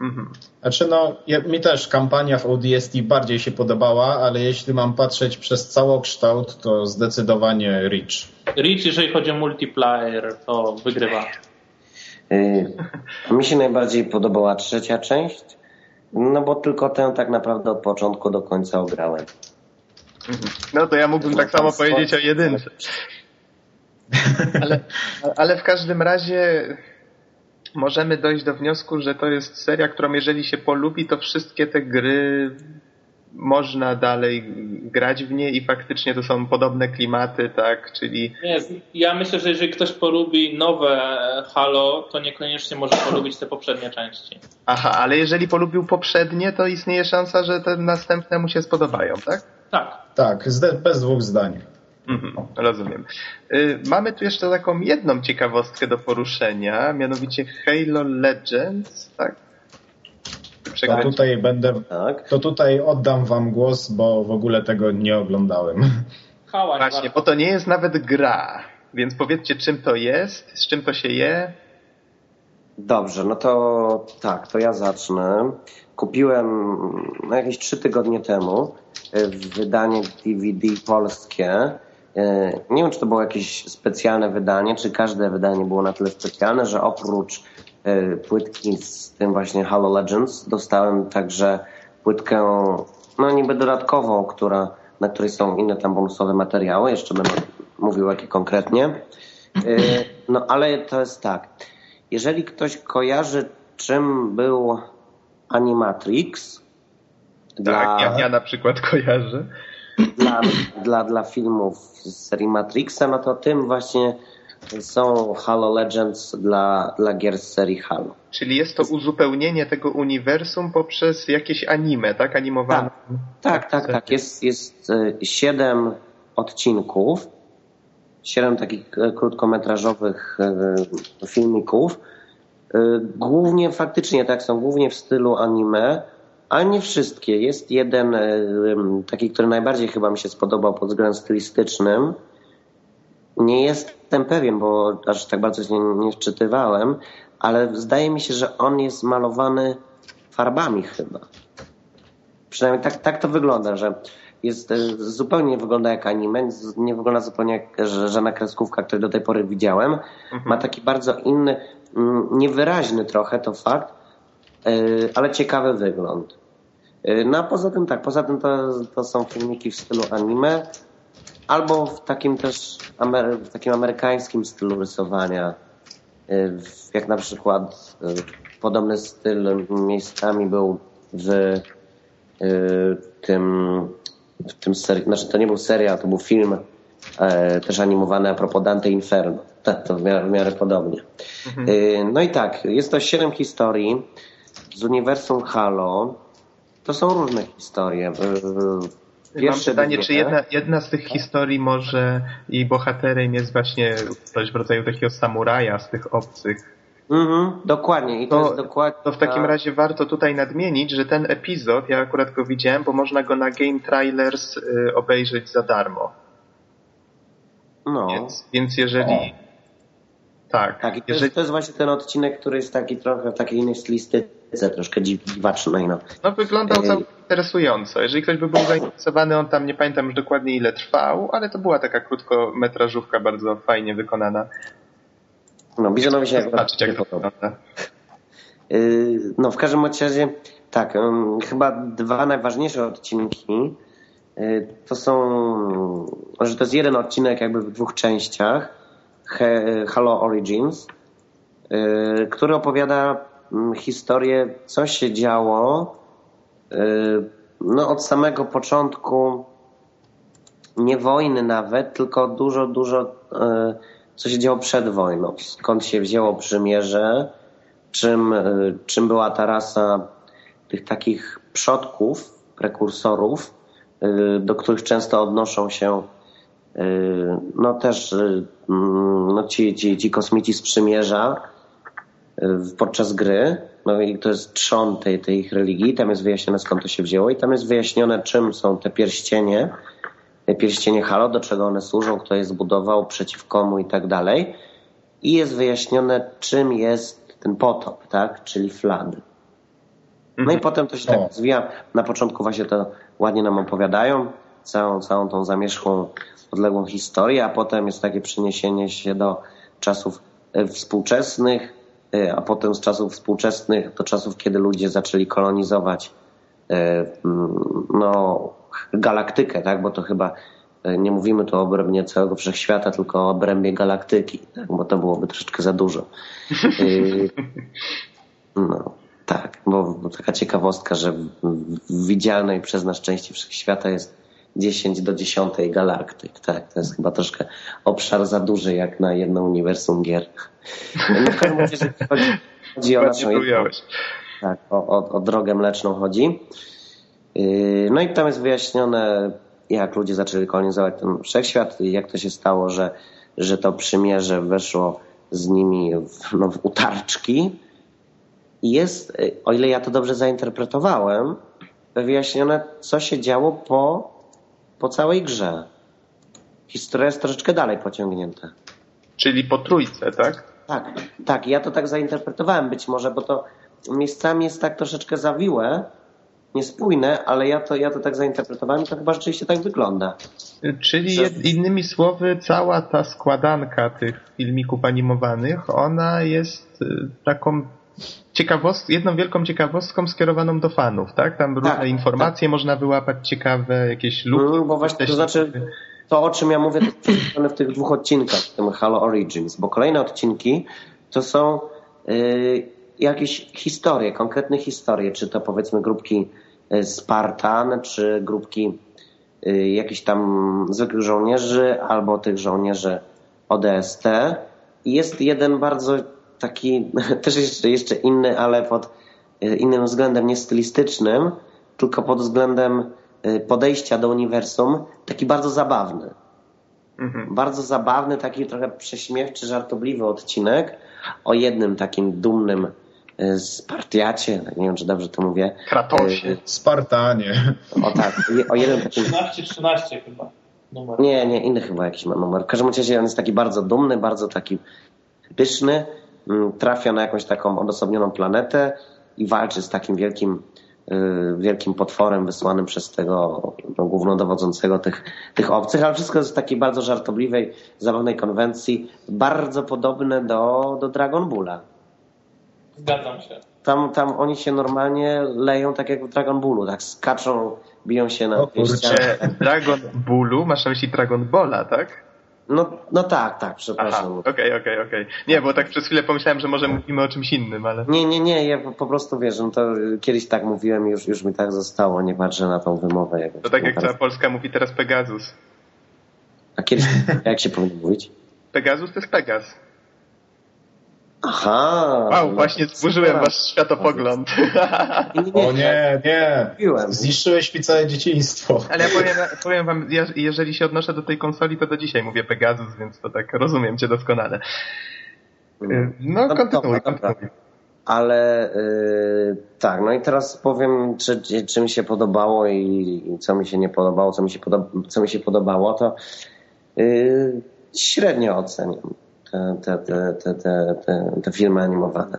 Mhm. Znaczy no, mi też kampania w ODST bardziej się podobała, ale jeśli mam patrzeć przez całokształt, to zdecydowanie Reach. Reach, jeżeli chodzi o multiplayer, to wygrywa. Yy, mi się najbardziej podobała trzecia część, no bo tylko tę tak naprawdę od początku do końca ograłem. Mhm. No to ja mógłbym tak samo powiedzieć o jedynce. Ale, ale w każdym razie możemy dojść do wniosku, że to jest seria, którą jeżeli się polubi, to wszystkie te gry można dalej grać w nie i faktycznie to są podobne klimaty, tak, czyli... Nie, ja myślę, że jeżeli ktoś polubi nowe Halo, to niekoniecznie może polubić te poprzednie części. Aha, ale jeżeli polubił poprzednie, to istnieje szansa, że te następne mu się spodobają, tak? Tak. Tak, bez dwóch zdań. Mhm, rozumiem. Y, mamy tu jeszcze taką jedną ciekawostkę do poruszenia, mianowicie Halo Legends, tak? To tutaj będę, tak. to tutaj oddam wam głos, bo w ogóle tego nie oglądałem. Hała, Właśnie, bo to nie jest nawet gra, więc powiedzcie czym to jest, z czym to się je. Dobrze, no to tak, to ja zacznę. Kupiłem no, jakieś trzy tygodnie temu y, wydanie DVD polskie nie wiem, czy to było jakieś specjalne wydanie, czy każde wydanie było na tyle specjalne, że oprócz e, płytki z tym właśnie Halo Legends dostałem także płytkę, no niby dodatkową, która na której są inne tam bonusowe materiały, jeszcze będę mówił jakie konkretnie. No ale to jest tak, jeżeli ktoś kojarzy czym był Animatrix, tak, dla, ja, ja na przykład kojarzę. Dla, dla, dla filmów z serii Matrixa, no to tym właśnie są Halo Legends dla, dla gier z serii Halo. Czyli jest to uzupełnienie tego uniwersum poprzez jakieś anime, tak? Animowane. Tak, tak, tak. tak. Jest, jest e, siedem odcinków, siedem takich e, krótkometrażowych e, filmików. Głównie faktycznie tak są, głównie w stylu anime, ale nie wszystkie. Jest jeden taki, który najbardziej chyba mi się spodobał pod względem stylistycznym. Nie jestem pewien, bo aż tak bardzo się nie, nie wczytywałem, ale zdaje mi się, że on jest malowany farbami chyba. Przynajmniej tak, tak to wygląda, że jest, e, zupełnie nie wygląda jak anime, nie wygląda zupełnie jak żadna kreskówka, której do tej pory widziałem. Mhm. Ma taki bardzo inny, mm, niewyraźny trochę to fakt, e, ale ciekawy wygląd. E, no a poza tym tak, poza tym to, to są filmiki w stylu anime, albo w takim też w takim amerykańskim stylu rysowania Y, jak na przykład podobny styl miejscami był w tym, w tym seri- znaczy to nie był serial, to był film e, też animowany a propos Dante Inferno. Tak, to w miarę, w miarę podobnie. Mhm. No i tak, jest to siedem historii z uniwersum Halo. To są różne historie. Pierwsze Mam pytanie, czy jedna, jedna z tych historii może i bohaterem jest właśnie coś w rodzaju takiego samuraja z tych obcych? Mhm, dokładnie. I to, to, jest dokładnie to w takim razie warto tutaj nadmienić, że ten epizod, ja akurat go widziałem, bo można go na Game Trailers y, obejrzeć za darmo. No. Więc, więc jeżeli... Tak. Tak, i to, jest, to jest właśnie ten odcinek, który jest taki trochę w takiej innej stylistyce, troszkę dziwacznej. No, no wyglądał całkiem interesująco. Jeżeli ktoś by był zainteresowany, on tam nie pamiętam już dokładnie ile trwał, ale to była taka krótkometrażówka bardzo fajnie wykonana. No, Bizonowi się zobaczyć, jak to wygląda. Yy, no, w każdym razie, tak, chyba dwa najważniejsze odcinki yy, to są, że to jest jeden odcinek jakby w dwóch częściach, Halo Origins, yy, który opowiada mm, historię, co się działo no od samego początku nie wojny nawet, tylko dużo, dużo e, co się działo przed wojną. Skąd się wzięło przymierze, czym, czym była ta rasa tych takich przodków, prekursorów, do których często odnoszą się no też no ci, ci, ci kosmici z przymierza podczas gry no i to jest trzon tej, tej ich religii, tam jest wyjaśnione skąd to się wzięło i tam jest wyjaśnione czym są te pierścienie, pierścienie Halo, do czego one służą, kto je zbudował, przeciw komu i tak dalej. I jest wyjaśnione czym jest ten potop, tak, czyli flood. No i mhm. potem to się tak rozwija. Na początku właśnie to ładnie nam opowiadają, całą, całą tą zamierzchłą, odległą historię, a potem jest takie przeniesienie się do czasów e, współczesnych, E, a potem z czasów współczesnych do czasów, kiedy ludzie zaczęli kolonizować e, mm, no, galaktykę, tak? bo to chyba nie mówimy tu o obrębie całego wszechświata, tylko o obrębie galaktyki, tak? bo to byłoby troszeczkę za dużo. No, tak, bo, bo taka ciekawostka, że w widzialnej przez nas części wszechświata jest 10 do 10 galaktyk. Tak, to jest chyba troszkę obszar za duży jak na jedno uniwersum gier. No, w każdym razie chodzi, chodzi o naszą tak, o, o, o drogę mleczną chodzi. Yy, no i tam jest wyjaśnione, jak ludzie zaczęli kolonizować ten wszechświat i jak to się stało, że, że to przymierze weszło z nimi w, no, w utarczki. I jest, o ile ja to dobrze zainterpretowałem, wyjaśnione, co się działo po po całej grze. Historia jest troszeczkę dalej pociągnięta. Czyli po trójce, tak? Tak, tak. Ja to tak zainterpretowałem być może, bo to miejscami jest tak troszeczkę zawiłe, niespójne, ale ja to, ja to tak zainterpretowałem i to chyba rzeczywiście tak wygląda. Czyli że... innymi słowy, cała ta składanka tych filmików animowanych, ona jest y, taką ciekawost, jedną wielką ciekawostką skierowaną do fanów, tak? Tam różne tak, informacje tak. można wyłapać ciekawe, jakieś luki. Mm, bo właśnie, to znaczy, to o czym ja mówię, to jest w tych dwóch odcinkach, w tym Halo Origins, bo kolejne odcinki to są yy, jakieś historie, konkretne historie, czy to powiedzmy grupki y, Spartan, czy grupki yy, jakichś tam zwykłych żołnierzy, albo tych żołnierzy ODST. I jest jeden bardzo taki, też jeszcze, jeszcze inny, ale pod y, innym względem, nie stylistycznym, tylko pod względem y, podejścia do uniwersum, taki bardzo zabawny. Mhm. Bardzo zabawny, taki trochę prześmiewczy, żartobliwy odcinek o jednym takim dumnym y, Spartiacie, nie wiem, czy dobrze to mówię. Kratosie. Spartanie. O tak, o jednym takim... 13-13 chyba. Numer. Nie, nie, inny chyba jakiś ma numer. W każdym razie on jest taki bardzo dumny, bardzo taki pyszny trafia na jakąś taką odosobnioną planetę i walczy z takim wielkim, y, wielkim potworem wysłanym przez tego no, głównodowodzącego tych, tych obcych, ale wszystko jest w takiej bardzo żartobliwej, zabawnej konwencji, bardzo podobne do, do Dragon Balla. Zgadzam się. Tam, tam oni się normalnie leją tak jak w Dragon Ballu, tak skaczą, biją się na o, Dragon Ballu? Masz na myśli Dragon Balla, tak? No, no tak, tak, przepraszam. Okej, okej, okej. Nie, bo tak przez chwilę pomyślałem, że może mówimy o czymś innym, ale... Nie, nie, nie, ja po prostu wiesz, no to kiedyś tak mówiłem i już, już mi tak zostało, nie patrzę na tą wymowę. To tak jak cała Polska mówi teraz Pegasus. A kiedyś, jak się powinno mówić? Pegasus to jest Pegas. Aha. Wow, właśnie zburzyłem wasz światopogląd. o nie, nie. Zniszczyłeś mi całe dzieciństwo. Ale ja powiem, powiem wam, jeżeli się odnoszę do tej konsoli, to do dzisiaj mówię Pegasus, więc to tak rozumiem cię doskonale. Mm. No, no kontynuuj, kontynuuj. Ale yy, tak, no i teraz powiem, czy, czy mi się podobało i, i, co mi się nie podobało, co mi się, podoba, co mi się podobało, to yy, średnio oceniam te, te, te, te, te, filmy animowane.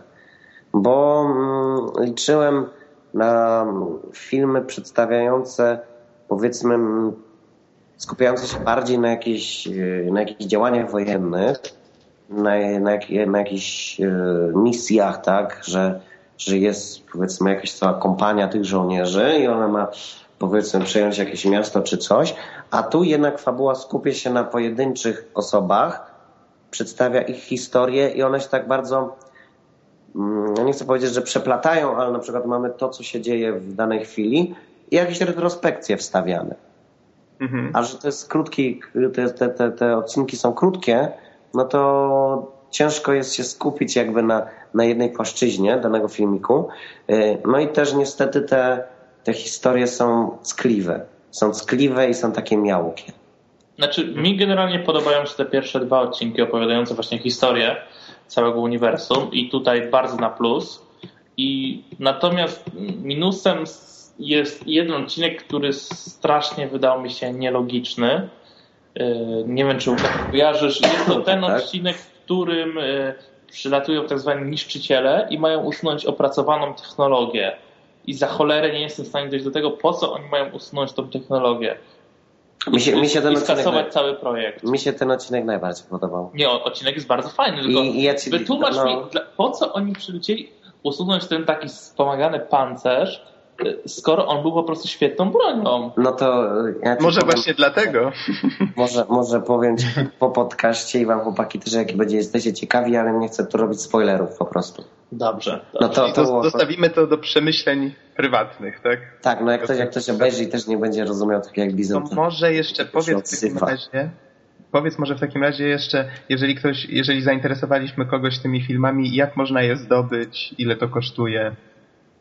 Bo mm, liczyłem na filmy przedstawiające, powiedzmy, skupiające się bardziej na jakichś, na jakichś działaniach wojennych, na, na, na jakichś e, misjach, tak, że, że jest powiedzmy jakaś cała kompania tych żołnierzy i ona ma powiedzmy przejąć jakieś miasto czy coś, a tu jednak fabuła skupia się na pojedynczych osobach, przedstawia ich historię i one się tak bardzo, mm, nie chcę powiedzieć, że przeplatają, ale na przykład mamy to, co się dzieje w danej chwili i jakieś retrospekcje wstawiane. Mhm. A że to jest krótki, te, te, te, te odcinki są krótkie, no to ciężko jest się skupić jakby na, na jednej płaszczyźnie danego filmiku. Y, no i też niestety te, te historie są ckliwe. Są ckliwe i są takie miałkie. Znaczy, mi generalnie podobają się te pierwsze dwa odcinki opowiadające właśnie historię całego uniwersum i tutaj bardzo na plus. I natomiast minusem jest jeden odcinek, który strasznie wydał mi się nielogiczny. E, nie wiem, czy kojarzysz. Jest to ten tak. odcinek, w którym e, przylatują tak zwani niszczyciele i mają usunąć opracowaną technologię. I za cholerę nie jestem w stanie dojść do tego, po co oni mają usunąć tą technologię. Mi się, mi się ten i skasować cały projekt. Mi się ten odcinek najbardziej podobał. Nie, odcinek jest bardzo fajny, tylko I, i ja ci, wytłumacz no... mi, po co oni przylecieli usunąć ten taki wspomagany pancerz, skoro on był po prostu świetną bronią. No to ja Może powiem, właśnie dlatego. Może, może powiem ci po podcaście i wam chłopaki też jak będzie jesteście ciekawi, ale nie chcę tu robić spoilerów po prostu. Dobrze. dobrze. No to, to było... Zostawimy to do przemyśleń prywatnych, tak? Tak, no jak ktoś, jak ktoś obejrzy i też nie będzie rozumiał tak jak Bizon. To może jeszcze powiedz w takim razie, powiedz może w takim razie jeszcze, jeżeli ktoś, jeżeli zainteresowaliśmy kogoś tymi filmami, jak można je zdobyć, ile to kosztuje?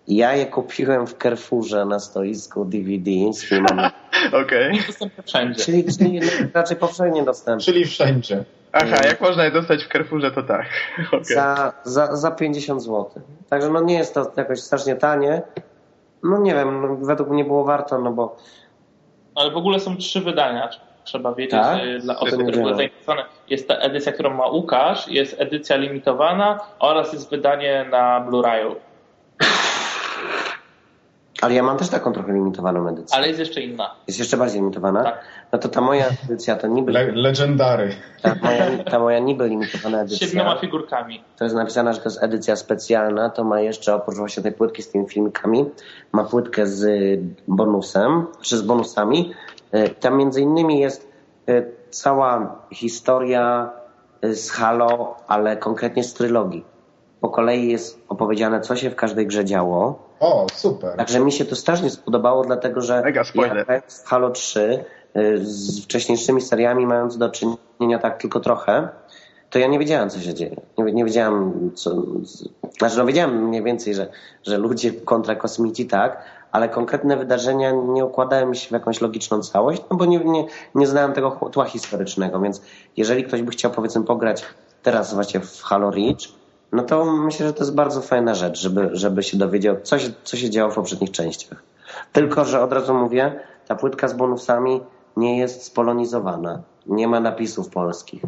Ja je kupiłem w Carrefourze na stoisku DVD z filmami. Okej. Okay. wszędzie. Czyli, czyli raczej powszechnie dostępne. Czyli wszędzie. Aha, jak można je dostać w Carrefourze, to tak. Okay. Za, za, za 50 zł. Także no nie jest to jakoś strasznie tanie. No nie wiem, no, według mnie było warto, no bo... Ale w ogóle są trzy wydania. Trzeba wiedzieć tak? dla osób, które były zainteresowane. Jest ta edycja, którą ma Łukasz, jest edycja limitowana oraz jest wydanie na Blu-rayu. Ale ja mam też taką trochę limitowaną edycję. Ale jest jeszcze inna. Jest jeszcze bardziej limitowana? Tak. No to ta moja edycja to niby... Le legendary. Ta moja, ta moja niby limitowana edycja... Siedmioma figurkami. To jest napisane, że to jest edycja specjalna, to ma jeszcze oprócz właśnie tej płytki z tymi filmikami, ma płytkę z bonusem, czy z bonusami. E, tam między innymi jest e, cała historia e, z Halo, ale konkretnie z trylogii. Po kolei jest opowiedziane, co się w każdej grze działo. O, super. Także mi się to strasznie spodobało, dlatego że Mega spoiler. ja w Halo 3 z wcześniejszymi seriami mając do czynienia tak tylko trochę, to ja nie wiedziałem, co się dzieje. Nie, nie wiedziałem, co... Znaczy, no wiedziałem mniej więcej, że, że ludzie kontra kosmici, tak, ale konkretne wydarzenia nie układały mi się w jakąś logiczną całość, no bo nie, nie, nie znałem tego tła historycznego, więc jeżeli ktoś by chciał, powiedzmy, pograć teraz właśnie w Halo Reach, no to myślę, że to jest bardzo fajna rzecz, żeby, żeby się dowiedział, co się, co się działo w poprzednich częściach. Tylko, że od razu mówię, ta płytka z bonusami nie jest spolonizowana. Nie ma napisów polskich.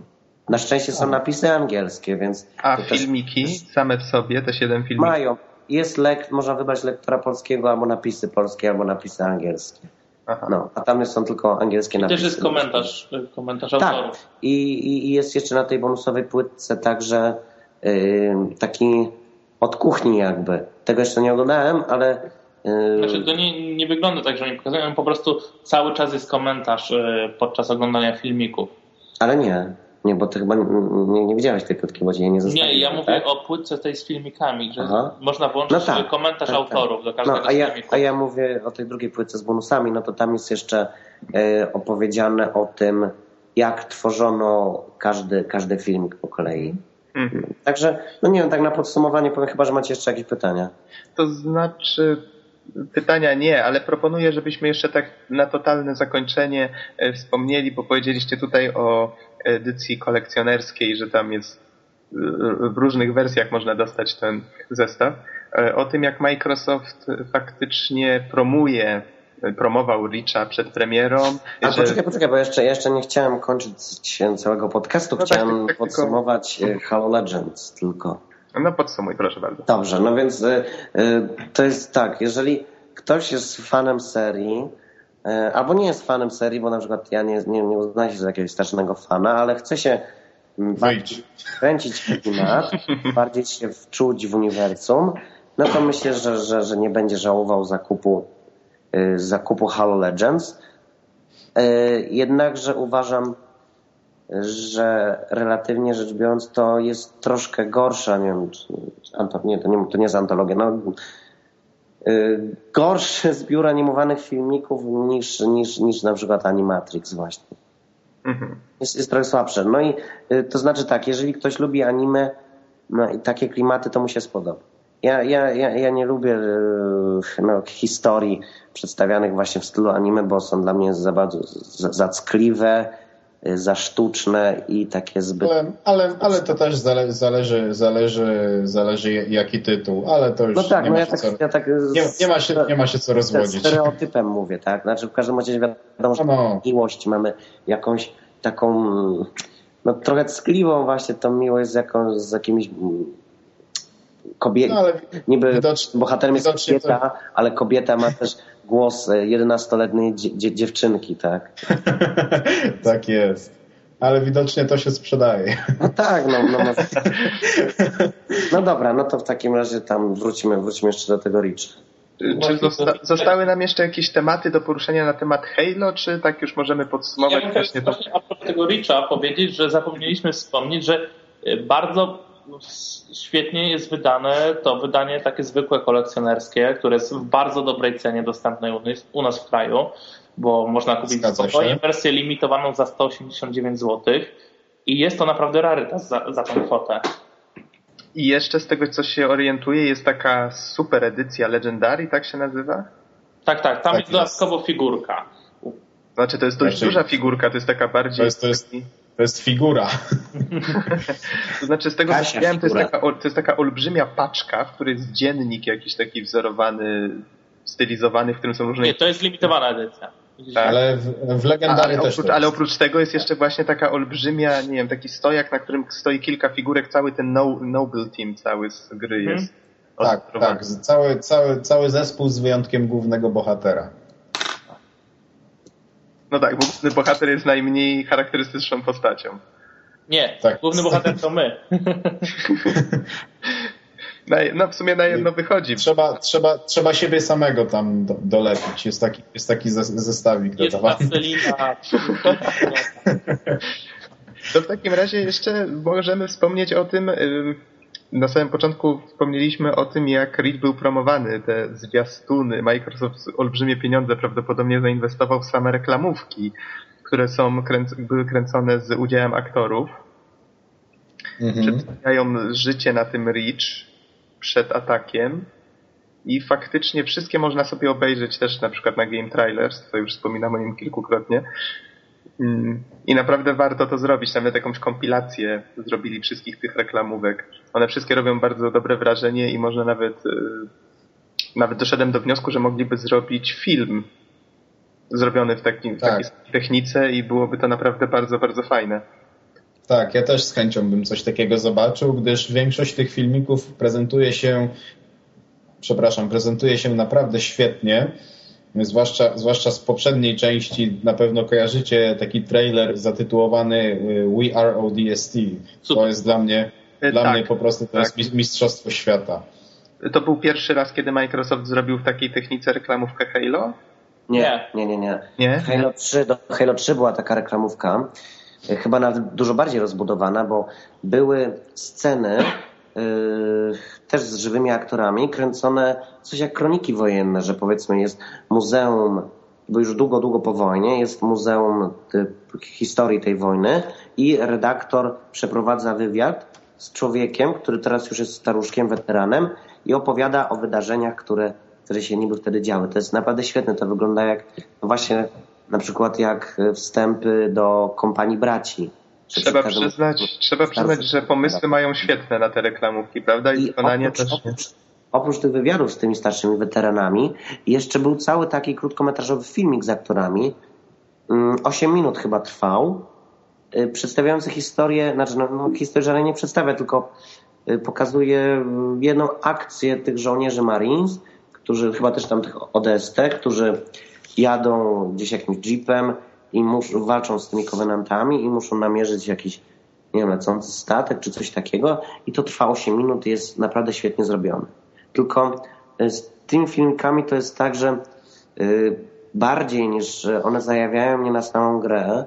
Na szczęście są napisy angielskie, więc... A filmiki też... same w sobie, te siedem filmików? Mają. Jest lek, można wybrać lektora polskiego, albo napisy polskie, albo napisy angielskie. Aha. No, a tam są tylko angielskie I napisy. też jest komentarz, komentarz tak. autorów. I, i, I jest jeszcze na tej bonusowej płytce także taki od kuchni jakby. Tego jeszcze nie oglądałem, ale znaczy to nie, nie wygląda tak, że oni pokazują, po prostu cały czas jest komentarz podczas oglądania filmików. Ale nie, nie, bo ty chyba nie, nie widziałeś tej płytki, bo cię nie zostawiłem. Nie, ja mówię tak? o płytce tej z filmikami, że Aha. można włączyć no tak, komentarz tak, autorów do każdego no, a ja, filmiku. A ja mówię o tej drugiej płytce z bonusami, no to tam jest jeszcze e, opowiedziane o tym, jak tworzono każdy, każdy filmik po kolei. Mhm. Także, no nie wiem, tak na podsumowanie powiem chyba, że macie jeszcze jakieś pytania. To znaczy, pytania nie, ale proponuję, żebyśmy jeszcze tak na totalne zakończenie wspomnieli, bo powiedzieliście tutaj o edycji kolekcjonerskiej, że tam jest w różnych wersjach można dostać ten zestaw. O tym, jak Microsoft faktycznie promuje, promował Richa przed premierą. A że... poczekaj, poczekaj, bo jeszcze, jeszcze nie chciałem kończyć całego podcastu, no chciałem tak, tak, podsumować tylko... Halo Legends tylko. No podsumuj, proszę bardzo. Dobrze, no więc y, y, to jest tak, jeżeli ktoś jest fanem serii, y, albo nie jest fanem serii, bo na przykład ja nie, nie, nie uznaję się za jakiegoś strasznego fana, ale chce się bardziej kręcić klimat, bardziej się wczuć w uniwersum, no to myślę, że, że, że nie będzie żałował zakupu, zakupu Halo Legends. Jednakże uważam, że relatywnie rzecz biorąc to jest troszkę gorsza, nie wiem, nie, to, nie, to nie jest antologia, no, yy, gorszy zbiór animowanych filmików niż, niż, niż na przykład Animatrix właśnie. Mhm. Jest, jest trochę słabsze. No i to znaczy tak, jeżeli ktoś lubi anime no, i takie klimaty, to mu się spodoba. Ja, ja, ja, ja nie lubię yy, no, historii przedstawianych właśnie w stylu anime, bo są dla mnie za bardzo zackliwe, za sztuczne i takie zbyt... Ale, ale, ale to też zale, zależy, zależy, zależy jaki tytuł, ale to już no tak, nie, no ma ja się tak, co, ja tak nie, nie, ma się, nie ma się co rozwodzić. Stereotypem mówię, tak? Znaczy w każdym razie wiadomo, że no. miłość mamy jakąś taką no trochę ckliwą właśnie tą miłość z, jaką, z jakimiś kobietą. No, niby widocz, bohaterem jest kobieta, to... ale kobieta ma też głos 11-letniej dziewczynki, tak? tak jest. Ale widocznie to się sprzedaje. No tak, no, no, no. no dobra, no to w takim razie tam wrócimy, wrócimy jeszcze do tego Rich. Czy zosta zostały nam jeszcze jakieś tematy do poruszenia na temat Halo, czy tak już możemy podsumować ja właśnie to? a propos tego Richa powiedzieć, że zapomnieliśmy wspomnieć, że bardzo świetnie jest wydane to wydanie takie zwykłe kolekcjonerskie, które jest w bardzo dobrej cenie dostępne u nas w kraju, bo można kupić spokojnie wersję limitowaną za 189 zł i jest to naprawdę rarytas za, za tą kwotę. I jeszcze z tego, co się orientuje, jest taka super edycja Legendary, tak się nazywa? Tak, tak. Tam tak jest dodatkowo figurka. Znaczy, to jest dość znaczy, duża figurka, to jest taka bardziej... To jest, to jest, to jest figura. to znaczy, z tego co wiem, to jest, taka, to jest taka olbrzymia paczka, w której jest dziennik jakiś taki wzorowany, stylizowany, w którym są różne... Nie, to jest limitowana edycja. Tak. Ale w, w Legendary ale też oprócz, ale oprócz tego jest jeszcze właśnie taka olbrzymia, nie wiem, taki stojak, na którym stoi kilka figurek, cały ten no, Noble Team cały z gry hmm. jest Tak, tak. Cały, cały, cały zespół z wyjątkiem głównego bohatera. No tak, bo główny bohater jest najmniej charakterystyczną postacią. Nie, tak. główny bohater to my. No w sumie na jedno wychodzi. Trzeba, trzeba, trzeba siebie samego tam do, dolepić. Jest taki, jest taki zestawik jest dodawany. To w takim razie jeszcze możemy wspomnieć o tym, na samym początku wspomnieliśmy o tym, jak Reed był promowany, te zwiastuny. Microsoft olbrzymie pieniądze prawdopodobnie zainwestował w same reklamówki, które są kręc były kręcone z udziałem aktorów. Mhm. Przedstawiają życie na tym Reach przed atakiem i faktycznie wszystkie można sobie obejrzeć też na przykład na Game Trailers, co już wspominam o nim kilkukrotnie. Mm, I naprawdę warto to zrobić. Nawet jakąś kompilację zrobili wszystkich tych reklamówek. One wszystkie robią bardzo dobre wrażenie i może nawet, y, nawet doszedłem do wniosku, że mogliby zrobić film zrobiony w, takim, tak. w takiej technice i byłoby to naprawdę bardzo, bardzo fajne. Tak, ja też z chęcią bym coś takiego zobaczył, gdyż większość tych filmików prezentuje się, przepraszam, prezentuje się naprawdę świetnie. Zwłaszcza, zwłaszcza z poprzedniej części na pewno kojarzycie taki trailer zatytułowany y, We Are ODST. To jest dla mnie, e, dla tak, mnie po prostu to tak. jest mistrzostwo świata. To był pierwszy raz, kiedy Microsoft zrobił w takiej technice reklamówkę Halo? Nie, nie, nie, nie. nie? Halo, 3, do Halo 3 była taka reklamówka, chyba nawet dużo bardziej rozbudowana, bo były sceny też z żywymi aktorami, kręcone coś jak kroniki wojenne, że powiedzmy jest muzeum, bo już długo, długo po wojnie, jest muzeum historii tej wojny i redaktor przeprowadza wywiad z człowiekiem, który teraz już jest staruszkiem, weteranem i opowiada o wydarzeniach, które które się niby wtedy działy. To jest naprawdę świetne. To wygląda jak no właśnie na przykład jak wstępy do kompanii braci. Trzeba przyznać, trzeba przyznać, że pomysły mają świetne na te reklamówki, prawda? I, I wykonanie oprócz, też. Oprócz, oprócz tych wywiadów z tymi starszymi weteranami, jeszcze był cały taki krótkometrażowy filmik z aktorami. Mm, osiem minut chyba trwał, y, przedstawiający historię, znaczy no, no historię żadnej nie przedstawia, tylko y, pokazuje mm, jedną akcję tych żołnierzy Marines, którzy chyba też tam tych ODST, którzy jadą gdzieś jakimś jeepem i muszą, walczą z tymi kowenantami i muszą namierzyć jakiś, nie wiem, lecący statek czy coś takiego i to trwa 8 minut jest naprawdę świetnie zrobione. Tylko e, z tymi filmikami to jest tak, że yy, bardziej niż one zajawiają mnie na samą grę,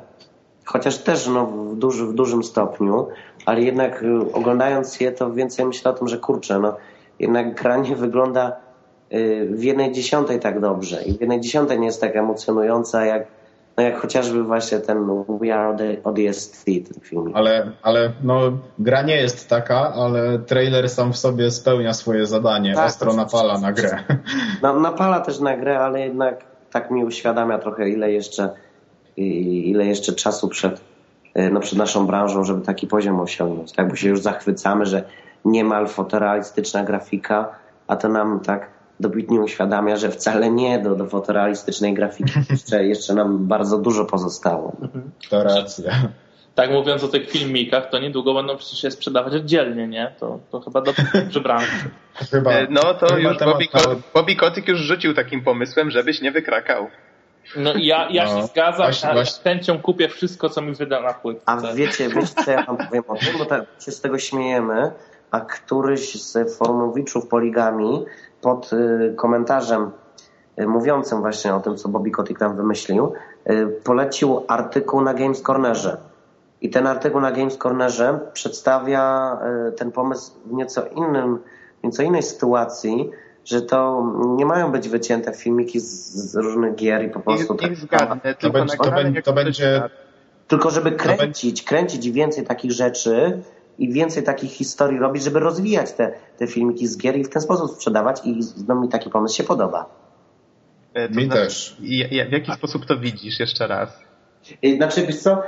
chociaż też no, w, duży, w dużym stopniu, ale jednak y, oglądając je, to więcej myślę o tym, że kurczę, no, jednak gra nie wygląda w jednej dziesiątej tak dobrze i w jednej dziesiątej nie jest tak emocjonująca jak, no jak chociażby właśnie ten We Are ODST, ten film. Ale, ale no, gra nie jest taka, ale trailer sam w sobie spełnia swoje zadanie. Tak, Ostro napala na grę. No, napala też na grę, ale jednak tak mi uświadamia trochę, ile jeszcze, ile jeszcze czasu przed, y, no, przed naszą branżą, żeby taki poziom osiągnąć. Tak, bo się już zachwycamy, że niemal fotorealistyczna grafika, a to nam tak dobitnie uświadamia, że wcale nie do, do fotorealistycznej grafiki jeszcze, jeszcze nam bardzo dużo pozostało. Mhm. To racja. Tak mówiąc o tych filmikach, to niedługo będą przecież się sprzedawać oddzielnie, nie? To, to chyba do branży. Chyba. E, no to już Bobby, Bobby Kotyk już rzucił takim pomysłem, żebyś nie wykrakał. No i ja, ja no, się zgadzam, właśnie, a z chęcią kupię wszystko, co mi wyda na płytce. A wiecie, wiecie co ja wam powiem o tym, bo tak się z tego śmiejemy, a któryś z forumowiczów poligami pod y, komentarzem y, mówiącym właśnie o tym, co Bobby Kotick tam wymyślił, y, polecił artykuł na Games Cornerze. I ten artykuł na Games Cornerze przedstawia ten pomysł w nieco innym, w nieco innej sytuacji, że to nie mają być wycięte filmiki z, z różnych gier i po prostu... I, tak, zgadnę, to, będzie, to, będzie, to będzie... Tylko żeby kręcić, kręcić więcej takich rzeczy, i więcej takich historii robić, żeby rozwijać te, te filmiki z gier i w ten sposób sprzedawać i no, mi taki pomysł się podoba. E, to mi znaczy, też. w jaki sposób to widzisz jeszcze raz? E, znaczy, wiesz co, e,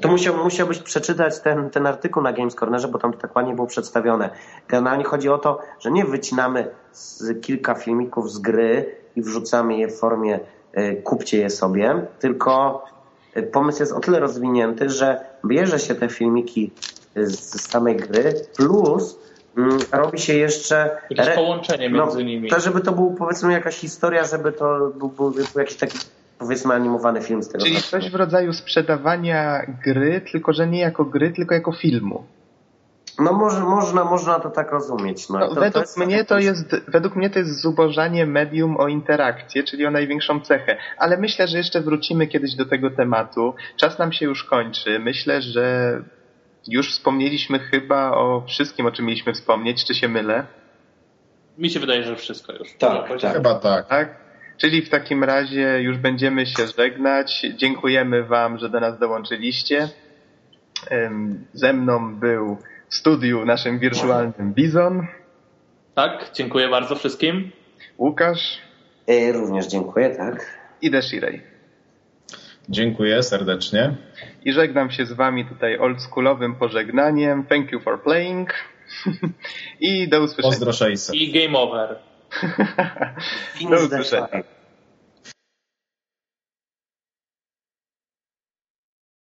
to musiał, musiałbyś przeczytać ten, ten artykuł na Games Cornerze, bo tam to tak ładnie było przedstawione. Generalnie chodzi o to, że nie wycinamy kilka filmików z gry i wrzucamy je w formie kupcie je sobie, tylko pomysł jest o tyle rozwinięty, że bierze się te filmiki z samej gry, plus mm, robi się jeszcze... Jakieś połączenie między no, nimi. To, żeby to był powiedzmy jakaś historia, żeby to był, był, był jakiś taki powiedzmy animowany film z tego. Czyli coś w rodzaju sprzedawania gry, tylko że nie jako gry, tylko jako filmu. No może, można, można to tak rozumieć. No. no to, według, to mnie to jest, według mnie to jest zubożanie medium o interakcję, czyli o największą cechę. Ale myślę, że jeszcze wrócimy kiedyś do tego tematu. Czas nam się już kończy. Myślę, że już wspomnieliśmy chyba o wszystkim, o czym mieliśmy wspomnieć. Czy się mylę? Mi się wydaje, że wszystko już. Tak, tak. chyba tak. tak? Czyli w takim razie już będziemy się żegnać. Dziękujemy Wam, że do nas dołączyliście. Ze mną był w studiu naszym wirtualnym Bizon. Tak, dziękuję bardzo wszystkim. Łukasz. E, również dziękuję, tak. I Desiree. Dziękuję serdecznie. I żegnam się z wami tutaj oldschoolowym pożegnaniem. Thank you for playing. I do usłyszenia. Pozdro I game over. do usłyszenia.